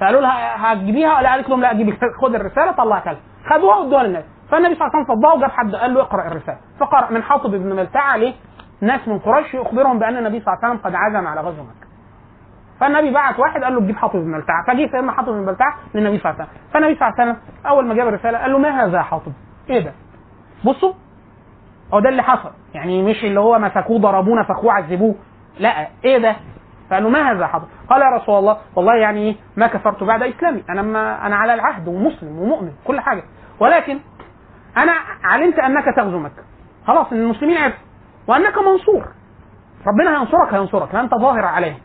S3: فقالوا لها هتجيبيها؟ لا قالت لهم لا جيبي خد الرسالة طلعتها لها خدوها وادوها للنبي فالنبي صلى الله عليه وسلم فضاه وجاب حد قال له اقرأ الرسالة. فقرأ من حاطب بن ملتعة عليه ناس من قريش يخبرهم بأن النبي صلى الله عليه وسلم قد عزم على غزو مكة. فالنبي بعت واحد قال له تجيب حاطب بن ملتعة. فجه سيدنا حاطب بن ملتعة للنبي صلى الله عليه وسلم. فالنبي صلى الله عليه وسلم أول ما جاب الرسالة قال له ما هذا يا حاطب؟ إيه ده؟ بصوا هو ده اللي حصل. يعني مش اللي هو مسكوه ضربوه نفخوه عذبوه. لا إيه ده؟ فقالوا ما هذا حاضر؟ قال يا رسول الله والله يعني إيه؟ ما كفرت بعد إسلامي. أنا ما أنا على العهد ومسلم ومؤمن كل حاجة. ولكن أنا علمت أنك تغزو مكه خلاص إن المسلمين عرفوا. وأنك منصور. ربنا هينصرك هينصرك. أنت ظاهر عليهم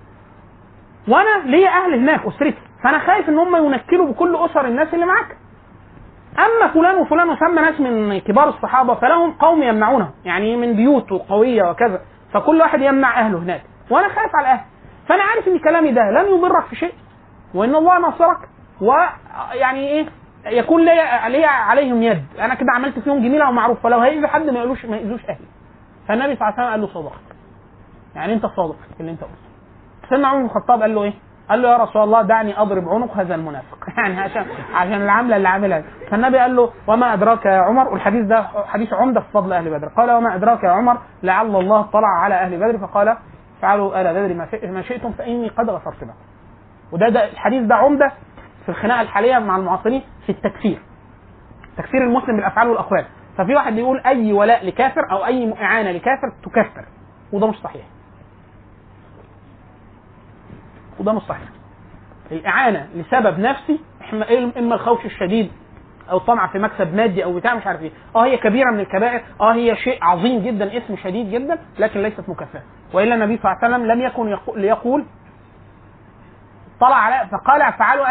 S3: وأنا ليا أهل هناك أسرتي. فأنا خايف إن هم ينكلوا بكل أسر الناس اللي معاك. أما فلان وفلان وسمى ناس من كبار الصحابة فلهم قوم يمنعونهم يعني من بيوت قويه وكذا. فكل واحد يمنع أهله هناك. وأنا خايف على أهلي فأنا عارف إن كلامي ده لن يضرك في شيء. وإن الله نصرك. ويعني إيه؟ يكون ليا ليا عليهم يد. أنا كده عملت فيهم جميلة ومعروف فلو هيأذي حد ما يقولوش ما يأذوش أهلي. فالنبي صلى الله عليه وسلم قال له صدقت يعني أنت صادق في اللي أنت قلته. سيدنا عمر بن الخطاب قال له إيه؟ قال له يا رسول الله دعني أضرب عنق هذا المنافق. <laughs> يعني عشان عشان العملة اللي عاملها فالنبي قال له وما أدراك يا عمر؟ والحديث ده حديث عمدة في فضل أهل بدر. قال وما أدراك يا عمر؟ لعل الله اطلع على أهل بدر. فقال فعلوا ال بدر ما شئتم فإني قد غفرت لكم. وده ده الحديث ده عمدة في الخناقة الحالية مع المعاصرين في التكفير. تكفير المسلم بالأفعال والأقوال. ففي واحد بيقول أي ولاء لكافر أو أي إعانة لكافر تكفر. وده مش صحيح. وده مش صحيح الإعانة لسبب نفسي إما الخوف الشديد أو الطمع في مكسب مادي أو بتاع مش عارف إيه. أه هي كبيرة من الكبائر. أه هي شيء عظيم جدا اسم شديد جدا لكن ليست مكافأة وإلا النبي صلى الله عليه وسلم لم يكن يقو- ليقول طلع على فقال فعلوا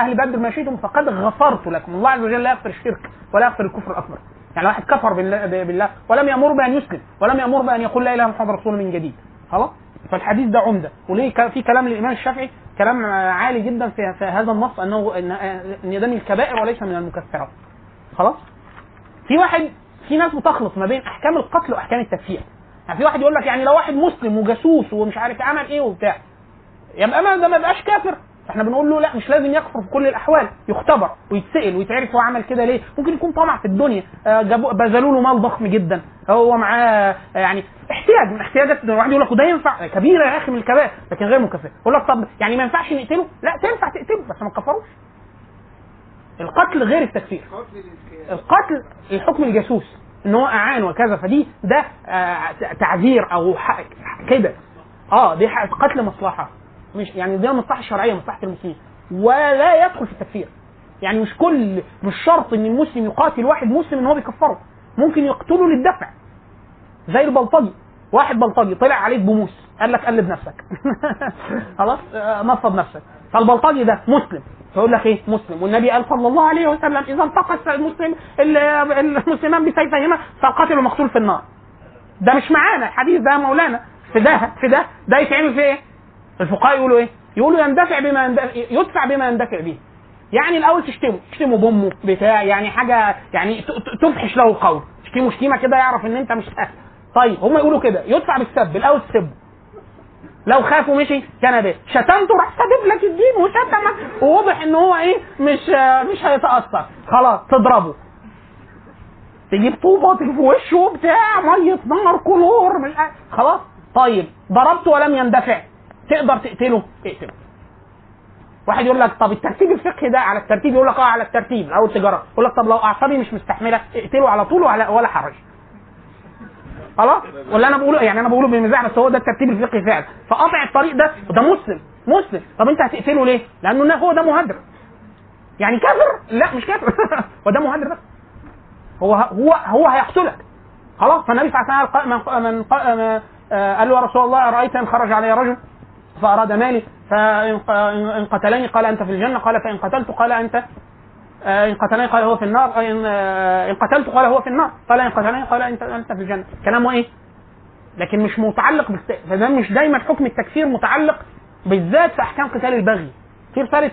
S3: أهل بدر ما شئتم فقد غفرت لكم. الله عز وجل لا يغفر الشرك ولا يغفر الكفر الأكبر. يعني واحد كفر بالله, بالله ولم يأمر بأن يسلم ولم يأمر بأن يقول لا إله إلا محمد رسول من جديد. خلاص؟ فالحديث ده عمده وليه في كلام للامام الشافعي كلام آه، عالي جدا في, هذا النص انه ان ان ده من الكبائر وليس من المكفرات خلاص في واحد في ناس بتخلط ما بين احكام القتل واحكام التكفير يعني في واحد يقول لك يعني لو واحد مسلم وجاسوس ومش عارف عمل إيه وبتاع يبقى ما ده ما يبقاش كافر إحنا بنقول له لا مش لازم يكفر في كل الأحوال يختبر ويتسأل ويتعرف هو عمل كده ليه. ممكن يكون طمع في الدنيا. آه، جابوا بذلوا له مال ضخم جدا. هو معاه آه، يعني احتياج من احتياجات واحد يقول لك وده ينفع كبيره يا أخي من الكبائر. لكن غير مكفر يقول لك طب يعني ما ينفعش نقتله؟ لا تنفع تقتله بس ما تكفروش. القتل غير التكفير. القتل الحكم الجاسوس إن هو أعان وكذا فدي ده آه، تعذير أو كده. آه دي قتل مصلحة. مش يعني دي مصلحة شرعية مصلحة المسلمين ولا يدخل في التكفير. يعني مش كل مش شرط إن المسلم يقاتل واحد مسلم إن هو بيكفره. ممكن يقتله للدفع. زي البلطجي. واحد بلطجي طلع عليك بموس. قال لك قلب نفسك. <laughs> خلاص؟ آه، نصب نفسك. فالبلطجي ده مسلم. فيقول لك إيه؟ مسلم. والنبي قال صلى الله عليه وسلم إذا التقى المسلم ال- المسلمان بسيفيهما فالقاتل المقتول في النار. ده مش معانا. الحديث ده مولانا. في ده في ده. ده يتعمل في إيه؟ الفقهاء يقولوا إيه؟ يقولوا يندفع بما يندفع يدفع بما يندفع به. يعني الأول تشتمه، تشتمه بأمه بتاع يعني حاجة يعني تفحش له القول، تشتمه شتيمة كده يعرف إن أنت مش أهل. طيب هم يقولوا كده يدفع بالسب، الأول تسبه. لو خاف ومشي كان به شتمته راح سابب لك الدين وشتمك وواضح إن هو إيه مش مش هيتأثر خلاص تضربه تجيب طوبة في وشه بتاع مية نار كلور مش. خلاص طيب ضربته ولم يندفع تقدر تقتله؟ اقتله. واحد يقول لك طب الترتيب الفقهي ده على الترتيب يقول لك آه على الترتيب أو التجارة. يقول لك طب لو أعصابي مش مستحملة اقتله على طول ولا ولا حرج. خلاص؟ ولا أنا بقوله يعني أنا بقوله بمزاح بس هو ده الترتيب الفقهي فعلا. فقطع الطريق ده ده مسلم مسلم. طب أنت هتقتله ليه؟ لأنه هو ده مهاجر يعني كافر؟ لا مش كافر. <laughs> هو ده مهاجر بس. هو هو هو هيقتلك. خلاص؟ فالنبي صلى الله عليه وسلم قال- من آه، قال له يا رسول الله أرأيت إن خرج علي رجل؟ فأراد مالي فإن ق- إن قتلني قال أنت في الجنة قال فإن قتلت قال أنت آه، إن قتلني قال هو في النار إن آه، إن قتلت قال هو في النار قال إن قتلني قال أنت أنت في الجنة. كلامه إيه؟ لكن مش متعلق بالت... فده مش دايما حكم التكفير متعلق بالذات في أحكام قتال البغي. في رسالة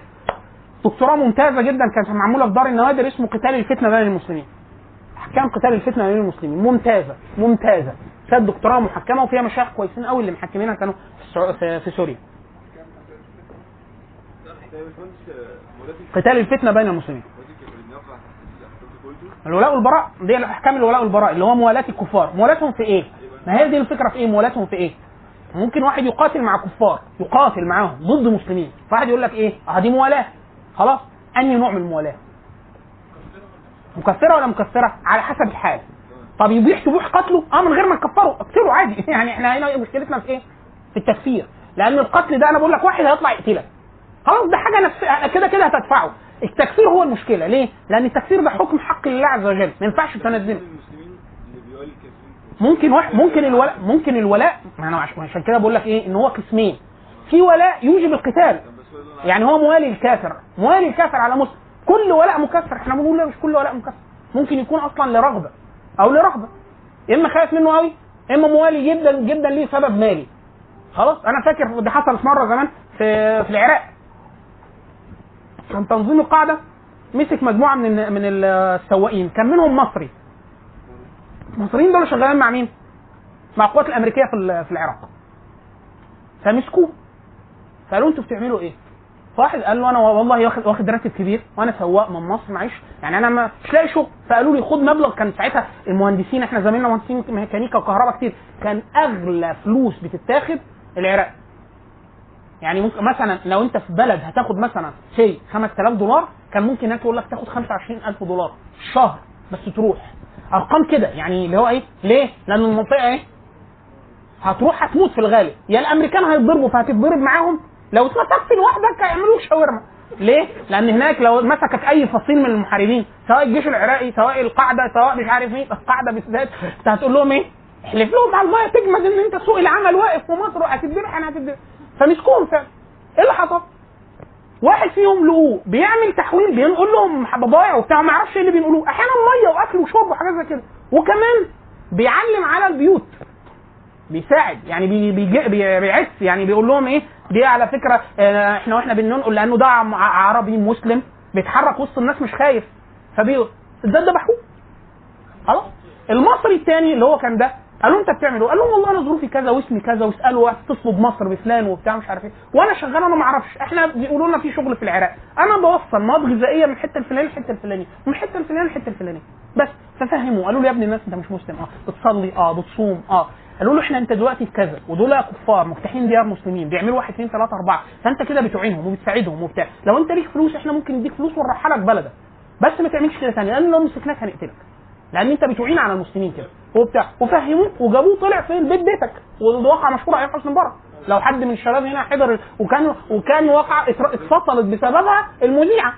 S3: دكتوراه ممتازة جدا كانت معمولة في دار النوادر اسمه قتال الفتنة بين المسلمين. أحكام قتال الفتنة بين المسلمين. ممتازة ممتازة. كانت دكتوراه محكمة وفيها مشايخ كويسين قوي اللي محكمينها كانوا في, سوريا. قتال الفتنة بين المسلمين. الولاء والبراء دي الاحكام الولاء والبراء اللي هو موالاة الكفار. موالاتهم في إيه؟ ما هي دي الفكرة في إيه؟ موالاتهم في إيه؟ ممكن واحد يقاتل مع كفار يقاتل معاهم ضد مسلمين. فواحد يقول لك إيه؟ آه دي موالاة. خلاص أنهي نوع من الموالاة؟ مكفرة ولا مكفرة؟ على حسب الحال. طب يبيح تبوح قتله؟ آه من غير ما نكفره. اقتله عادي. <laughs> يعني إحنا هنا مشكلتنا في إيه؟ في التكفير. لأن القتل ده أنا بقول لك واحد هيطلع يقتلك. خلاص ده حاجة نفس كده كده هتدفعه. التكفير هو المشكلة. ليه؟ لأن التكفير ده حكم حق لله عز وجل. ما ينفعش تنزله ممكن واحد ممكن الولاء ممكن الولاء ما أنا عشان كده بقول لك إيه؟ إن هو قسمين. في ولاء يوجب القتال. يعني هو موالي الكافر. موالي الكافر على مسلم. كل ولاء مكفر. إحنا بنقول مش كل ولاء مكفر. ممكن يكون أصلا لرغبة. أو لرهبة. يا إما خايف منه قوي يا إما موالي جدا جدا ليه سبب مالي. خلاص أنا فاكر دي حصلت مرة زمان في في العراق. كان تنظيم القاعدة مسك مجموعة من من السواقين كان منهم مصري. المصريين دول شغالين مع مين؟ مع القوات الأمريكية في في العراق. فمسكوه. فقالوا أنتوا بتعملوا إيه؟ فواحد قال له أنا والله واخد واخد راتب كبير وأنا سواق من مصر معيش. يعني أنا مش لاقي شغل. فقالوا لي خد مبلغ. كان ساعتها المهندسين إحنا زمايلنا مهندسين ميكانيكا وكهرباء كتير كان أغلى فلوس بتتاخد العراق. يعني ممكن مثلا لو أنت في بلد هتاخد مثلا شيء 5000 دولار كان ممكن هناك يقول لك تاخد 25000 دولار شهر بس تروح. أرقام كده. يعني اللي هو إيه؟ ليه؟ لأن المنطقة إيه؟ هتروح هتموت في الغالب. يا الأمريكان هيتضربوا فهتتضرب معاهم لو اتمسكت لوحدك هيعملوا شاورما ليه؟ لأن هناك لو مسكك أي فصيل من المحاربين سواء الجيش العراقي سواء القاعدة سواء مش عارف إيه القاعدة بالذات أنت هتقول لهم إيه؟ احلف لهم على الله تجمد إن أنت سوق العمل واقف في مصر وهتتذبح أنا هتتذبح فمسكوهم فعلا إيه اللي حصل؟ واحد فيهم لقوه بيعمل تحويل بينقل لهم بضايع وبتاع ما يعرفش إيه اللي بينقلوه أحيانا مية واكل وشرب وحاجات زي كده وكمان بيعلم على البيوت بيساعد يعني بي بي بيعس يعني بيقول لهم إيه؟ دي على فكرة آه، إحنا وإحنا بننقل لأنه ده عربي مسلم بيتحرك وسط الناس مش خايف فبي ده ذبحوه خلاص؟ المصري الثاني اللي هو كان ده قالوا أنت بتعمل إيه؟ قال لهم والله أنا ظروفي كذا واسمي كذا واسألوا اتصلوا بمصر بفلان وبتاع مش عارف إيه وأنا شغال أنا ما أعرفش إحنا بيقولوا لنا في شغل في العراق أنا بوصل مواد غذائية من الحتة الفلانية للحتة الفلانية من الحتة الفلانية للحتة الفلانية بس ففهموا قالوا له يا ابني الناس أنت مش مسلم آه بتصلي آه بتصوم آه قالوا له إحنا أنت دلوقتي في كذا ودول كفار مفتاحين ديار مسلمين بيعملوا واحد اثنين ثلاثة أربعة فأنت كده بتعينهم وبتساعدهم وبتاع. لو أنت ليك فلوس إحنا ممكن نديك فلوس ونرحلك بلدك. بس ما تعملش كده ثاني لأن لو مسكناك هنقتلك. لأن أنت بتعين على المسلمين كده. وبتاع. وفهموه وجابوه طلع في البيت بيتك. والواقع مشهور أيام حسني مبارك لو حد من الشباب هنا حضر وكان وكان واقع اتفصلت بسببها المذيعة.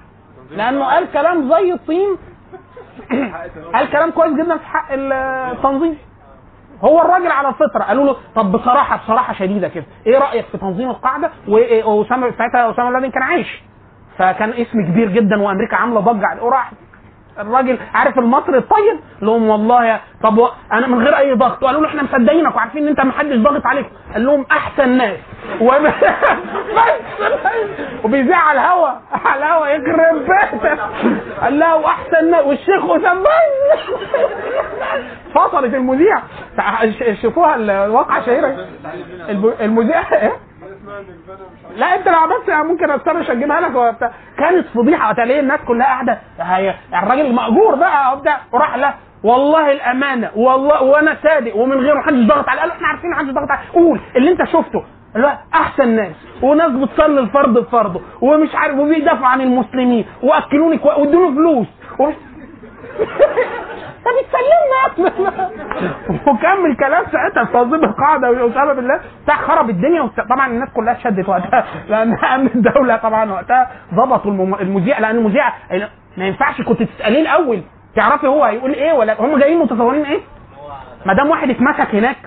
S3: لأنه قال كلام زي الطين. قال كلام كويس جدا في حق التنظيم. هو الراجل على الفطرة قالوا له طب بصراحة بصراحة شديدة كده. إيه رأيك في تنظيم القاعدة؟ واسامه ساعتها اسامه بن لادن كان عايش. فكان اسم كبير جدا وأمريكا عاملة ضجة وراح الراجل عارف المصري الطيب لهم والله يا طب أنا من غير أي ضغط. وقالوا له إحنا مصدقينك وعارفين إن أنت ما حدش ضاغط عليك. قال لهم أحسن ناس. <laughs> وب... على الهوا. على الهوا يخرب بيتك قال له وأحسن ناس. والشيخ أسامة. فصلت المذيع. شوفوها الواقعة شهيرة. المذيع إيه؟ لا انت لو عملت ممكن استنى اجيبها لك. وبتاع كانت فضيحة. وقت ليه الناس كلها قاعدة. الراجل مأجور بقى وبتاع وراح لا. والله الأمانة. والله وأنا صادق. ومن غير محدش ضغط قالوا إحنا عارفين محدش ضغط عليه قول. اللي أنت شفته. أحسن ناس. وناس بتصلي الفرض بفرضه ومش عارف وبيدافعوا عن المسلمين. وأكلوني كويس وادوني فلوس. <laughs> طب اتسلمنا. <laughs> وكمل كلام ساعتها تنظيم القاعدة واسامه بالله بتاع خرب الدنيا. طبعا الناس كلها اتشدت وقتها <laughs> لأن أمن الدولة طبعا وقتها المم- المذيع لأن المذيع ما ينفعش كنت تسأليه الأول تعرفي هو هيقول إيه ولا هم جايين متصورين إيه؟ ما دام واحد اتمسك هناك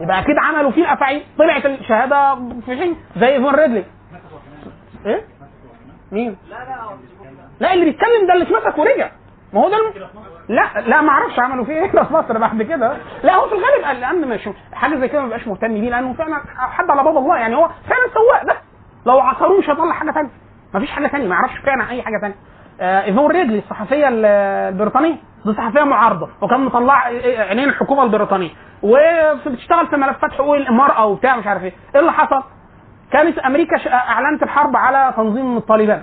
S3: يبقى أكيد عملوا فيه الافاعيل طلعت الشهادة في حين زي إيفون ريدلي إيه؟ مين؟ لا اللي بيتكلم ده اللي اتمسك ورجع ما هو ده. لا لا ما أعرفش عملوا فيه إيه في مصر بعد كده. لا هو في الغالب قال لأن مش حاجة زي كده ما بيبقاش مهتم بيه لأنه فعلا حد على باب الله يعني هو فعلا سواق بس. لو عصروه مش هيطلع حاجة ثانية ما فيش حاجة ثانية ما يعرفش فعلا أي حاجة ثانية آه ايفون ريدلي الصحفية ال- البريطانية دي صحفية معارضة وكان مطلع عينين الحكومة البريطانية. وبتشتغل في ملفات حقوق المراه وبتاع مش عارف إيه. إيه اللي حصل؟ كانت أمريكا أعلنت الحرب على تنظيم الطالبان.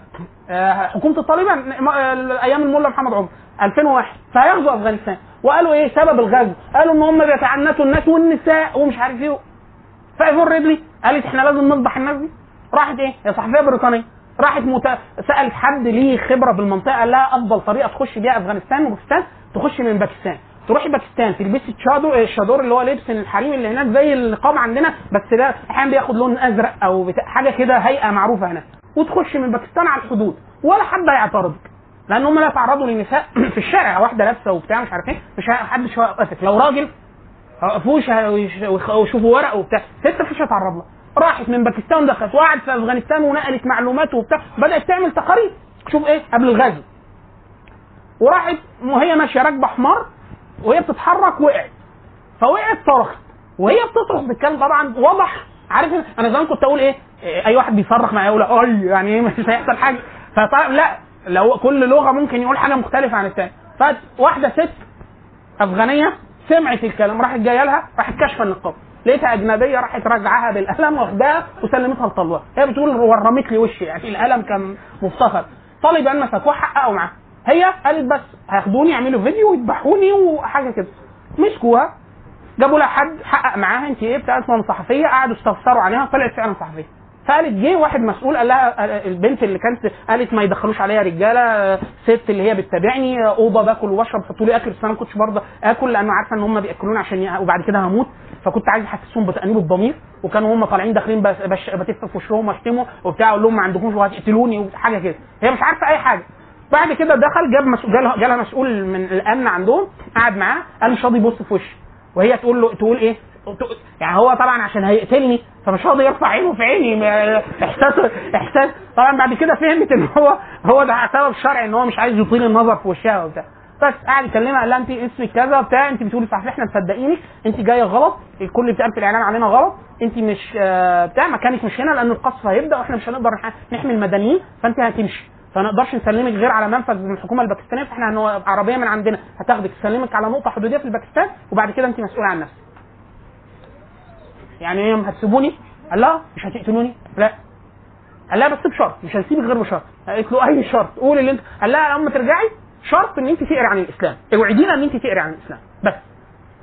S3: آه، حكومة الطالبان آه، أيام الملا محمد عمر. 2001 فهيغزوا أفغانستان. وقالوا إيه؟ سبب الغزو. قالوا إن هم بيتعنتوا الناس والنساء ومش عارف إيه فأيفون ريدلي قالت إحنا لازم نفضح الناس دي. راحت إيه؟ هي صحفية بريطانية. راحت مت... سألت حد ليه خبرة بالمنطقة قال لها أفضل طريقة تخش بيها أفغانستان وباكستان تخش من باكستان. تروحي باكستان تلبسي تشادو الشادور اللي هو لبس الحريم اللي هناك زي النقاب عندنا بس ده أحيانا بياخد لون أزرق أو بتاع حاجة كده هيئة معروفة هناك. وتخش من باكستان على الحدود. ولا حد هيعترضك لأن هم لا يتعرضوا للنساء <clears throat> في الشارع واحدة لابسة وبتاع مش عارف إيه مش محدش هيوقفك لو راجل وقفوش ويشوفوا ورق وبتاع. ست مش هتعرض لها راحت من باكستان دخلت وقعدت في أفغانستان ونقلت معلومات وبتاع. بدأت تعمل تقارير. شوف إيه قبل الغزو. وراحت وهي ماشية راكبة حمار وهي بتتحرك وقعت. فوقعت صرخت. وهي بتصرخ بتتكلم طبعا واضح. عارف أنا زمان كنت أقول إيه إيه، أي واحد بيصرخ معايا يقول أي يعني إيه مش هيحصل حاجة. فطبعا لا. لو كل لغة ممكن يقول حاجة مختلفة عن الثاني فواحده ست أفغانية سمعت الكلام راحت جاية لها راحت كاشفه النقاب. لقيتها أجنبية راحت رجعها بالقلم واخداها وسلمتها لطلوها هي بتقول ورمت لي وشي يعني القلم كان مفتخر. طالبان مسكوها حققوا معاها. هي قالت بس هياخدوني يعملوا فيديو ويذبحوني وحاجة كده. مسكوها جابوا لها حد حقق معاها انت إيه بتاع اسمها صحفية قعدوا استفسروا عليها طلعت فعلا صحفية. فقالت جه واحد مسؤول قال لها البنت اللي كانت قالت ما يدخلوش عليها رجالة ست اللي هي بتتابعني أوضة باكل وبشرب حطوا لي آكل بس أنا ما كنتش برضه آكل لأنه عارفة إن هم بيأكلوني عشان. وبعد كده هموت فكنت عايز أحسسهم بتأنيب الضمير وكانوا هم طالعين داخلين. بتف في وشهم واشتموا وبتاع أقول لهم ما عندكمش وهتقتلوني وحاجة كده هي مش عارفة أي حاجة بعد كده دخل جاب مسؤول جالها مسؤول من الأمن عندهم قعد معاه قال مش راضي يبص في وشي وهي تقول له تقول إيه يعني هو طبعا عشان هيقتلني فمش راضي يرفع عينه في عيني احساس إحساس. طبعا بعد كده فهمت إن هو هو ده سبب شرعي إن هو مش عايز يطيل النظر في وشها وبتاع. بس قاعد يكلمها قال لها انت اسمك كذا وبتاع انت بتقولي صح إحنا مصدقينك انت جاية غلط الكل بيتقال في علينا غلط انت مش آه، بتاع مكانك مش هنا لأن القصف هيبدأ وإحنا مش هنقدر نح- نحمي المدنيين فانت هتمشي. فما نقدرش نسلمك غير على منفذ من الحكومة الباكستانية فإحنا عربية من عندنا. هتاخدك تسلمك على نقطة حدودية في الباكستان وبعد كده انت مسؤولة عن نفسك. يعني إيه هتسيبوني؟ قال لها مش هتقتلوني؟ لا. قال لها بس بشرط مش هنسيبك غير بشرط. قالت له أي شرط. قول اللي انت قال لها لما ترجعي. شرط إن أنت تقري عن الإسلام. اوعدينا إن أنت تقري عن الإسلام. بس.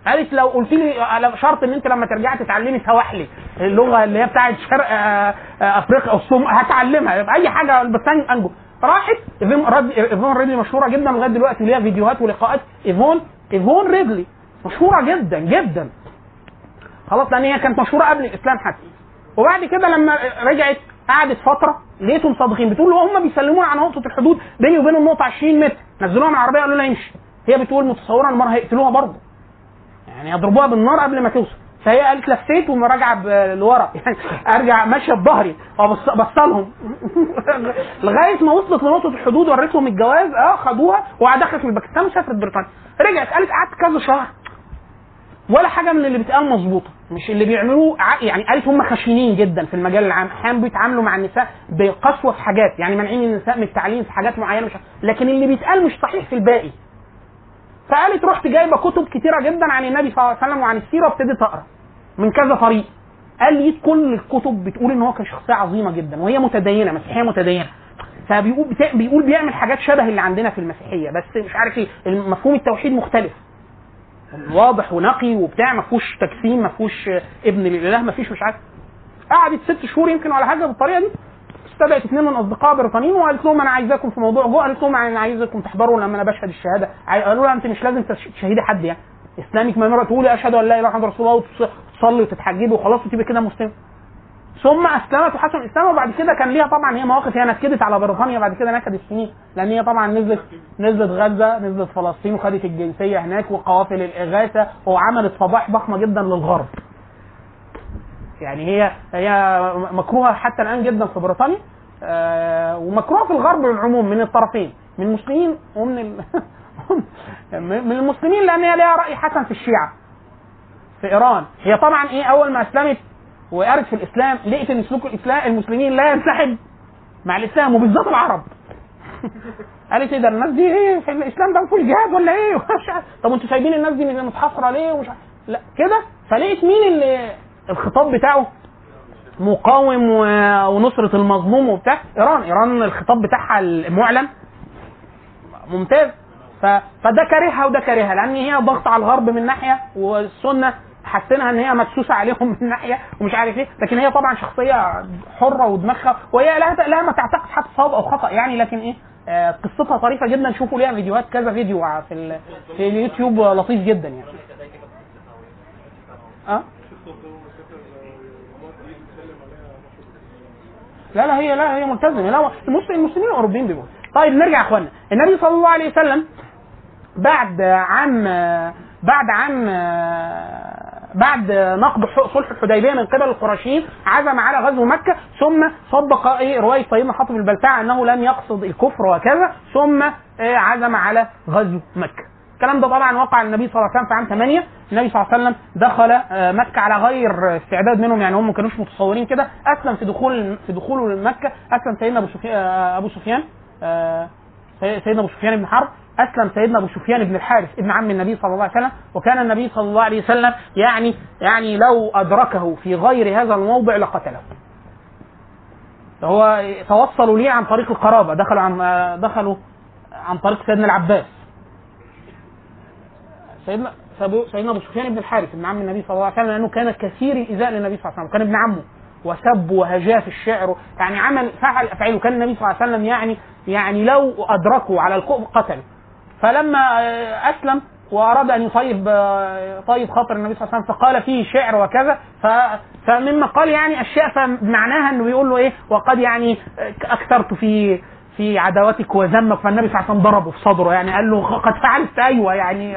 S3: قالت لو قلت لي شرط إن أنت لما ترجعي تتعلمي سواحلي اللغة اللي هي بتاعت شرق آه، آه، أفريقيا الصوم هتعلمها. أي حاجة بس أنجو. راحت. إيفون ريدلي مشهورة جدا لغاية دلوقتي ليها فيديوهات ولقاءات. ايفون إيفون ريدلي مشهورة جدا جدا. خلاص لأن هي كانت مشهورة قبل الإسلام حتى. وبعد كده لما رجعت قعدت فترة لقيتهم صادقين. بتقول هم بيسلمونا على نقطة الحدود بيني وبين النقطة 20 متر. نزلوها من العربية قالوا لها يمشي. هي بتقول متصورة المره هيقتلوها برضه. يعني يضربوها بالنار قبل ما توصل. فهي قالت لفيت وراجعه ب- لورا. <laughs> يعني أرجع ماشية بظهري. وابص بص لهم <laughs> لغاية ما وصلت لنقطة الحدود وريتهم الجواز. آه خدوها. ودخلت من باكستان وسافرت بريطانيا. رجعت قالت قعدت كذا شهر. ولا حاجة من اللي بيتقال مظبوطة. مش اللي بيعملوه يعني قالت هم خشنين جدا في المجال العام أحيانا بيتعاملوا مع النساء بقسوة في حاجات يعني مانعين النساء من التعليم في حاجات معينة مش لكن اللي بيتقال مش صحيح في الباقي. فقالت رحت جايبة كتب كتيرة جدا عن النبي صلى الله عليه وسلم وعن السيرة وابتديت أقرأ من كذا طريق. قال لي كل الكتب بتقول إن هو كان شخصية عظيمة جدا وهي متدينة مسيحية متدينة. فبيقول. بيقول بيعمل حاجات شبه اللي عندنا في المسيحية بس مش عارف إيه مفهوم التوحيد مختلف. واضح ونقي وبتاع ما فيهوش تجسيم ما فيهوش ابن للاله ما فيش مش عارف. قعدت ست شهور يمكن ولا حاجة بالطريقة دي. استدعت اثنين من اصدقائها بريطانيين وقالت لهم أنا عايزاكم في موضوع جوه قالت لهم أنا عايزاكم تحضروا لما أنا بشهد الشهادة. قالوا لها أنت مش لازم تش- تشهدي حد يعني. اسلامك ما مرة تقولي أشهد أن لا إله إلا الله رسول الله وتصلي وتتحجبي وخلاص وتبقى كده مسلم. ثم أسلمت وحسن الإسلام وبعد كده كان ليها طبعا هي مواقف هي نكدت على بريطانيا بعد كده نكدت سنين لأن هي طبعا نزلت نزلت غزة نزلت فلسطين وخدت الجنسية هناك وقوافل الإغاثة وعملت فضائح ضخمة جدا للغرب. يعني هي هي مكروهة حتى الآن جدا في بريطانيا آه، ومكروهة في الغرب بالعموم من الطرفين من المسلمين ومن ال... <laughs> من المسلمين لأن هي ليها رأي حسن في الشيعة في إيران هي طبعا إيه أول ما أسلمت وقرت في الإسلام لقيت إن سلوك الإسلام المسلمين لا ينسحب مع الإسلام وبالذات العرب. قالت إيه ده الناس دي إيه في الإسلام ده ما فيهوش جهاد ولا إيه. <laughs> طب أنتوا سايبين الناس دي متحصرة ليه؟ ومش. لا كده؟ فلقيت مين اللي الخطاب بتاعه؟ مقاوم و- ونصرة المظلوم وبتاع. إيران. إيران الخطاب بتاعها المعلن. ممتاز. ف... فده كارهها وده كارهها لأن هي ضغط على الغرب من ناحية والسنة حاسينها إن هي مدسوسة عليهم من ناحية ومش عارف إيه. لكن هي طبعا شخصية حرة ودماغها وهي لا لا ما تعتقد حتى صواب أو خطأ يعني. لكن إيه آه، قصتها طريفة جدا. شوفوا ليها فيديوهات كذا فيديو في. في اليوتيوب لطيف جدا يعني. آه؟ لا لا هي لا هي ملتزمة. لا المسلم المسلمين الأوروبيين بيبقوا طيب نرجع يا اخوانا النبي صلى الله عليه وسلم بعد عام بعد عام بعد نقض صلح الحديبية من قبل القرشيين عزم على غزو مكة ثم صدق إيه رواية سيدنا حاطب البلتاع أنه لم يقصد الكفر وكذا ثم إيه عزم على غزو مكة. الكلام ده طبعا وقع النبي صلى الله عليه وسلم في عام 8 النبي صلى الله عليه وسلم دخل آه، مكة على غير استعداد منهم يعني هم ما كانوش متصورين كده أسلم في دخول في دخوله لمكه أسلم سيدنا أبو سفيان أبو سفيان آه، سي- سيدنا أبو سفيان بن حرب. أسلم سيدنا أبو سفيان بن الحارث ابن عم النبي صلى الله عليه وسلم وكان النبي صلى الله عليه وسلم يعني يعني لو أدركه في غير هذا الموضع لقتله. هو توصلوا ليه عن طريق القرابة دخلوا عن دخلوا عن طريق سيدنا العباس. سيدنا سيدنا أبو سفيان بن الحارث ابن عم النبي صلى الله عليه وسلم لأنه كان كثير الإيذاء للنبي صلى الله عليه وسلم كان ابن عمه وسب وهجاه في الشعر يعني عمل فعل افعاله كان النبي صلى الله عليه وسلم يعني يعني لو أدركوا على الكفر قتله فلما أسلم وأراد أن يطيب طيب خاطر النبي صلى الله عليه وسلم فقال فيه شعر وكذا فمما قال يعني اشياء فمعناها إنه بيقول له إيه وقد يعني أكثرت في في عداوتك وذمك فالنبي صلى الله عليه وسلم ضربه في صدره يعني قال له قد فعلت أيوه يعني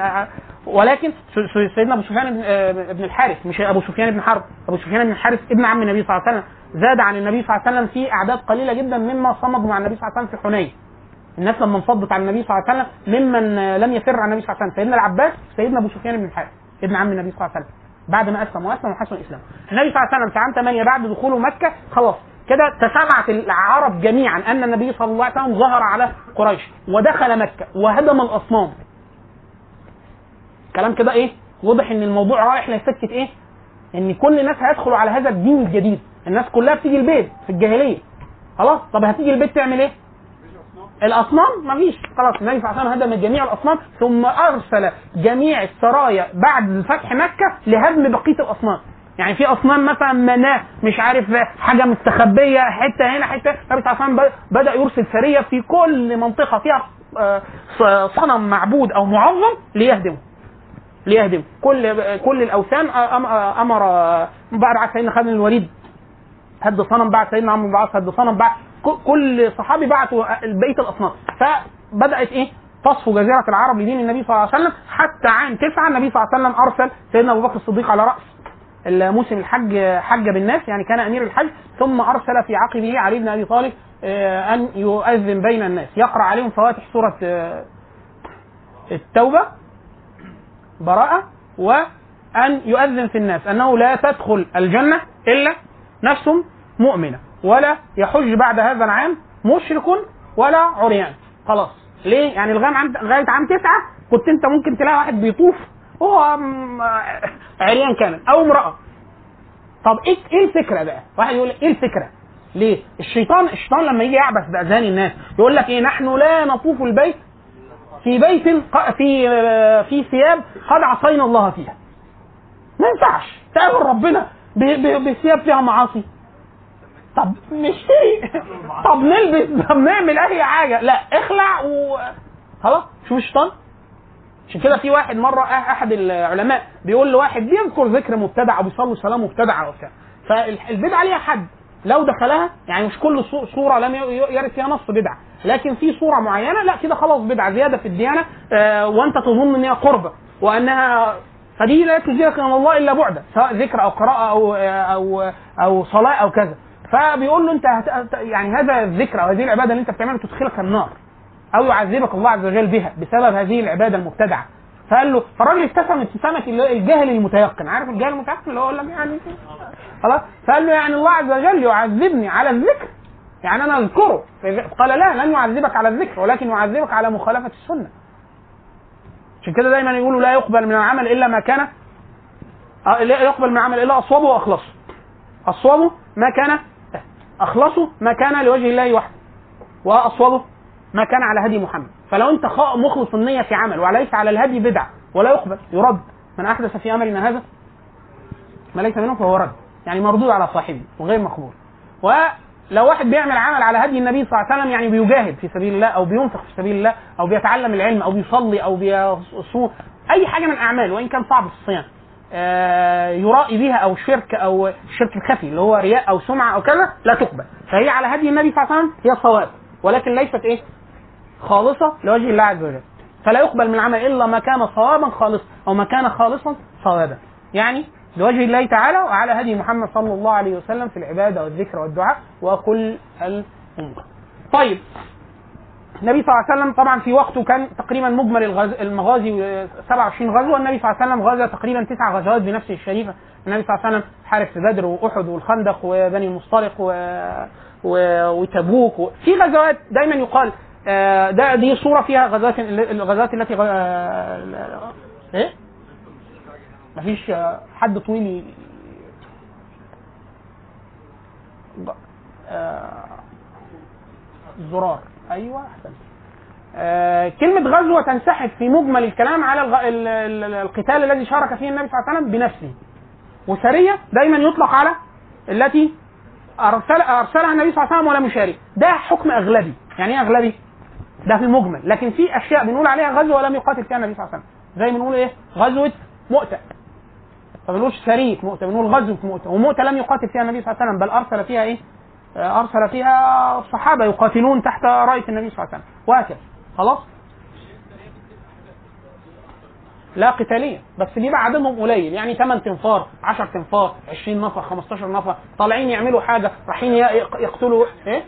S3: ولكن سيدنا أبو سفيان بن- الحارث مش أبو سفيان بن حرب أبو سفيان بن الحارث ابن عم النبي صلى الله عليه وسلم زاد عن النبي صلى الله عليه وسلم في أعداد قليلة جدا مما صمدوا مع النبي صلى الله عليه وسلم في حنين. الناس لما انفضت عن النبي صلى الله عليه وسلم ممن لم يفر عن النبي صلى الله عليه وسلم. سيدنا العباس سيدنا أبو سفيان بن الحارث ابن عم النبي صلى الله عليه وسلم. بعد ما أسلم وأسلم وحسن الإسلام. النبي صلى الله عليه وسلم في عام 8 بعد دخوله مكة خلاص. كده تسمعت العرب جميعا أن النبي صلى الله عليه وسلم ظهر على قريش ودخل مكة وهدم الأصنام. كلام كده إيه؟ واضح إن الموضوع رايح لسكة إيه؟ إن كل الناس هيدخلوا على هذا الدين الجديد. الناس كلها بتيجي البيت في الجاهلية. خلاص؟ طب هتيجي البيت تعمل إيه؟ الأصنام مفيش خلاص النبي صلى الله عليه وسلم هدم جميع الأصنام ثم أرسل جميع السرايا بعد فتح مكة لهدم بقية الأصنام. يعني في أصنام مثلا مناة مش عارف حاجة مستخبية حتة هنا حتة النبي صلى الله عليه وسلم بدأ يرسل سرية في كل منطقة فيها آه، صنم معبود أو معظم ليهدمه. ليهدم كل كل الأوثان أم- أمر بعد سيدنا خالد الوليد. هد صنم بعد سيدنا عمرو بن العاص هد صنم بعد كل صحابي بعتوا بقيه الأصنام. فبدأت إيه؟ تصفو جزيرة العرب لدين النبي صلى الله عليه وسلم. حتى عام تسعة النبي صلى الله عليه وسلم أرسل سيدنا أبو بكر الصديق على رأس موسم الحج حج بالناس يعني كان أمير الحج ثم أرسل في عقبه علي بن أبي طالب آه، أن يؤذن بين الناس. يقرأ عليهم فواتح سورة آه، التوبة براءة وأن يؤذن في الناس أنه لا تدخل الجنة إلا نفس مؤمنة. ولا يحج بعد هذا العام مشرك ولا عريان خلاص ليه؟ يعني لغاية عام لغاية عام تسعة كنت أنت ممكن تلاقي واحد بيطوف وهو عريان كامل أو امرأة طب إيه إيه الفكرة بقى؟ واحد يقول إيه الفكرة؟ ليه؟ الشيطان الشيطان لما يجي يعبث باذهان الناس يقول لك إيه نحن لا نطوف البيت في بيت في في ثياب قد عصينا الله فيها. ما ينفعش تقابل ربنا بثياب فيها معاصي. طب نشتري طب نلبس طب نعمل أي حاجة. لا اخلع و خلاص. شوف الشيطان. عشان كده في واحد مرة أحد العلماء بيقول لواحد بيذكر ذكر مبتدع أو بيصلي صلاة مبتدعة وبتاع فالبدعة ليها حد. لو دخلها يعني مش كل صو- صورة لم يرد فيها نص بدعة. لكن في صورة معينة لا كده خلاص بدعة زيادة في الديانة آه وأنت تظن ان هي قربه وأنها فدي لا تزيدك من الله إلا بعدا سواء ذكر أو قراءة أو أو أو صلاة أو كذا. فبيقول له انت هت... يعني هذا الذكر أو هذه العبادة اللي انت بتعملها تدخلك النار. أو يعذبك الله عز وجل بها بسبب هذه العبادة المبتدعة. فقال له فالراجل ابتسم ابتسامه الجاهل المتيقن. عارف الجاهل المتيقن اللي هو يقول لك يعني خلاص؟ فقال له يعني الله عز وجل يعذبني على الذكر. يعني أنا أذكره. قال لا لن يعذبك على الذكر ولكن يعذبك على مخالفة السنة. عشان كده دايما يقولوا لا يقبل من العمل إلا ما كان آه، لا يقبل من العمل إلا اصوبه واخلصه اصوبه ما كان أخلصه ما كان لوجه الله وحده واصوبه ما كان على هدي محمد. فلو أنت مخلص النية في عمل وليس على الهدي بدعه ولا يقبل يرد. من أحدث في أمرنا هذا؟ ما ليس منه فهو رد. يعني مردود على صاحبه وغير مقبول. ولو واحد بيعمل عمل على هدي النبي صلى الله عليه وسلم يعني بيجاهد في سبيل الله أو بينفق في سبيل الله أو بيتعلم العلم أو بيصلي أو بيصوم أي حاجة من اعمال وإن كان صعب في الصيام. يرائي بها أو شرك أو الشرك الخفي اللي هو رياء أو سمعة أو كذا لا تقبل. فهي على هدي النبي صلى الله عليه وسلم هي صواب ولكن ليست إيه؟ خالصة لوجه الله عز وجل. فلا يقبل من العمل إلا ما كان صوابا خالصا أو ما كان خالصا صوابا. يعني لوجه الله تعالى وعلى هدي محمد صلى الله عليه وسلم في العبادة والذكر والدعاء وكل الأمور طيب. النبي صلى الله عليه وسلم طبعا في وقته كان تقريبا مجمل الغز... المغازي آه، 27 غزوه النبي صلى الله عليه وسلم غزا تقريبا تسع غزوات بنفسه الشريفه النبي صلى الله عليه وسلم حارب في بدر واحد والخندق وبني المصطلق و... و... وتبوك و... في غزوات دايما يقال آه، ده دي صوره فيها غزوات الغزوات التي غ- آه، إيه مفيش آه، حد طويل ي- آه، زرار أيوه احسن آه، كلمة غزوة تنسحب في مجمل الكلام على الغ... ال... ال... القتال الذي شارك فيه النبي صلى الله عليه وسلم بنفسه. وسرية دايما يطلق على التي أرسل... أرسلها النبي صلى الله عليه وسلم ولم يشارك ده حكم أغلبي. يعني إيه أغلبي؟ ده في المجمل. لكن في أشياء بنقول عليها غزوة ولم يقاتل فيها النبي صلى الله عليه وسلم. زي بنقول إيه؟ غزوة مؤتة. ما بنقولش سرية مؤتة بنقول غزوة مؤتة. ومؤتة لم يقاتل فيها النبي صلى الله عليه وسلم بل أرسل فيها إيه؟ أرسل فيها الصحابة يقاتلون تحت راية النبي صلى الله عليه وسلم. وهكذا. خلاص؟ لا قتالية. بس بيبقى عددهم قليل؟ يعني 8 تنفار 10 تنفار 20 نفر 15 نفر. طالعين يعملوا حاجة رايحين يقتلوا إيه؟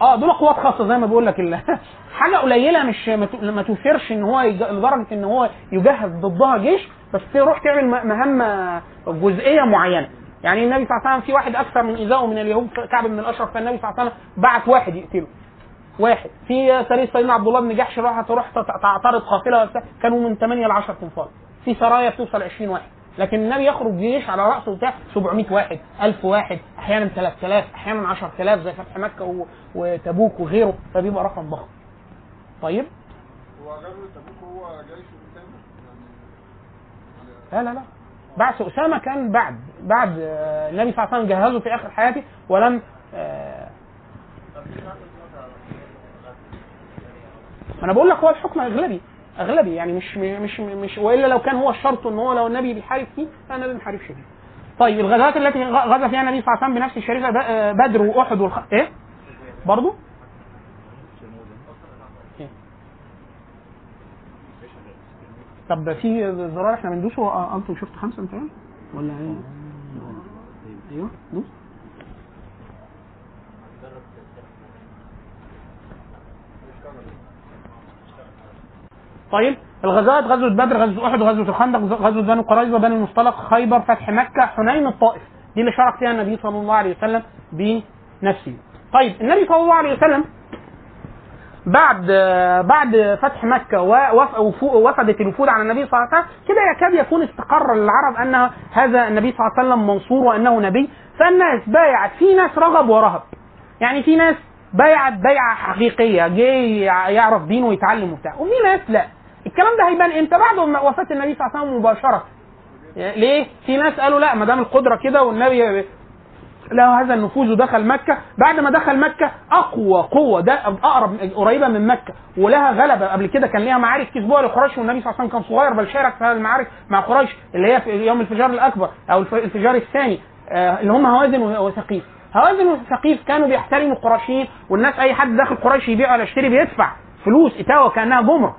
S3: آه دول قوات خاصة زي ما بقول لك <laughs> حاجة قليلة مش ما توفرش إن هو لدرجة إن هو يجهز ضدها جيش بس تروح تعمل م- مهمة جزئية معينة. يعني النبي صلى الله عليه وسلم في واحد أكثر من ايذائه من اليهود كعب بن الأشرف فالنبي صلى الله عليه وسلم بعت واحد يقتله. واحد. في سريه سيدنا عبد الله بن جحش راح تروح تعترض قافلة كانوا من 8 ل 10 تنفار في سرايا بتوصل 20 واحد. لكن النبي يخرج جيش على رأسه بتاع 700 واحد 1000 واحد أحيانا 3000 أحيانا 10000 زي فتح مكة و- وتبوك وغيره فبيبقى رقم ضخم. طيب؟
S4: هو غزوة تبوك هو جيش أسامة
S3: لا لا لا. بعث أسامة كان بعد بعد آه، النبي صلى الله عليه وسلم جهزه في آخر حياته ولم آه، أنا بقول لك هو الحكم أغلبي أغلبي يعني مش مش مش وإلا لو كان هو الشرط إن هو لو النبي بيحارب فيه فالنبي ما بيحاربش فيه. طيب الغزوات التي غزا فيها النبي صلى الله عليه وسلم بنفس الشريفة آه، بدر وأحد والخ... إيه؟ برضه؟ إيه؟ طب في زرار إحنا بندوسه آه، أنتوا شفت خمسة أنت ولا إيه؟ أيوه. دوس طيب الغزوات غزوة بدر غزوة أحد غزوة الخندق غزوة بني قريظة بني المصطلق خيبر فتح مكة حنين الطائف. دي اللي شارك فيها النبي صلى الله عليه وسلم بنفسه. طيب النبي صلى الله عليه وسلم بعد بعد فتح وفو- وفدت الوفود على النبي صلى الله عليه وسلم كده يكاد يكون استقر للعرب أن هذا النبي صلى الله عليه وسلم منصور وأنه نبي فالناس بايعت. في ناس رغب ورهب. يعني في ناس بايعت بيعة حقيقية جاي يعرف دينه ويتعلم وبتاع وفي ناس لا. الكلام ده هيبان إمتى؟ بعد ما وفاة النبي صلى الله عليه وسلم مباشرة. ليه؟ في ناس قالوا لا ما دام القدرة كده والنبي له هذا النفوذ ودخل مكة. بعد ما دخل مكة أقوى قوة ده أقرب قريبة من مكة. ولها غلبة. قبل كده كان ليها معارك كسبوها لقريش والنبي صلى الله عليه وسلم كان صغير بل شارك في المعارك مع قريش اللي هي في يوم الفجار الأكبر أو الف- الفجار الثاني. آه، اللي هم هوازن وثقيف. هوازن وثقيف كانوا بيحترموا القرشيين والناس أي حد داخل قريش يبيع ولا يشتري بيدفع فلوس إتاوة كأنها جمرك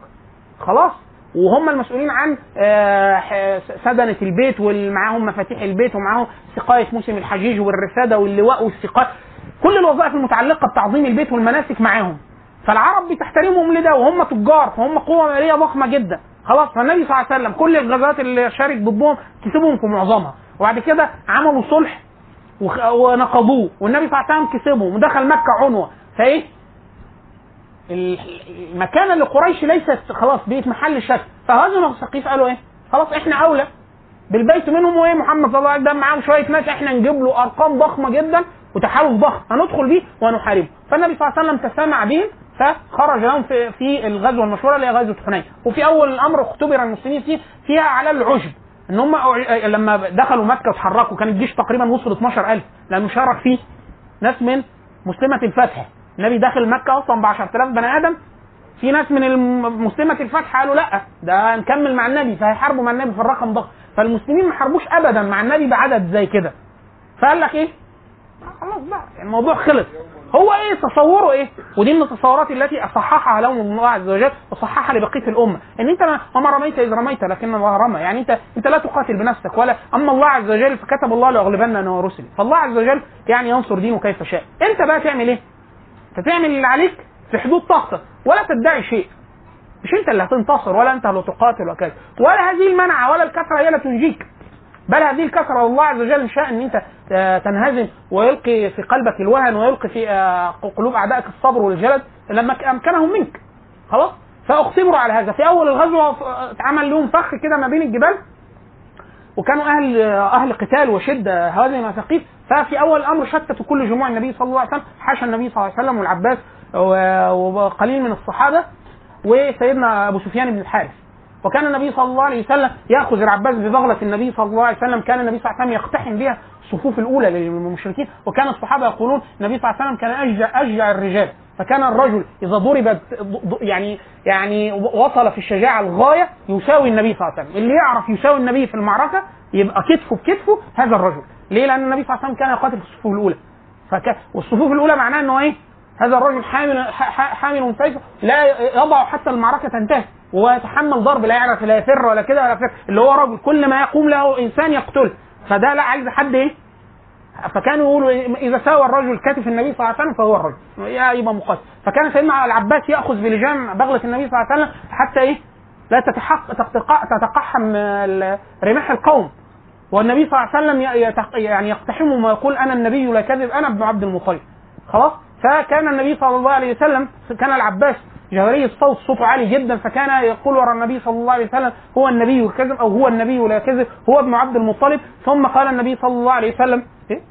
S3: خلاص. وهم المسؤولين عن آه، سدنة البيت ومعاهم مفاتيح البيت ومعاهم سقاية موسم الحجيج والرفادة واللواء والسقاية. كل الوظائف المتعلقة بتعظيم البيت والمناسك معاهم. فالعرب بتحترمهم لده وهم تجار فهم قوة مالية ضخمة جدا. خلاص فالنبي صلى الله عليه وسلم كل الغزوات اللي شارك ضدهم كسبهم في معظمها. وبعد كده عملوا صلح ونقضوه. والنبي صلى الله عليه وسلم كسبهم ودخل مكة عنوة. فإيه؟ المكان اللي قريش ليست خلاص بقت محل شك. فهزموا الثقيف قالوا إيه؟ خلاص إحنا أولى. بالبيت منهم وإيه؟ محمد صلى الله عليه وسلم معاهم شوية ناس إحنا نجيب له أرقام ضخمة جدا وتحالف ضخم. هندخل بيه ونحاربه. فالنبي صلى الله عليه وسلم تسامع بهم فخرج لهم في, في الغزوة المشهورة اللي هي غزوة حنين. وفي أول الأمر اختبر المسلمين فيه فيها على العجب. إن هم أع- لما دخلوا مكة وتحركوا كان الجيش تقريبا وصل 12000 لأنه شارك فيه. ناس من مسلمة الفتح. النبي داخل مكة أصلا ب 10000 بني آدم. في ناس من مسلمة الفتح قالوا لأ ده نكمل مع النبي فهيحاربوا مع النبي في الرقم ضخم فالمسلمين ما حاربوش ابدا مع النبي بعدد زي كده. فقال لك إيه؟ خلاص بقى الموضوع خلص. هو إيه تصوره إيه؟ ودي من التصورات التي أصححها لهم الله عز وجل وصححها لبقية الأمة. إن أنت ما وما رميت إذ رميت لكن الله رمى. يعني انت أنت لا تقاتل بنفسك ولا أما الله عز وجل فكتب الله لاغلبن أنا ورسلي فالله عز وجل يعني ينصر دينه كيف شاء. أنت بقى تعمل إيه؟ انت تعمل اللي عليك في حدود طاقتك ولا تدعي شيء. مش انت اللي هتنتصر ولا انت اللي تقاتل وكذا. ولا هذه المنعة ولا الكثره هي اللي تنجيك. بل هذه الكثره الله عز وجل شاء إن أنت آه، تنهزم ويلقي في قلبك الوهن ويلقي في آه، قلوب أعدائك الصبر والجلد لما أمكنهم منك. خلاص؟ فاختبروا على هذا. في أول الغزوه آه، اتعمل لهم فخ كده ما بين الجبال وكانوا أهل أهل قتال وشدة هذه ثقيف ففي أول الأمر شتتوا كل جموع النبي صلى الله عليه وسلم حاشا النبي صلى الله عليه وسلم والعباس وقليل من الصحابة وسيدنا أبو سفيان بن الحارث. وكان النبي صلى الله عليه وسلم يأخذ العباس ببغلة النبي صلى الله عليه وسلم. كان النبي صلى الله عليه وسلم يقتحم بها الصفوف الأولى للمشركين. وكان الصحابة يقولون النبي صلى الله عليه وسلم كان اشجع أشجع الرجال. فكان الرجل إذا ضرب يعني يعني وصل في الشجاعة الغاية يساوي النبي صلى الله عليه وسلم. اللي يعرف يساوي النبي في المعركة يبقى كتفه بكتفه هذا الرجل. ليه؟ لأن النبي صلى الله عليه وسلم كان يقاتل في الصفوف الأولى. فك... والصفوف الأولى معناه إنه إيه؟ هذا الرجل حامل حامل سيفه لا يضع حتى المعركة تنتهي ويتحمل ضرب لا يعرف لا يفر ولا كده ولا يفر. اللي هو رجل كل ما يقوم له إنسان يقتله. فده لا عايز حد إيه؟ فكانوا يقولوا إيه، إذا ساوى الرجل كتف النبي صلى الله عليه وسلم فهو الرجل. يا يبقى مقاتل فكان سيدنا العباس يأخذ بلجام بغلة النبي صلى الله عليه وسلم حتى إيه؟ لا تتحق تتقحم رماح القوم. والنبي صلى الله عليه وسلم يعني يقتحمهم ويقول أنا النبي لا كذب أنا ابن عبد المطلب. خلاص؟ فكان النبي صلى الله عليه وسلم كان العباس جهري الصوت صوته عالي جدا فكان يقول وراء النبي صلى الله عليه وسلم هو النبي الكذب أو هو النبي لا كذب هو ابن عبد المطلب. ثم قال النبي صلى الله عليه وسلم إيه؟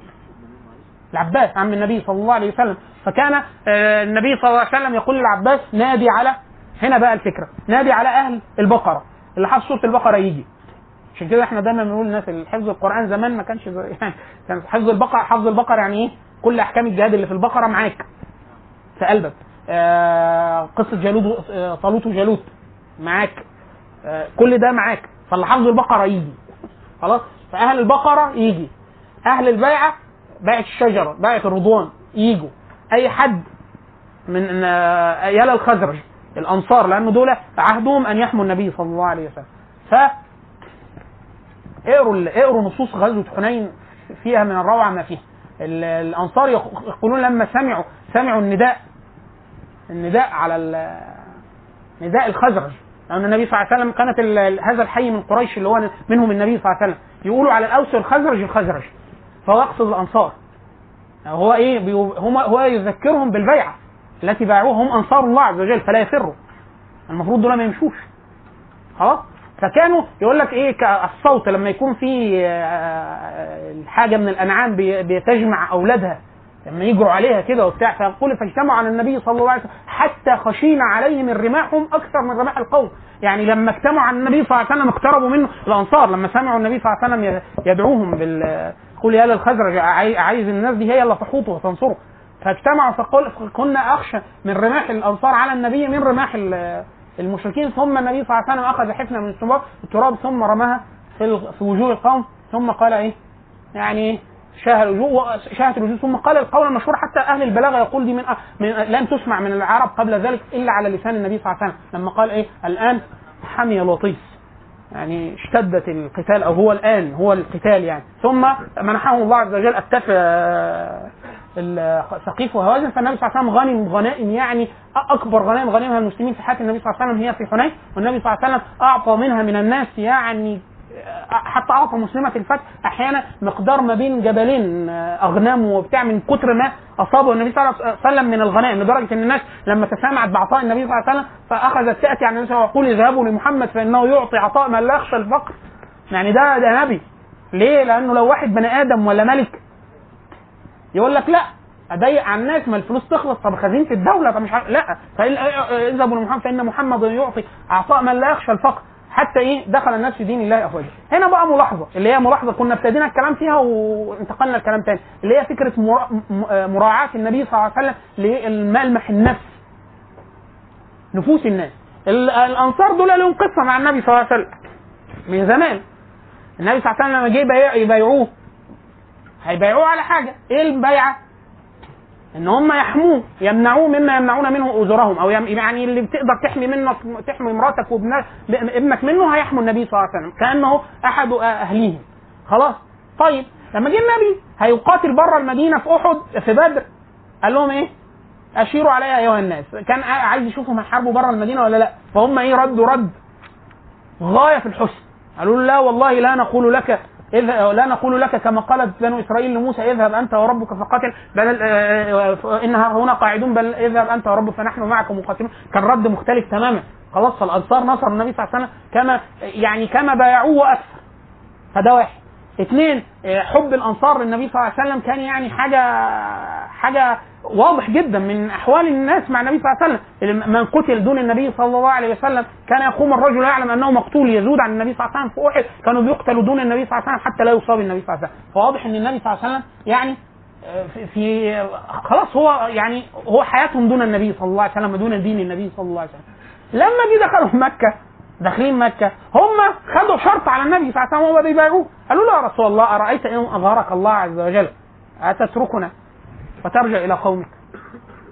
S3: العباس عم النبي صلى الله عليه وسلم. فكان آه، النبي صلى الله عليه وسلم يقول للعباس نادي على هنا بقى الفكرة نادي على أهل البقرة اللي حافظ سوره البقرة يجي. عشان كده إحنا دايما بنقول للناس حفظ القرآن زمان ما كانش <laughs> يعني كان حفظ البقره حفظ البقرة يعني إيه؟ كل أحكام الجهاد اللي في البقرة معاك في قلبك. آه قصة جالوت آه، طالوت وجالوت معاك. آه كل ده معاك. فاللي حافظ البقرة يجي. خلاص؟ فأهل البقرة يجي. أهل البيعة بيعة الشجرة بيعة الرضوان يجوا. أي حد من يال الخزرج الأنصار لأن دول عهدهم أن يحموا النبي صلى الله عليه وسلم. ف اقروا اقروا نصوص غزوة حنين فيها من الروعة ما فيها. ال- الأنصار يق- يقولون لما سمعوا سمعوا النداء النداء على نداء الخزرج. لأن النبي صلى الله عليه وسلم كانت هذا الحي من قريش اللي هو منهم النبي صلى الله عليه وسلم. يقولوا على الأوس والخزرج الخزرج. فهو يقصد الأنصار. هو إيه؟ هو يذكرهم بالبيعة التي باعوها. هم أنصار الله عز وجل فلا يفروا. المفروض دول ما يمشوش. خلاص؟ فكانوا يقول لك إيه كالصوت لما يكون في آه، حاجة من الأنعام بتجمع أولادها لما يجروا عليها كده وبتاع فيقول فاجتمعوا على النبي صلى الله عليه وسلم حتى خشينا عليه من رماحهم أكثر من رماح القوم. يعني لما اجتمعوا على النبي صلى الله عليه وسلم اقتربوا منه الأنصار لما سمعوا النبي صلى الله عليه وسلم يدعوهم بال قل يا للخزرج عاي- عايز الناس دي هي اللي تحوطه وتنصره. فاجتمعوا فقل كنا أخشى من رماح الأنصار على النبي من رماح المشركين ثم النبي صلى الله عليه وسلم أخذ حفنة من التراب ثم رماها في في وجوه القوم ثم قال إيه؟ يعني شاهد الوجوه شاهد الوجوه ثم قال القول المشهور حتى أهل البلاغة يقول دي من, من لم تسمع من العرب قبل ذلك إلا على لسان النبي صلى الله عليه وسلم لما قال إيه؟ الآن حمي لطيس يعني اشتدت القتال أو هو الآن هو القتال يعني. ثم منحهم الله عز وجل اكتاف الثقيف وهوازن فالنبي صلى الله عليه وسلم غنم غنائم يعني أكبر غنائم غنمها المسلمين في حياة النبي صلى الله عليه وسلم هي في حنين. والنبي صلى الله عليه وسلم أعطى منها من الناس يعني حتى أعطى مسلمة الفتح أحيانا مقدار ما بين جبلين أغنام وبتاع من كتر ما أصابه النبي صلى الله عليه وسلم من الغنائم. لدرجة إن الناس لما تسامعت بعطاء النبي صلى الله عليه وسلم فأخذت تأتي عن النبي صلى الله عليه وسلم ويقول اذهبوا لمحمد فإنه يعطي عطاء من لا يخشى الفقر. يعني ده ده نبي. ليه؟ لأنه لو واحد بني آدم ولا ملك يقول لك لا اضيق على الناس ما الفلوس تخلص طب خزينه الدولة طب مش عارف لا. اذهبوا لمحمد فإن محمد يعطي عطاء من لا يخشى الفقر حتى إيه؟ دخل الناس في دين الله افواجا هنا بقى ملاحظة اللي هي ملاحظة كنا ابتدينا الكلام فيها وانتقلنا لكلام تاني اللي هي فكرة م- مراعاة النبي صلى الله عليه وسلم للملمح النفس. نفوس الناس. ال- الأنصار دول لهم قصة مع النبي صلى الله عليه وسلم من زمان. النبي صلى الله عليه وسلم لما جه يبايعوه هيبايعوه على حاجة. إيه البيعة؟ إن هم يحموه يمنعوه مما يمنعون منه أجورهم أو يعني اللي بتقدر تحمي منك تحمي مراتك وابنك ابنك منه هيحموا النبي صلى الله عليه وسلم كأنه أحد أهليهم. خلاص. طيب لما جه النبي هيقاتل بره المدينة في أحد في بدر قال لهم إيه؟ أشيروا علي أيها الناس. كان عايز يشوفهم هيحاربوا بره المدينة ولا لأ؟ فهم إيه؟ ردوا رد. غاية في الحسن. قالوا له لا والله لا نقول لك إذ لا نقول لك كما قالت بنو إسرائيل لموسى اذهب أنت وربك فقاتل بل آه، آه، ان هنا قاعدون بل اذهب أنت وربك فنحن معكم مقاتلون. كان رد مختلف تماما. خلاص فالانصار نصر النبي صلى الله عليه وسلم كما يعني كما بايعوه وأكثر فده واحد. اثنين آه، حب الأنصار للنبي صلى الله عليه وسلم كان يعني حاجة حاجة واضح جدا من أحوال الناس مع النبي صلى الله عليه وسلم من قتل دون النبي صلى الله عليه وسلم كان يقوم الرجل يعلم أنه مقتول يزود عن النبي صلى الله عليه وسلم في أحد كانوا بيقتلوا دون النبي صلى الله عليه وسلم حتى لا يصاب النبي صلى الله عليه وسلم. فواضح إن النبي صلى الله عليه وسلم يعني آه، في, في خلاص هو يعني هو حياتهم دون النبي صلى الله عليه وسلم دون دين النبي صلى الله عليه وسلم. لما جه دخلوا مكة داخلين مكة هم خدوا شرط على النبي صلى الله عليه وسلم وهم بيبايعوه قالوا له يا رسول الله أرأيت إن اظهرك الله عز وجل؟ أتتركنا؟ وترجع إلى قومك.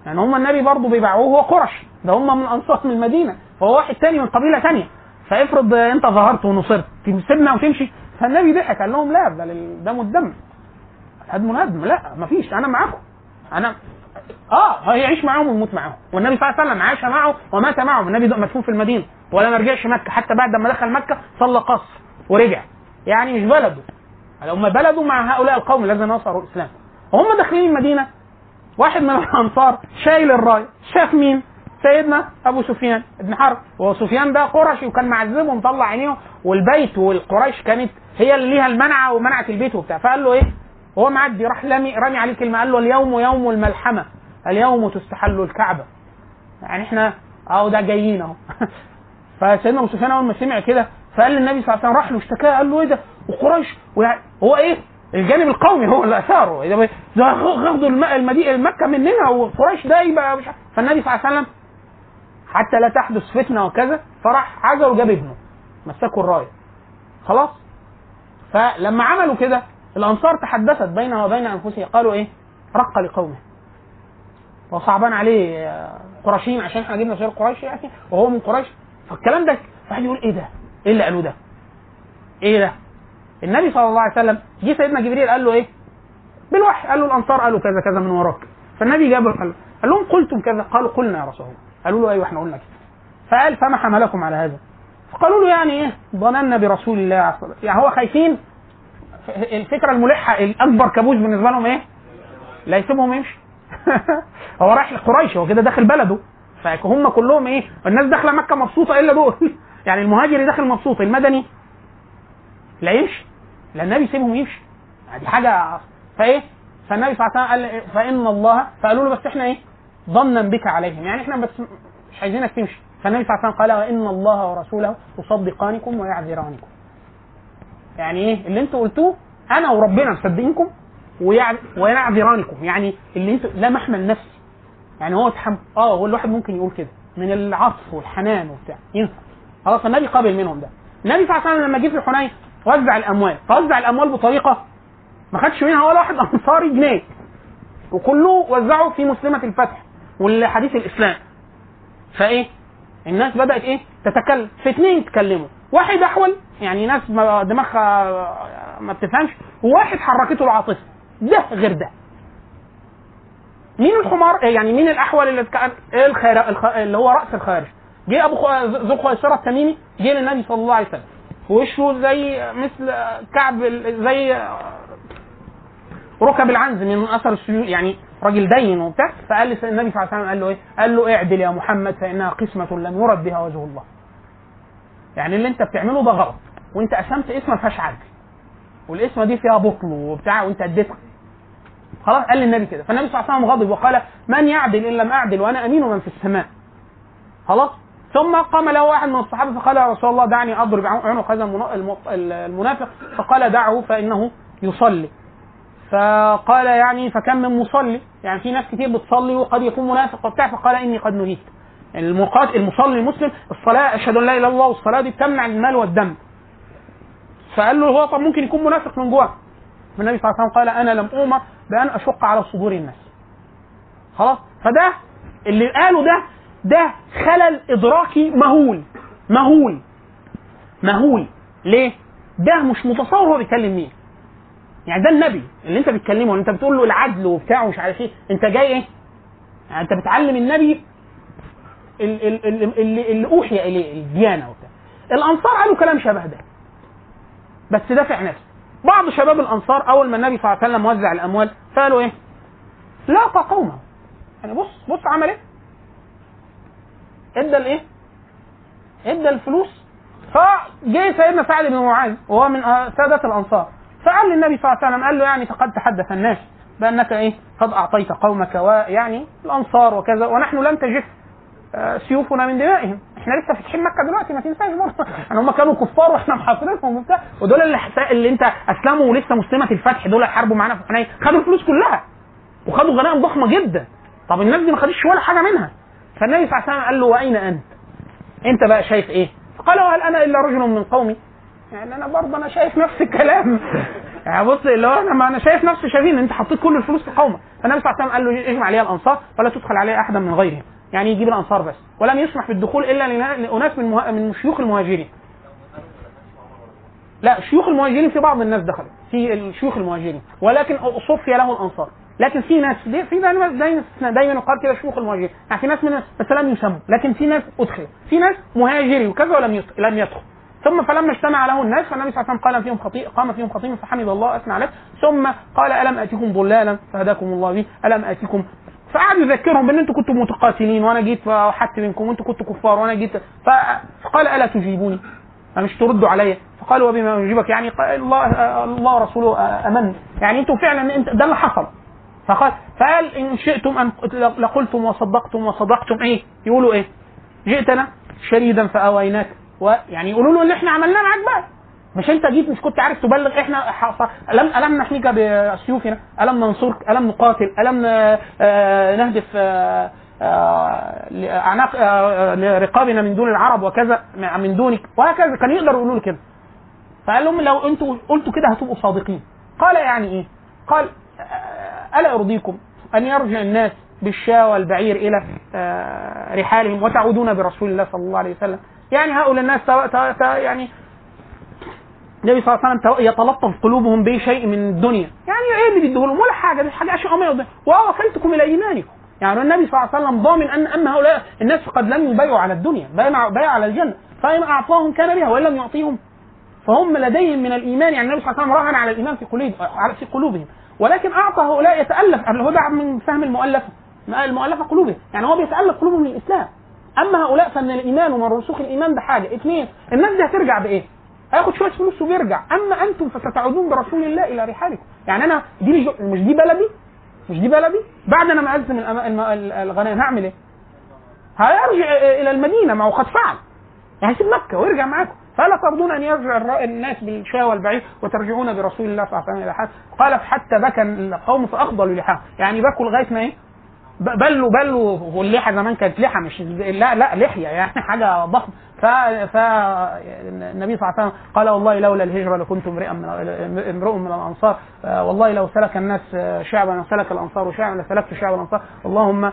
S3: يعني هم النبي برضه بيبايعوه هو قرش ده هم من أنصار من المدينة. وهو واحد تاني من قبيلة تانية. فافرض أنت ظهرت ونصرت تسيبنا وتمشي. فالنبي ضحك قال لهم لا ده دم الدم هدم هدم لا مفيش. أنا معاكم. أنا آه هيعيش معاهم ويموت معاهم. والنبي صلى الله عليه وسلم عاش معه ومات معهم النبي مدفون في المدينة. ولا ما رجعش مكة. حتى بعد ما دخل مكة صلى قصر ورجع. يعني مش بلده. هم بلده مع هؤلاء القوم الذين نصروا الإسلام. وهم داخلين المدينة. واحد من الأنصار شايل الرايه شاف مين؟ سيدنا أبو سفيان بن حرب. وهو سفيان ده قرشي وكان معذبه ومطلع عينيه والبيت والقريش كانت هي اللي ليها المنعة ومنعت البيت وبتاع. فقال له إيه؟ وهو معدي راح رامي رامي عليه كلمة. قال له اليوم يوم الملحمة. اليوم تستحل الكعبة. يعني إحنا أهو ده جايين أهو. <laughs> فسيدنا أبو سفيان أول ما سمع كده فقال للنبي صلى الله عليه وسلم راح له اشتكاه قال له إيه ده؟ وقريش هو إيه؟ الجانب القومي هو اللي أثاره خدوا الم- المدينة المكة مننا وقريش ده يبقى مش. فالنبي صلى الله عليه وسلم حتى لا تحدث فتنة وكذا فراح عزل وجاب ابنه مسكوا الراية خلاص فلما عملوا كده الأنصار تحدثت بينها وبين أنفسها قالوا إيه رق لقومه هو صعبان عليه آه، قرشيين عشان إحنا جبنا سير قريش يعني وهو من قريش فالكلام ده واحد يقول إيه ده؟ إيه اللي قالوه ده؟ إيه ده؟ النبي صلى الله عليه وسلم جه سيدنا جبريل قال له إيه؟ بالوحي. قال له الأنصار قالوا كذا كذا من وراك. فالنبي جاب قال لهم قلتم كذا؟ قالوا قلنا يا رسول الله. قالوا له أيوه إحنا قلنا كده. فقال فما حملكم على هذا؟ فقالوا له يعني إيه؟ ظننا برسول الله عليه والسلام. يعني هو خايفين؟ الفكرة الملحة الأكبر كابوس بالنسبة لهم إيه؟ لا يسيبهم يمشي. <laughs> هو رايح لقريش هو كده داخل بلده. فهم كلهم إيه؟ الناس داخلة مكة مبسوطة إلا دول. <laughs> يعني المهاجر داخل مبسوط المدني لا يمشي. لا النبي يسيبهم يمشي دي حاجة فإيه؟ فالنبي صلى الله عليه وسلم قال؟ فإن الله فقالوا له بس إحنا إيه؟ ظنا بك عليهم. يعني إحنا بس مش عايزينك تمشي. فالنبي صلى الله عليه وسلم قال وان الله ورسوله يصدقانكم ويعذرانكم. يعني إيه؟ اللي أنتوا قلتوه أنا وربنا مصدقينكم ويع- ويعذرانكم. يعني اللي أنتوا لا محمل نفسي. يعني هو. آه هو الواحد ممكن يقول كده. من العطف والحنان وبتاع. ينفع. خلاص النبي قابل منهم ده. النبي صلى الله عليه وسلم لما جه في حنين وزع الأموال. فوزع الأموال بطريقة ما خدش منها ولا واحد أنصاري جنيه. وكله وزعه في مسلمة الفتح والحديث الإسلام. فإيه؟ الناس بدأت إيه؟ تتكلم. في اثنين يتكلموا واحد أحول يعني ناس ما- دماغها ما بتفهمش وواحد حركته العاطفة. ده غير ده. مين الحمار؟ يعني مين الأحول اللي كان الخ... اللي هو رأس الخارج؟ جه أبو. ذو الخيسره التميمي جه للنبي صلى الله عليه وسلم. وشه زي مثل كعب زي ركب العنز من أثر السيول يعني راجل دين وبتاع فقال لي النبي صلى الله عليه وسلم قال له إيه؟ قال له اعدل يا محمد فإنها قسمة لم يرد بها وجه الله. يعني اللي انت بتعمله ده غلط وانت قسمت اسم ما فيهاش عدل. والاسمة دي فيها بطل وبتاع وانت اديتها. خلاص قال للنبي كده فالنبي صلى الله عليه وسلم غضب وقال من يعدل إن لم أعدل وأنا أمين من في السماء. خلاص ثم قام له واحد من الصحابة فقال يا رسول الله دعني أضرب عنق هذا المنا- الم- المنافق. فقال دعه فإنه يصلي. فقال يعني فكم من مصلي. يعني في ناس كتير بتصلي وقد يكون منافق وبتاع فقال إني قد نهيت. المقاتل المصلي المسلم الصلاة أشهد أن لا إله إلا الله والصلاة دي بتمنع المال والدم. فقال له هو طب ممكن يكون منافق من جوه. فالنبي صلى الله عليه وسلم قال أنا لم اؤمر بأن أشق على صدور الناس. خلاص؟ فده اللي قاله ده ده خلل إدراكي مهول. مهول. مهول. ليه؟ ده مش متصور هو بيتكلم مين. يعني ده النبي اللي انت بتكلمه اللي انت بتقول له العدل وبتاع ومش عارف إيه. انت جاي إيه؟ يعني انت بتعلم النبي ال- ال- ال- اللي, اللي أوحي إليه الديانة وبتاع. الأنصار قالوا كلام شبه ده. بس دافع نفسه. بعض شباب الأنصار أول ما النبي صلى الله عليه وسلم وزع الأموال فقالوا إيه؟ لاقى قومه. يعني بص بص عمل إيه؟ إدى الإيه؟ إدى الفلوس. فجه سيدنا سعد بن معاذ وهو من سادة الأنصار فقال للنبي صلى الله عليه وسلم قال له يعني قد تحدث الناس بأنك إيه؟ قد أعطيت قومك ويعني الأنصار وكذا ونحن لم تجف آه، سيوفنا من دمائهم. إحنا لسه فاتحين مكة دلوقتي ما تنساش برضه. <laughs> يعني هم كانوا كفار وإحنا محاصرينهم وبتاع. ودول اللي, اللي أنت أسلموا ولسه مسلمة الفتح دول حاربوا معانا في حنين. خدوا الفلوس كلها وخدوا غنائم ضخمة جدا. طب الناس دي ما خدتش ولا حاجة منها. فالنبي صلى الله عليه وسلم قال له وأين أنت؟ أنت بقى شايف إيه؟ فقال هل أنا إلا رجل من قومي؟ يعني أنا برضه أنا شايف نفس الكلام. <laughs> يعني بص اللي هو أنا ما أنا شايف نفسي شايفين أنت حطيت كل الفلوس في قومك. فالنبي صلى الله عليه وسلم قال له اجمع لي الأنصار ولا تدخل عليه أحدا من غيرهم. يعني يجيب الأنصار بس. ولم يسمح بالدخول إلا لأناس من مه... من شيوخ المهاجرين. لا شيوخ المهاجرين في بعض الناس دخلوا في الشيوخ المهاجرين. ولكن صفي له الأنصار. لكن في ناس دي في دايما دايما يقال كده شيوخ المهاجرين. يعني في ناس من بس لم يسموا. لكن في ناس ادخل في ناس مهاجري وكذا ولم لم يدخل. ثم فلما اجتمع له الناس فالنبي صلى الله عليه وسلم قال فيهم خطيء قام فيهم خطيب فحمد الله أثنى عليه. ثم قال ألم اتيكم ضلالا؟ فهداكم الله به. ألم اتيكم فقعد يذكرهم بأن أنتم كنتم متقاتلين وأنا جيت وحدت منكم وأنتم كنتم كفار وأنا جيت. فقال ألا تجيبوني؟ مش تردوا عليا فقالوا وبما يجيبك؟ يعني الله الله ورسوله أمن. يعني أنتم فعلا ده اللي حصل. فقال فقال إن شئتم أن لقلتم وصدقتم وصدقتم إيه؟ يقولوا إيه؟ جئتنا شريدا فآويناك. ويعني يقولوا له اللي إحنا عملناه معاك بقى. مش أنت جيت مش كنت عارف تبلغ إحنا ألم ألم نحميك بسيوفنا؟ ألم ننصرك؟ ألم نقاتل؟ ألم ن- آه، نهدف آه، آه، لاعناق آه، لرقابنا من دون العرب وكذا من دونك؟ وهكذا كان يقدر يقولوا له كده. فقال لهم لو أنتوا قلتوا كده هتبقوا صادقين. قال يعني إيه؟ قال ألا يرضيكم أن يرجع الناس بالشاة والبعير إلى آه، رحالهم وتعودون برسول الله صلى الله عليه وسلم. يعني هؤلاء الناس يعني النبي صلى الله عليه وسلم يتلطف قلوبهم بشيء من الدنيا. يعني إيه اللي بيديه لهم ولا حاجة دي حاجة اشياء ما يرضي ووكلتكم إلى إيمانكم. يعني النبي صلى الله عليه وسلم ضامن أن أن هؤلاء الناس قد لم يبايعوا على الدنيا بايعوا على الجنة. فإن أعطاهم كان بها وإن لم يعطيهم فهم لديهم من الإيمان. يعني النبي صلى الله عليه وسلم راهن على الإيمان في في قلوبهم. ولكن أعطى هؤلاء يتألف. الهدى من فهم المؤلفه المؤلفة قلوبهم. يعني هو بيتألف قلوبهم للإسلام. أما هؤلاء فمن الإيمان ومن رسوخ الإيمان ده حاجة. اثنين الناس دي هترجع بإيه؟ هياخد شوية فلوس وبيرجع. أما أنتم فستعودون برسول الله إلى رحالكم. يعني أنا دي مش مش دي بلدي؟ مش دي بلدي؟ بعد أنا ما الم- الغنائم هعمل إيه؟ هيرجع إلى المدينة. ما هو قد فعل. يعني هيسيب مكة ويرجع معاكم. فلا ترضون أن يرجع الناس بالشاة والبعير وترجعون برسول الله صلى الله عليه وسلم إلى حال قال حتى بكى القوم فاخضلوا لحاهم يعني بكوا لغاية ما إيه؟ بلوا بلوا. واللحى زمان كانت لحى مش لا لا لحية يعني حاجة ضخمة. ف ف النبي صلى الله عليه وسلم قال والله لولا الهجرة لكنت امرئا من امرؤ من الأنصار. آه، والله لو سلك الناس آه، شعبا وسلك الأنصار شعبا لسلكت شعب الأنصار. اللهم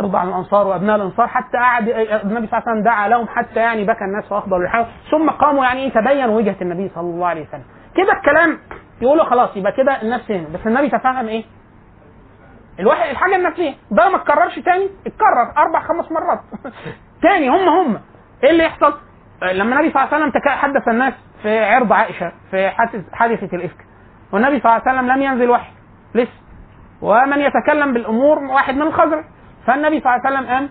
S3: ارضى عن الأنصار وأبناء الأنصار حتى قعد النبي صلى الله عليه وسلم دعا لهم حتى يعني بكى الناس واخضروا لحاهم ثم قاموا يعني إيه تبين وجهة النبي صلى الله عليه وسلم. كده الكلام يقولوا خلاص يبقى كده الناس فهمت بس النبي تفهم إيه؟ الواحد الحاجة النفسيه ده ما اتكررش تاني اتكرر أربع خمس مرات. <laughs> تاني هم هم. إيه اللي يحصل؟ لما النبي صلى الله عليه وسلم حدث الناس في عرض عائشة في حادث- حادثة الإفك. والنبي صلى الله عليه وسلم لم ينزل وحي لسه. ومن يتكلم بالأمور واحد من الخزرج. فالنبي صلى الله عليه وسلم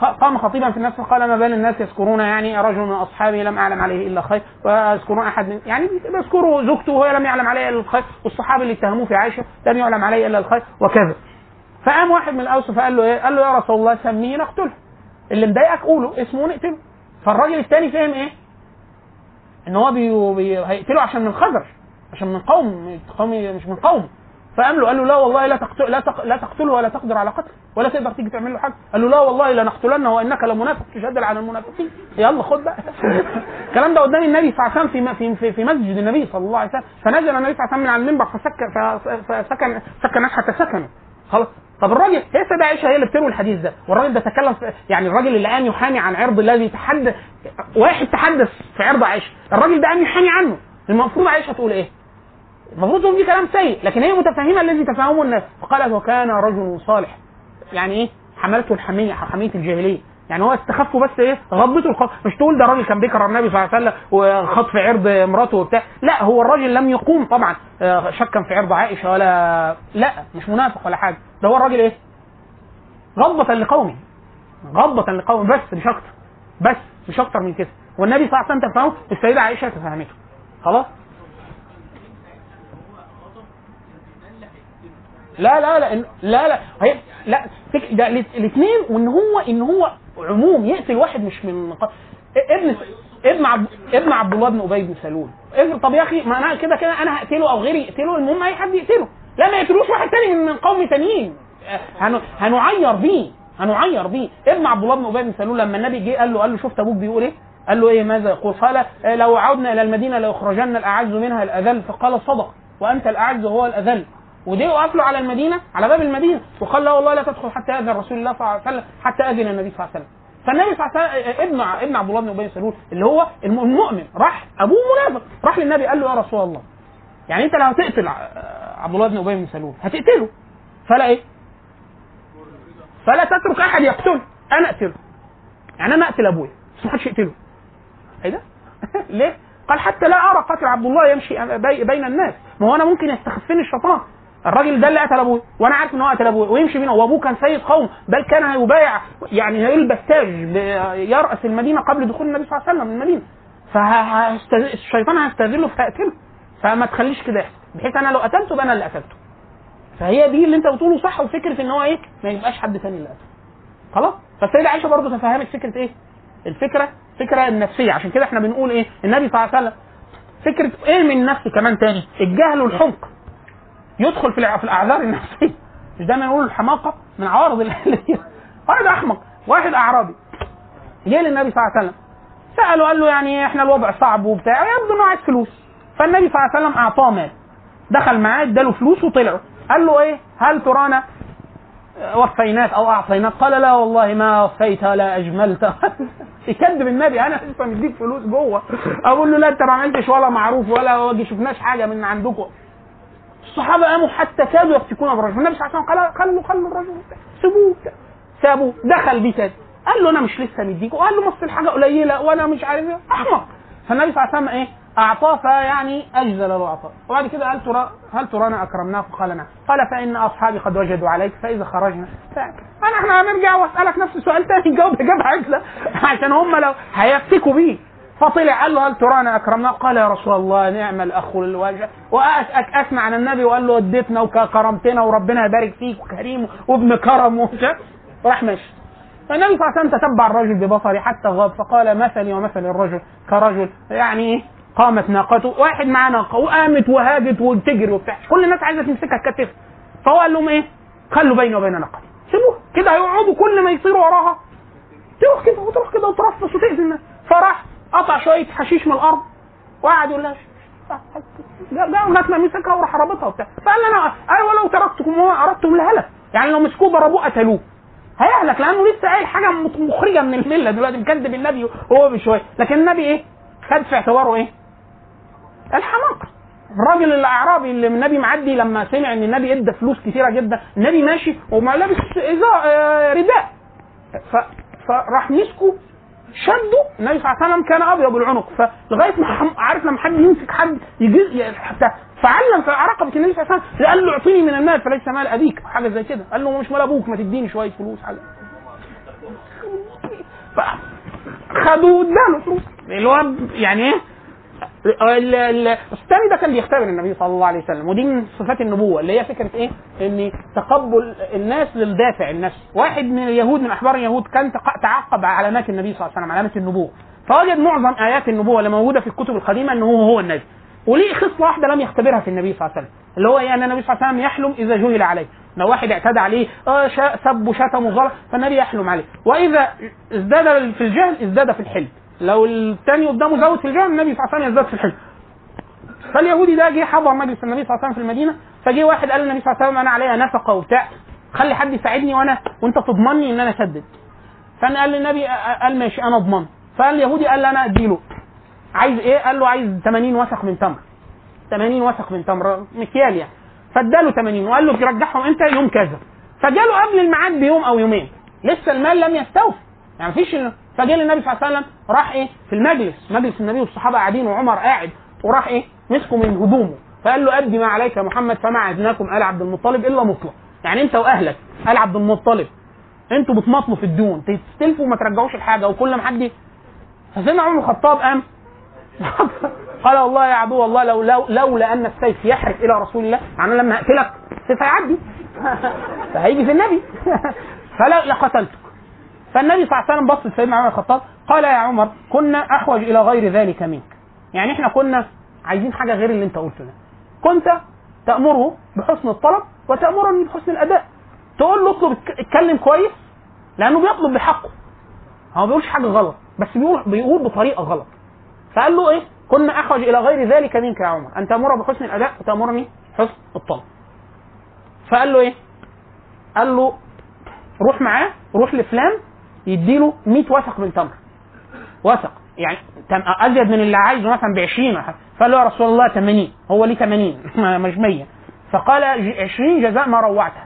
S3: قام قام خطيبا في الناس فقال ما بال الناس يذكرون يعني رجل من أصحابي لم أعلم عليه إلا خير ويذكرون أحد من يعني بيذكروا زوجته وهي لم يعلم عليها إلا الخير والصحابي اللي اتهموه في عائشة لم يعلم عليه إلا الخير وكذا فقام واحد من الأوس فقال له إيه؟ قال له يا رسول الله سميه نقتله اللي مضايقك قوله اسمه نقتله فالراجل الثاني فهم إيه؟ إن هو بي... بي... هيقتله عشان من خزر عشان من قوم قوم مش من قوم فقام له قال له لا والله لا تقتل لا, تق... لا تقتله ولا تقدر على قتله ولا تقدر تيجي تعمل له حاجة. قال له لا والله لنقتلنه وإنك لمنافق تجادل عن المنافقين. يلا خد بقى. <laughs> الكلام ده قدام النبي صلى الله عليه وسلم في في في مسجد النبي صلى الله عليه وسلم. فنزل النبي صلى الله عليه وسلم من على المنبر فسكن فسكن سكن حتى سكنوا خلاص. طب الراجل هي السيدة عائشة هي اللي بتروي الحديث ده. والراجل ده تكلم يعني الراجل اللي قام يحامي عن عرض الذي تحدث واحد تحدث في عرض عائشة. الراجل ده قام يحامي عنه. المفروض عائشة تقول إيه؟ المفروض تقول دي كلام سيء لكن هي متفهمة الذي تفهمه الناس. فقالت وكان رجل صالح. يعني إيه؟ حملته الحمية حمية الجاهلية. يعني هو استخفه بس إيه؟ غضته الخط مش تقول ده راجل كان بيكره النبي صلى الله عليه وسلم وخطف عرض مراته وبتاع. لا هو الراجل لم يقوم طبعا. آه، شكا في عرض عائشة ولا لا مش منافق ولا حاجة. ده هو الراجل إيه؟ غضبة لقومه. غضبة لقومه بس مش أكتر. بس مش أكتر من كده. والنبي صلى الله عليه وسلم تفهمه السيدة عائشة تفهمته. خلاص؟ لا لا لا لا لا هي لا ده الاثنين وإن هو إن هو عموم يقتل واحد مش من ابن ابن عبد ابن عبد الله بن أبي بن سلول. طب يا أخي ما أنا كده كده أنا هقتله أو غيري يقتله المهم أي حد يقتله. لا ما يقتلوش واحد تاني من قوم تانيين. آه، هن- هنعير بيه هنعير بيه. ابن عبد الله بن أبي بن سلول لما النبي جه قال له قال له شفت أبوك بيقول إيه؟ قال له إيه ماذا يقول؟ قال آه، لو عدنا إلى المدينة ليخرجن الأعز منها الأذل فقال صدق وأنت الأعز وهو الأذل. ودي قفلوا على المدينة على باب المدينة وقال لا والله لا تدخل حتى يأذن رسول الله صلى الله عليه وسلم حتى اذن النبي صلى الله عليه وسلم. فالنبي صلى الله عليه وسلم ابن ابن عبد الله بن أبي سلول اللي هو الم- المؤمن راح أبوه منافق راح للنبي قال له يا رسول الله. يعني انت لو هتقتل عبد الله بن أبي بن سلول هتقتله. فلا إيه؟ فلا تترك أحد يقتله. أنا أقتله. يعني أنا أقتل أبويا بس ما حدش يقتله. إيه ده؟ <laughs> ليه؟ قال حتى لا أرى قتل عبد الله يمشي بي- بين الناس. ما هو أنا ممكن يستخفني الشيطان. الراجل ده اللي قتل أبوه وأنا عارف إن هو قتل أبوه ويمشي بينا. وأبوه كان سيد قوم بل كان يبايع يعني يلبس تاج يراس المدينة قبل دخول النبي صلى الله عليه وسلم المدينة. فالشيطان هيستغله فهقتله فما تخليش كده بحيث أنا لو قتلته يبقى أنا اللي قتلته. فهي دي اللي أنت بتقوله صح وفكرة إن هو إيه؟ ما يبقاش حد ثاني اللي قتله. خلاص؟ فالسيده عائشة برضه تفهمت فكرة إيه؟ الفكرة فكرة النفسية. عشان كده إحنا بنقول إيه؟ النبي صلى الله عليه وسلم. فكرة إيه من النفس كمان تاني؟ الجهل والحمق. يدخل في الأعذار النفسية. مش دايما نقول الحماقة؟ من عوارض الاهليه واحد أحمق واحد أعرابي. جه للنبي صلى الله عليه وسلم. سأله قال له يعني إحنا الوضع صعب وبتاع يبدو انه عايز فلوس. فالنبي صلى الله عليه وسلم أعطاه مال. دخل معاه اداله فلوس وطلعوا. قال له إيه؟ هل ترانا وفيناك أو أعطيناك؟ قال لا والله ما وفيت ولا أجملت. <laughs> يكذب النبي أنا لسه مديك فلوس جوه. أقول له لا أنت ما عملتش ولا معروف ولا شفناش حاجة من عندكم. الصحابة قاموا حتى كادوا يفتكون بالرجل. النبي صلى الله عليه وسلم قال خلوا خلوا الرجل. سيبوه سابوه. دخل بيه تاني. قال له أنا مش لسه مديك وقال له مصر الحاجة قليلة وأنا مش عارف إيه. أحمق. فالنبي صلى الله عليه وسلم إيه؟ أعطاه فيعني أجزل له عطاء وبعد كده هل ترى هل ترانا أكرمناك؟ قال نعم. قال فإن أصحابي قد وجدوا عليك فإذا خرجنا. انا إحنا هنرجع وأسألك نفس السؤال تاني. نجاوب اجابه عجله عشان هم لو هيفتكوا بيه. فطلع قال له هل ترانا اكرمناك قال يا رسول الله نعم الأخ الوجه واسمع عن النبي وقال له وديتنا وكرمتنا وربنا يبارك فيك وكريم وابن كرم. <laughs> ومش وراح ماشي فالنبي صلى الله عليه تتبع الرجل ببصره حتى غاب فقال مثلي ومثل الرجل. كرجل يعني إيه؟ قامت ناقته. واحد معاه ناقة وقامت وهاجت وبتجري وبتاع. كل الناس عايزة تمسكها تكتفها فهو قال لهم إيه؟ خلوا بيني وبين ناقتي. سيبوها. كده هيقعدوا كل ما يصيروا وراها. تروح كده وتروح كده وترفص وتأذي الناس فراح قطع شوية حشيش من الأرض وقعد يقول لها الناس ما مسكها وراح رابطها وبتاع. فقال أنا أيوه لو تركتكم وما أردتم الهلك. يعني لو مسكوه ضربوه قتلوه. هيهلك لأنه لسه قايل حاجة مخرجة من الملة دلوقتي مكذب النبي وهو بشوية. لكن النبي إيه؟ خد في اعتباره إيه؟ الحماقة. الراجل الأعرابي اللي النبي معدي لما سمع إن النبي إدى فلوس كثيره جدا النبي ماشي وما لابس آه، رداء. فراح مسكه شده النبي صلى الله عليه وسلم كان أبيض العنق. فلغاية ما عارف لما حد يمسك حد يجي حتى فعلم في رقبه النبي صلى الله عليه وسلم قال له اعطيني من المال فليس مال أبيك حاجة زي كده. قال له مش مال أبوك ما تديني شوية فلوس حاجة خدوا اداله فلوس. اللي هو يعني إيه؟ الثاني ده كان بيختبر النبي صلى الله عليه وسلم ودي من صفات النبوة اللي هي فكرة إيه؟ إن تقبل الناس للدافع النفسي، واحد من اليهود من احبار اليهود كان تعقب علامات النبي صلى الله عليه وسلم علامات النبوة، فوجد معظم آيات النبوة اللي موجودة في الكتب القديمة ان هو هو النبي. وليه خصله واحدة لم يختبرها في النبي صلى الله عليه وسلم، اللي هو أن النبي صلى الله عليه وسلم يحلم إذا جهل عليه، لو واحد اعتدى عليه شا- سب وشتم وظلم فالنبي يحلم عليه، وإذا ازداد في الجهل ازداد في الحلم. لو الثاني قدامه زود في الجهل النبي صلى الله عليه وسلم يزداد في الحلم. فاليهودي ده جه حضر مجلس النبي صلى الله عليه وسلم في المدينة فجه واحد قال للنبي صلى الله عليه وسلم أنا عليا نفقة وبتاع خلي حد يساعدني وأنا وأنت تضمني إن أنا اسدد فأنا قال للنبي قال ماشي أنا أضمن. فقال اليهودي قال أنا أديله. عايز إيه؟ قال له عايز 80 وسخ من تمر. 80 وسخ من تمر مكيال يعني. فاداله 80 وقال له ترجعهم إمتى؟ يوم كذا. فجاله قبل الميعاد بيوم أو يومين. لسه المال لم يستوفي يعني مفيش فجاء النبي صلى الله عليه وسلم راح إيه؟ في المجلس. مجلس النبي والصحابة قاعدين وعمر قاعد وراح إيه؟ مسكه من هدومه. فقال له ادي ما عليك يا محمد فما عدناكم ال عبد المطلب إلا مطلق. يعني أنت وأهلك ال عبد المطلب. أنتوا بتمطلوا في الدون تستلفوا وما ترجعوش الحاجة وكل ما حد فسيدنا عمر الخطاب قام <laughs> قال والله يا عدو الله لو لو لولا أن السيف يحرق إلى رسول الله يعني لما اقتلك السيف هيعدي. <laughs> فهيجي في النبي. <laughs> فلا لقتلتك. فالنبي صلى الله عليه وسلم بص لسيدنا عمر الخطاب قال يا عمر كنا احوج إلى غير ذلك منك. يعني إحنا كنا عايزين حاجة غير اللي أنت قلته ده. كنت تأمره بحسن الطلب وتأمرني بحسن الأداء. تقول له اطلب اتكلم كويس لأنه بيطلب بحقه. هو ما بيقولش حاجة غلط بس بيقول بيقول بطريقة غلط. فقال له إيه؟ كنا احوج إلى غير ذلك منك يا عمر. أن تأمر بحسن الأداء وتأمرني حسن الطلب. فقال له إيه؟ قال له روح معاه روح لفلان يديله 100 وثق من تمر. وثق. يعني أزيد من اللي عايزه مثلا ب 20 فقال له يا رسول الله 80 هو ليه 80 <laughs> مش 100 فقال ج- 20 جزاء ما روعته.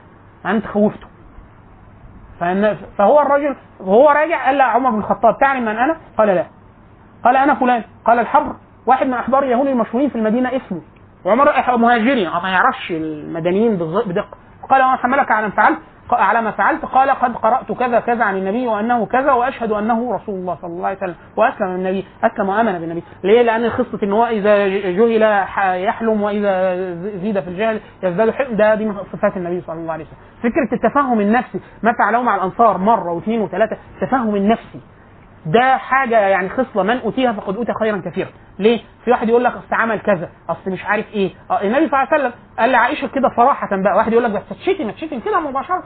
S3: أنت خوفته. فهو الرجل وهو راجع قال له عمر بن الخطاب تعلم من أنا؟ قال لا. قال أنا فلان. قال الحبر. واحد من أحبار اليهود المشهورين في المدينة اسمه وعمر مهاجري ما يعرفش المدنيين بدقة. قال وما حملك على ما فعلت. على ما فعلت قال قد قرأت كذا كذا عن النبي وأنه كذا وأشهد أنه رسول الله صلى الله عليه وسلم وأسلم النبي أسلم وأمن بالنبي. ليه؟ لأن قصه إن هو إذا ج- جهل يحلم وإذا ز- زيد في الجهل يزداد حلم ده دي من صفات النبي صلى الله عليه وسلم. فكرة التفهم النفسي ما فعله مع الأنصار مرة واثنين وثلاثة التفهم النفسي. ده حاجة يعني خصلة من أوتيها فقد اوتي خيرا كثيرا. ليه؟ في واحد يقول لك أصل عمل كذا أصل مش عارف إيه. آه، النبي صلى الله عليه وسلم قال لعائشة كده صراحة بقى واحد يقول لك بس تشتم تشتم كده مباشرة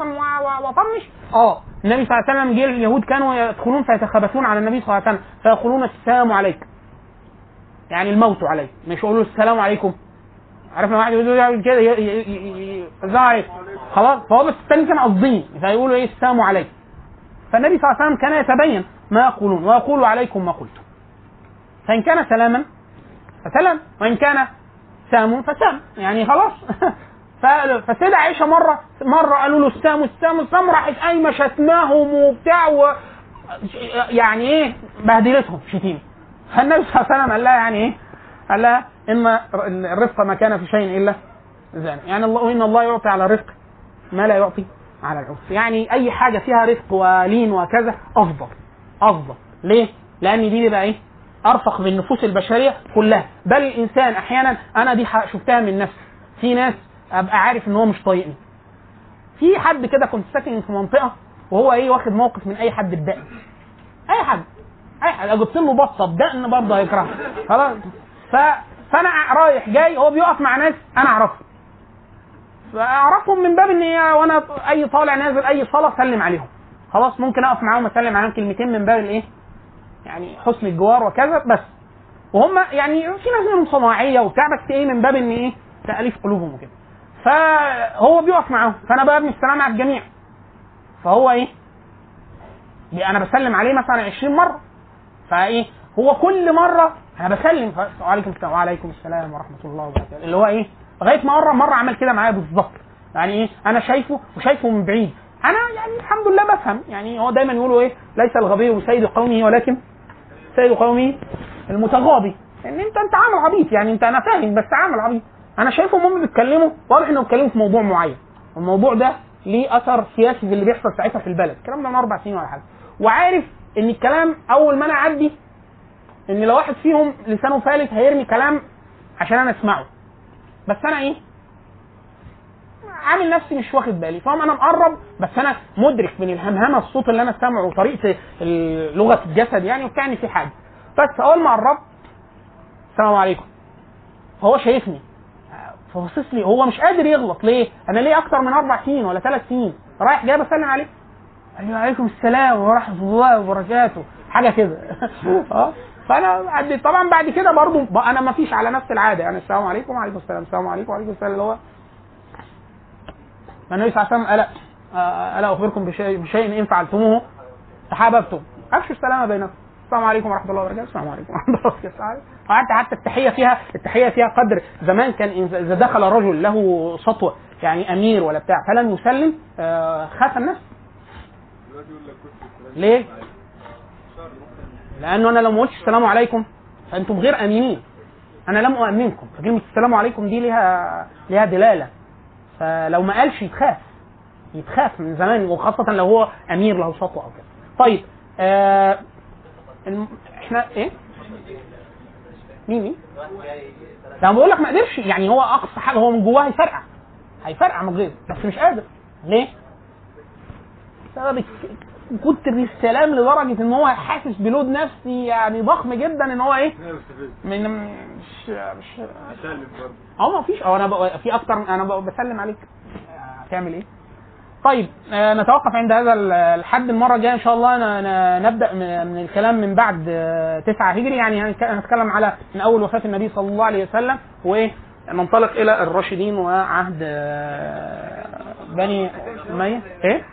S3: وطنش. آه النبي صلى الله عليه وسلم جه اليهود كانوا يدخلون فيتخبثون على النبي صلى الله عليه وسلم فيقولون السلام عليك. يعني الموت عليك. مش يقولوا السلام عليكم. عارف لما واحد يقول كده السلام خلاص؟ فهو بس الثاني كان قاصدين فيقولوا إيه؟ السلام عليكم فالنبي صلى الله عليه وسلم كان يتبين ما يقولون ويقول عليكم ما قلتم. فإن كان سلاما فسلام وإن كان سام فسام. يعني خلاص. <laughs> ف- فالسيدة عائشة مرة مرة قالوا له السام السام السام راحت قايمة شتماهم وبتاع و يعني إيه بهدلتهم شتيمة. فالنبي صلى الله عليه وسلم قال لها يعني إيه؟ قال لها ان الرفق ما كان في شيء إلا زانه يعني الله إن الله يعطي على الرفق ما لا يعطي على العسر يعني أي حاجة فيها رفق ولين وكذا أفضل. أفضل. ليه؟ لأن دي بيبقى إيه؟ أرفق بالنفوس البشرية كلها. بل الإنسان أحيانا أنا دي شفتها من نفسي. في ناس أبقى عارف إن هو مش طايقني. في حد كده كنت ساكن في منطقة وهو إيه واخد موقف من أي حد بدقن أي حد. أي حد. جبت له بطة بدقن برضه هيكرهها. خلاص. ف... فأنا رايح جاي هو بيقف مع ناس أنا أعرفهم. فأعرفهم من باب إن وأنا أي طالع نازل أي صلاة اسلم عليهم. خلاص ممكن أقف معاهم اسلم عليهم كلمتين من باب الإيه؟ يعني حسن الجوار وكذا بس. وهم يعني في ناس منهم صناعية وبتاع بس إيه من باب إن إيه؟ تأليف قلوبهم وكده. فهو بيقف معاهم. فأنا بقى السلام على الجميع. فهو إيه؟ أنا بسلم عليه مثلا 20 مرة. فإيه؟ هو كل مرة أنا بسلم. وعليكم السلام وعليكم السلام ورحمة الله وبركاته. اللي هو إيه؟ لغاية ما مرة مرة عمل كده معايا بالظبط. يعني إيه؟ أنا شايفه وشايفه من بعيد. أنا يعني الحمد لله بفهم. يعني هو دايما يقولوا إيه ليس الغبي بسيد قومه ولكن سيد قومه المتغاضي ان انت أنت عامل عبيط. يعني انت أنا فاهم بس عامل عبيط. أنا شايفهم هم بيتكلموا واضح انهم بيتكلموا في موضوع معين. الموضوع ده ليه أثر سياسي في اللي بيحصل ساعتها في البلد. الكلام ده من أربع سنين ولا حاجة. وعارف إن الكلام أول ما أنا أعدي إن لو واحد فيهم لسانه فالت هيرمي كلام عشان أنا أسمعه. بس أنا إيه؟ عامل نفسي مش واخد بالي. فاهم أنا مقرب بس أنا مدرك من الهمهمة الصوت اللي أنا سامعه وطريقة لغه الجسد يعني وبتاع في حاجة. بس أول ما قربت السلام عليكم. هو شايفني. فبصص لي هو مش قادر يغلط. ليه؟ أنا ليه أكتر من أربع سنين ولا ثلاث سنين؟ رايح جاي بسلم عليه. قال لي وعليكم السلام ورحمة الله وبركاته. حاجة كده. <laughs> آه. فأنا طبعا بعد كده برضو أنا ما فيش على نفس العادة. يعني السلام عليكم وعليكم السلام. السلام عليكم وعليكم السلام. اللي هو فالنبي صلى الله عليه وسلم الا آه، ألا أخبركم بشيء بشيء إن فعلتموه؟ تحاببتم. أفشوا السلام بينكم. السلام عليكم ورحمة الله وبركاته. السلام عليكم ورحمة الله وبركاته. حتى التحية فيها التحية فيها قدر. زمان كان إن- إذا دخل رجل له سطوة يعني أمير ولا بتاع فلم يسلم آه، خاف الناس ليه؟ لأنه أنا لو ما قلتش السلام عليكم فأنتم غير امينين أنا لم أؤمنكم. فكلمة السلام عليكم دي ليها ليها دلالة. فلو ما قالش يتخاف. يتخاف من زمان وخاصة لو هو أمير له سطوة أو كده. طيب آه. إحنا إيه؟ مين مين؟ لما بقول لك ما قدرش. يعني هو أقصى حاجة هو من جواه هيفرقع. هيفرقع من غيره بس مش قادر. ليه؟ بسبب كتر السلام لدرجة إن هو حاسس بلود نفسي يعني ضخم جدا إن هو إيه؟ من مش مش أه ما فيش. أه أنا في أكتر أنا بسلم عليك. هتعمل إيه؟ طيب آه، نتوقف عند هذا ال- الحد. المرة الجاية إن شاء الله ن- ن- نبدأ من الكلام من بعد آه، 9 هجري. يعني هنتكلم على من أول وفاة النبي صلى الله عليه وسلم وإيه؟ ننطلق إلى الراشدين وعهد آه، بني أمية. إيه؟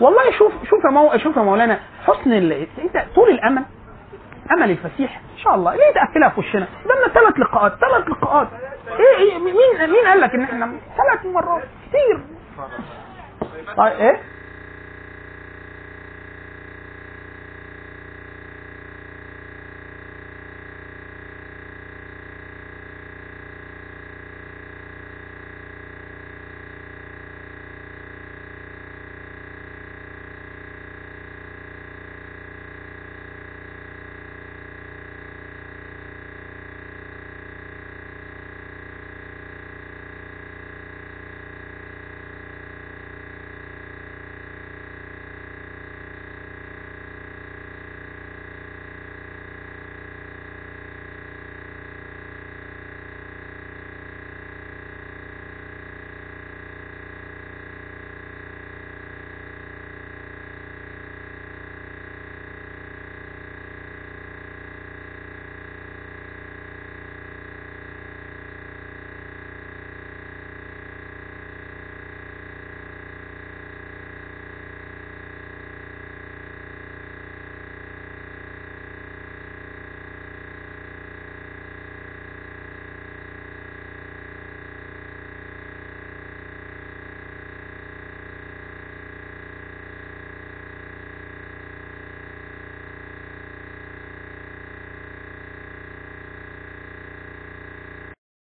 S3: والله شوف شوف يا مو... شوف يا مولانا حسن. انت طول الأمل أمل الفسيح إن شاء الله ليه تقفلها في وشنا؟ قدامنا ثلاث لقاءات ثلاث لقاءات إيه إيه مين مين قال لك إن إحنا ثلاث مرات كتير طيب إيه؟